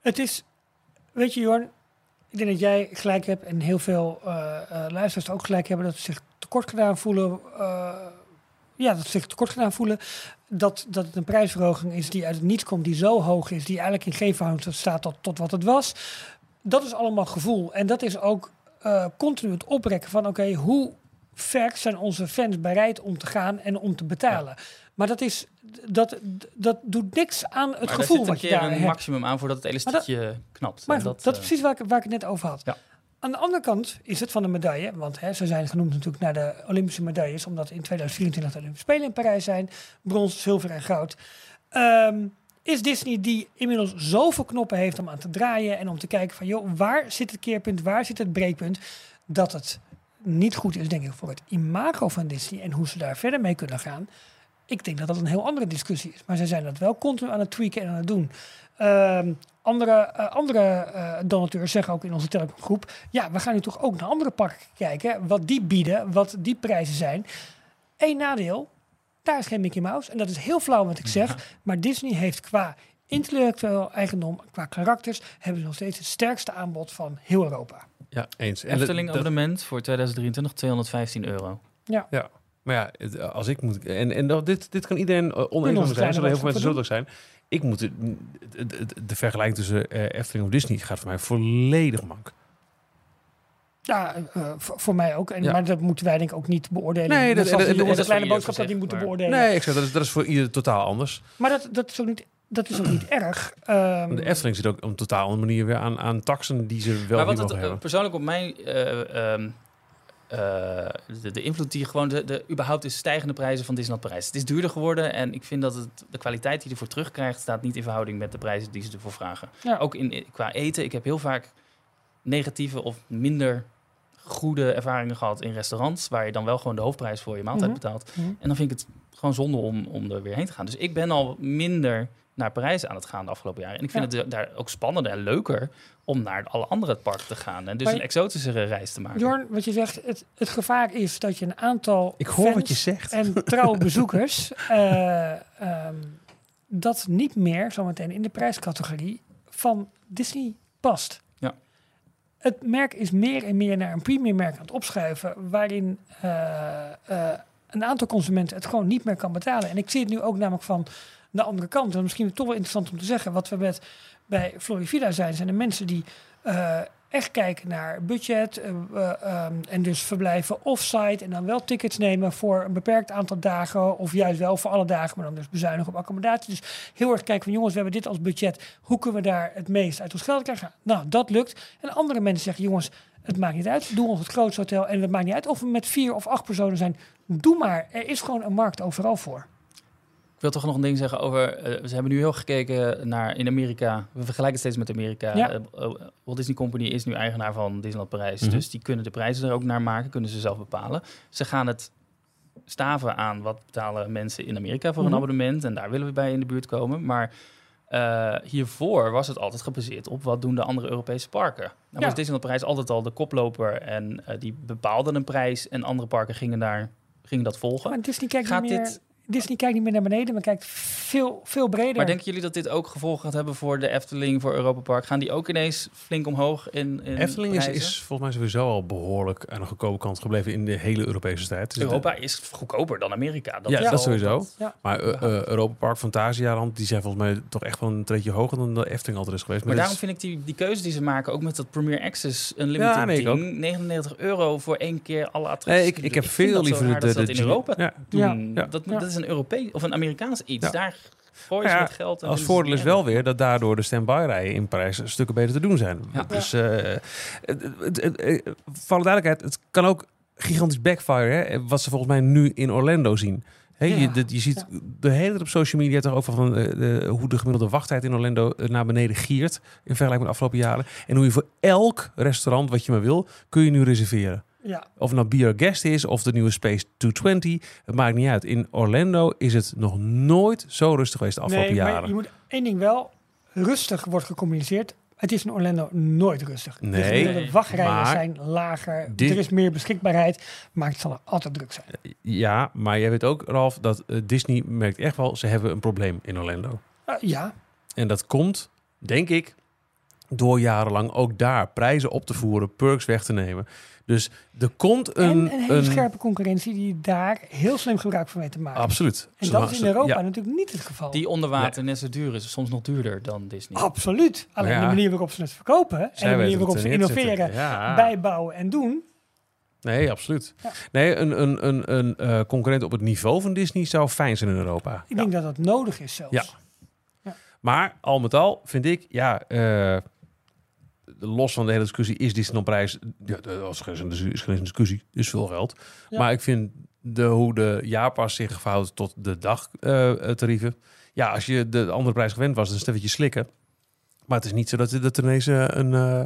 Het is, weet je Jorn, ik denk dat jij gelijk hebt en heel veel eh, luisteraars ook gelijk hebben dat ze zich tekort gedaan voelen. eh, ja, dat ze zich tekort gedaan voelen. Dat, dat het een prijsverhoging is die uit het niets komt, die zo hoog is, die eigenlijk in geen verhouding staat tot, tot wat het was. Dat is allemaal gevoel. En dat is ook continu het oprekken van oké, hoe ver zijn onze fans bereid om te gaan en om te betalen. Maar dat, is, dat, dat doet niks aan het maar gevoel wat je een daar een hebt. maximum aan voordat het dat- elastiekje knapt. Maar dat, eh, is precies waar ik, waar ik het net over had. Ja. Aan de andere kant is het van de medaille, want hè, ze zijn genoemd natuurlijk naar de Olympische medailles, omdat in 2024 de Olympische Spelen in Parijs zijn, brons, zilver en goud. Ehm, is Disney die inmiddels zoveel knoppen heeft om aan te draaien en om te kijken van, joh, waar zit het keerpunt, waar zit het breekpunt, dat het niet goed is, denk ik, voor het imago van Disney en hoe ze daar verder mee kunnen gaan. Ik denk dat dat een heel andere discussie is. Maar zij zijn dat wel continu aan het tweaken en aan het doen. Ehm, andere eh, andere eh, donateurs zeggen ook in onze Telecom-groep... ja, we gaan nu toch ook naar andere parken kijken... wat die bieden, wat die prijzen zijn. Eén nadeel, daar is geen Mickey Mouse. En dat is heel flauw wat ik zeg. Maar Disney heeft qua intellectueel eigendom, qua karakters... hebben ze nog steeds het sterkste aanbod van heel Europa. Ja, eens. En Efteling abonnement voor 2023 215 euro. Maar ja, het- als ik moet. En, en dat, dit, dit kan iedereen uh, onze oneens zijn. Zullen heel veel mensen zullen zijn. Ik moet. het- De, de, vergelijking tussen eh, Efteling of Disney gaat voor mij volledig mank. Ja, eh, voor, mij ook. En, Ja. Maar dat moeten wij denk ik ook niet beoordelen. Nee, dat- zoals dat- die dat- onze dat is kleine boodschap dat niet moeten beoordelen. Nee, ik zeg dat is, dat is voor ieder totaal anders. Maar dat, dat is ook niet, dat is ook niet *clears throat* erg. Ehm, De Efteling zit ook op een totaal andere manier weer aan, aan taxen die ze wel maar wat het eh, hebben. persoonlijk op mij... eh, ehm, eh, de, de invloed die gewoon de, de überhaupt de stijgende prijzen van Disneyland Parijs. Het is duurder geworden en ik vind dat het, de kwaliteit die je ervoor terugkrijgt staat niet in verhouding met de prijzen die ze ervoor vragen. Ja. Ook in, qua eten. Ik heb heel vaak negatieve of minder goede ervaringen gehad in restaurants waar je dan wel gewoon de hoofdprijs voor je maaltijd Mhm. betaalt. Mhm. En dan vind ik het gewoon zonde om, om er weer heen te gaan. Dus ik ben al minder naar Parijs aan het gaan de afgelopen jaren. En ik vind Ja. het daar ook spannender en leuker om naar alle andere parken te gaan. En dus Maar- een exotischere reis te maken. Jorn, wat je zegt, het, het gevaar is dat je een aantal Ik hoor fans wat je zegt. en trouwe bezoekers *laughs* eh, ehm, dat niet meer zometeen in de prijscategorie van Disney past. Ja. Het merk is meer en meer naar een premium merk aan het opschuiven, waarin eh, eh, een aantal consumenten het gewoon niet meer kan betalen. En ik zie het nu ook namelijk van de andere kant. En misschien toch wel interessant om te zeggen, wat we met bij Florivida zijn, zijn de mensen die eh, echt kijken naar budget eh, eh, ehm, en dus verblijven offsite en dan wel tickets nemen voor een beperkt aantal dagen of juist wel voor alle dagen, maar dan dus bezuinigen op accommodatie. Dus heel erg kijken van jongens, we hebben dit als budget, hoe kunnen we daar het meest uit ons geld krijgen? Nou, dat lukt. En andere mensen zeggen, jongens, het maakt niet uit, doe ons het grootste hotel en het maakt niet uit of we met vier of acht personen zijn. Doe maar, er is gewoon een markt overal voor. Ik wil toch nog een ding zeggen over. eh, ze hebben nu heel gekeken naar in Amerika. We vergelijken steeds met Amerika. Ja. Eh, eh, Walt Disney Company is nu eigenaar van Disneyland Parijs. Mhm. Dus die kunnen de prijzen er ook naar maken, kunnen ze zelf bepalen. Ze gaan het staven aan wat betalen mensen in Amerika voor Mhm. een abonnement. En daar willen we bij in de buurt komen. Maar hiervoor was het altijd gebaseerd op wat doen de andere Europese parken. Nou Ja. was Disneyland Parijs altijd al de koploper. En die bepaalden een prijs. En andere parken gingen, daar, gingen dat volgen. Maar Disney kijkt, Gaat niet meer, dit- Disney kijkt niet meer naar beneden, maar kijkt veel, veel breder. Maar denken jullie dat dit ook gevolgen gaat hebben voor de Efteling, voor Europa Park? Gaan die ook ineens flink omhoog in, in Efteling is, is volgens mij sowieso al behoorlijk aan de goedkope kant gebleven in de hele Europese tijd. Dus Europa is goedkoper dan Amerika. Ja, is dat sowieso. Ja. Maar eh, eh, Europa Park, Fantasialand, die zijn volgens mij toch echt wel een treedje hoger dan de Efteling altijd is geweest. Maar daarom is- vind ik die, die keuze die ze maken, ook met dat Premier Access Unlimited Ja, nee, ik ding, 99 euro voor één keer alle attracties. Nee, ik, ik heb vind veel dat liever de, dat ze de, dat de in Europa Ja, doen. Ja. Dat, Ja. dat is een Europees of een Amerikaans iets. Ja. Daar gooien ze Ja, het geld. en als voordeel is wel weer dat daardoor de stand-by-rijen in Parijs stukken beter te doen zijn. Ja. Dus eh, het, het- het- voor alle duidelijkheid, het kan ook gigantisch backfire, hè, wat ze volgens mij nu in Orlando zien. Hè, Ja. je, je ziet de hele tijd op social media toch ook van eh, de, hoe de gemiddelde wachttijd in Orlando eh, naar beneden giert in vergelijking met de afgelopen jaren. En hoe je voor elk restaurant wat je maar wil, kun je nu reserveren. Ja, Of het nou Be Our Guest is of de nieuwe Space 220, het maakt niet uit. In Orlando is het nog nooit zo rustig geweest de afgelopen nee, maar jaren. je moet één ding wel, rustig wordt gecommuniceerd. Het is in Orlando nooit rustig. Nee, de maar zijn lager, dit- er is meer beschikbaarheid, maar het zal er altijd druk zijn. Ja, maar jij weet ook, Ralf, dat eh, Disney merkt echt wel, ze hebben een probleem in Orlando. Eh, ja, En dat komt, denk ik, door jarenlang ook daar prijzen op te voeren, perks weg te nemen. Dus er komt een... en een hele scherpe concurrentie die daar heel slim gebruik van weet te maken. Absoluut. En dat is in Europa ja. natuurlijk niet het geval. Die onder water net zo duur is, soms nog duurder dan Disney. Absoluut. Alleen Ja. de manier waarop ze het verkopen en de manier waarop ze innoveren, Ja. bijbouwen en doen. Nee, absoluut. Ja. Nee, een, een, een, een eh, concurrent op het niveau van Disney zou fijn zijn in Europa. Ik denk dat dat nodig is zelfs. Ja. Maar al met al vind ik, ja, eh, los van de hele discussie, is Disneylandprijs, ja, dat is geen, is geen discussie, is veel geld. Ja. Maar ik vind de, hoe de jaarpas zich verhoudt tot de dagtarieven. ja, als je de andere prijs gewend was, dan is het eventjes slikken. Maar het is niet zo dat, dat er ineens eh, een, eh,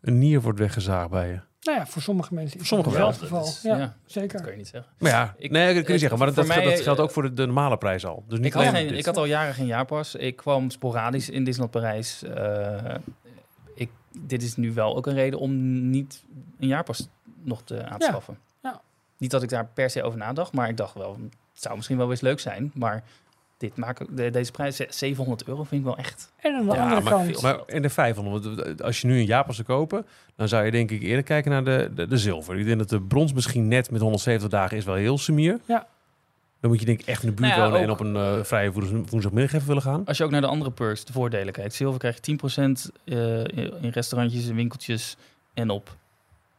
een nier wordt weggezaagd bij je. Nou ja, voor sommige mensen is Sommige wel. geval. Is- ja, ja. Dat zeker. kan je niet zeggen. Maar ja, Ik- nee, dat kun je ik- zeggen. Maar dat, voor dat, mij, dat geldt eh, ook voor de, de normale prijs al. Dus niet Ik had, geen, ik had al jaren geen jaarpas. Ik kwam sporadisch in Disneyland Parijs. Eh, dit is nu wel ook een reden om niet een jaarpas nog te aanschaffen. Ja. Niet dat ik daar per se over nadacht, maar ik dacht wel, het zou misschien wel eens leuk zijn. Maar dit maakt, de, deze prijs, 700 euro, vind ik wel echt. En aan de Ja, andere maar, kant, maar in de 500, want als je nu een jaarpas zou kopen, dan zou je denk ik eerder kijken naar de, de, de zilver. Ik denk dat de brons misschien net met 170 dagen is wel heel sumier. Ja. Dan moet je denk ik echt in de buurt Nou ja, wonen en op een eh, vrije woens- woensdagmiddag even willen gaan. Als je ook naar de andere perks, de voordelen kijkt. Zilver krijg je 10% eh, in restaurantjes en winkeltjes en op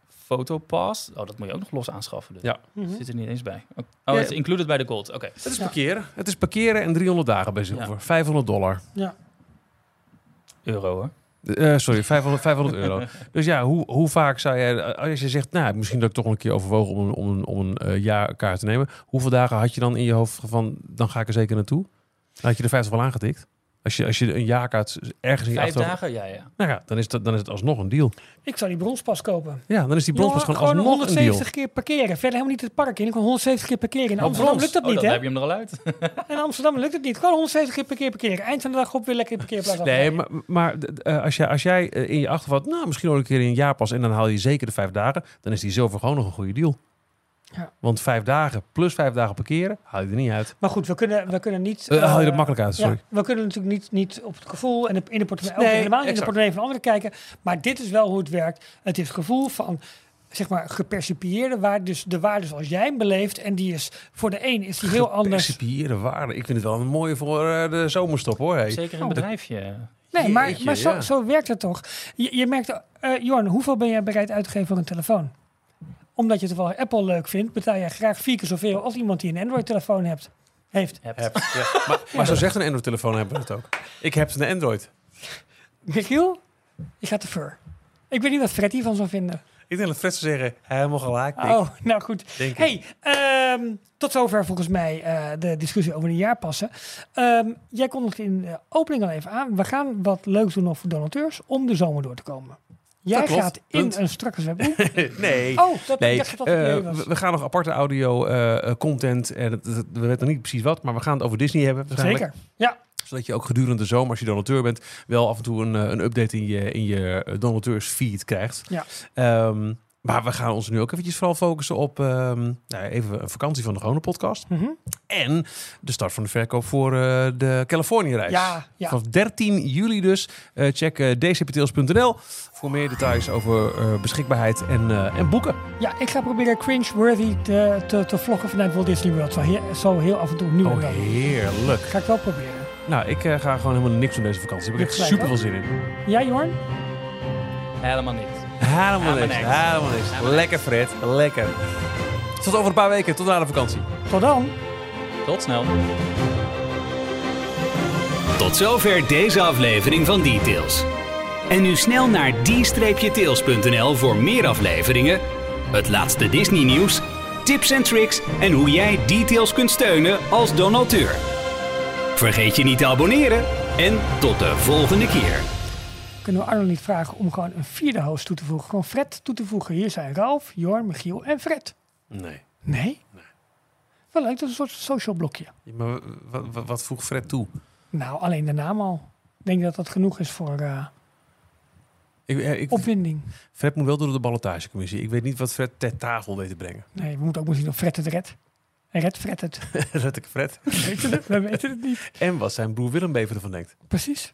Fotopass. Oh, dat moet je ook nog los aanschaffen. Dus. Ja. Mhm. Zit er niet eens bij. Oh, Ja. het is included bij de gold. Oké. Het is Ja. parkeren. Het is parkeren en 300 dagen bij zilver. Ja. 500 dollar. ja. Euro hoor. Eh, sorry, 500, 500 euro. *laughs* Dus ja, hoe, hoe vaak zou jij, als je zegt, nou, misschien dat ik toch een keer overwogen om een, om een, om een eh, jaarkaart te nemen. Hoeveel dagen had je dan in je hoofd van, dan ga ik er zeker naartoe? Dan had je de 50 wel aangetikt. Als je, als je een jaarkaart ergens in je Vijf achterhoofd- dagen? Ja, ja. Nou ja, dan is, dat, dan is het alsnog een deal. Ik zou die bronspas kopen. Ja, dan is die bronspas Jongen, gewoon alsnog een deal. 170 keer parkeren. Verder helemaal niet het park in. Ik kan 170 keer parkeren. In Oh, Amsterdam brons. lukt dat Oh, niet, dan hè? heb je hem er al uit. *laughs* In Amsterdam lukt het niet. Gewoon 170 keer per keer parkeren. Eind van de dag op weer lekker in de parkeerplaats Nee, afrijden. maar, maar eh, als, jij, als jij eh, in je achtervat, nou, misschien ook een keer in een jaar pas en dan haal je zeker de vijf dagen, dan is die zilver gewoon nog een goede deal. Ja. Want vijf dagen plus vijf dagen parkeren, haal je er niet uit. Maar goed, we kunnen, we kunnen niet... Eh, haal je er eh, makkelijk uit, sorry. Ja, we kunnen natuurlijk niet, niet op het gevoel en de- in de portemonnee, Nee, helemaal niet in de portemonnee van anderen kijken. Maar dit is wel hoe het werkt. Het is het gevoel van zeg maar gepercipieerde waarde, dus de waarde zoals jij hem beleeft. En die is voor de een is die heel anders. Percipieerde waarde. Ik vind het wel een mooie voor eh, de zomerstop hoor. Hey. Zeker een Oh. bedrijfje. Nee, maar, Jeetje, maar zo, ja. zo werkt het toch. Je, je merkt, eh Jorn, hoeveel ben jij bereid uit te geven voor een telefoon? Omdat je toevallig Apple leuk vindt, betaal jij graag vier keer zoveel als iemand die een Android-telefoon hebt. Heeft. Hebt. Heb, ja. Maar, *laughs* maar zo zegt een Android-telefoon hebben we het ook. Ik heb een Android. Michiel, je gaat te ver. Ik weet niet wat Fred hiervan zou vinden. Ik denk dat Fred zou zeggen, helemaal gelijk. Oh, *laughs* nou goed. Denk ik. Hey, ehm, tot zover volgens mij eh, de discussie over de jaarpassen. Ehm, jij kondigde in de opening al even aan. We gaan wat leuks doen nog voor donateurs om de zomer door te komen. Jij Dat klopt, gaat in punt. een strakke webboek. *laughs* nee. Oh, dat, Nee, ik dacht dat dat het eh, was. we, gaan nog aparte audio eh, eh, content. En het, het- we weten nog niet precies wat, maar we gaan het over Disney hebben. waarschijnlijk. Zeker. Ja, Zodat je ook gedurende de zomer, als je donateur bent, wel af en toe een, een update in je, in je donateursfeed krijgt. Ja. Ehm, maar we gaan ons nu ook eventjes vooral focussen op ehm, nou, even een vakantie van de gewone podcast. Mhm. En de start van de verkoop voor eh, de Californië-reis. ja, ja. Vanaf 13 juli dus. Eh, check uh, dcptails.nl voor meer details over eh, beschikbaarheid en, eh, en boeken. ja, ik ga proberen cringe-worthy te, te, te vloggen vanuit Walt Disney World. Zo heel, zo heel af en toe, nu en Oh, heerlijk. Ga ik wel proberen. Nou, ik eh, ga gewoon helemaal niks doen deze vakantie. Daar heb ik echt super veel zin in. Ja, Jorn? Helemaal niet. Helemaal Helemaal niks. Helemaal niks. Lekker Fred. Lekker. Tot over een paar weken. Tot na de vakantie. Tot dan. Tot snel. Tot zover deze aflevering van Details. En nu snel naar d-tails.nl voor meer afleveringen, het laatste Disney nieuws, tips en tricks en hoe jij Details kunt steunen als donateur. Vergeet je niet te abonneren en tot de volgende keer. Kunnen we Arno niet vragen om gewoon een vierde host toe te voegen? Gewoon Fred toe te voegen. Hier zijn Ralf, Jorn, Michiel en Fred. Nee. Nee? Wel leuk, dat is een soort social blokje. Ja, maar wat, wat, wat voegt Fred toe? Nou, alleen de naam al. Ik denk dat dat genoeg is voor eh, Ik, eh, ik, opwinding. Fred moet wel door de ballotagecommissie. Ik weet niet wat Fred ter tafel weet te brengen. Nee, we moeten ook maar zien of Fred het redt. Red Fred het. *laughs* Red ik Fred. We weten het, we weten het niet. *laughs* En wat zijn broer Willem Bever ervan denkt. Precies.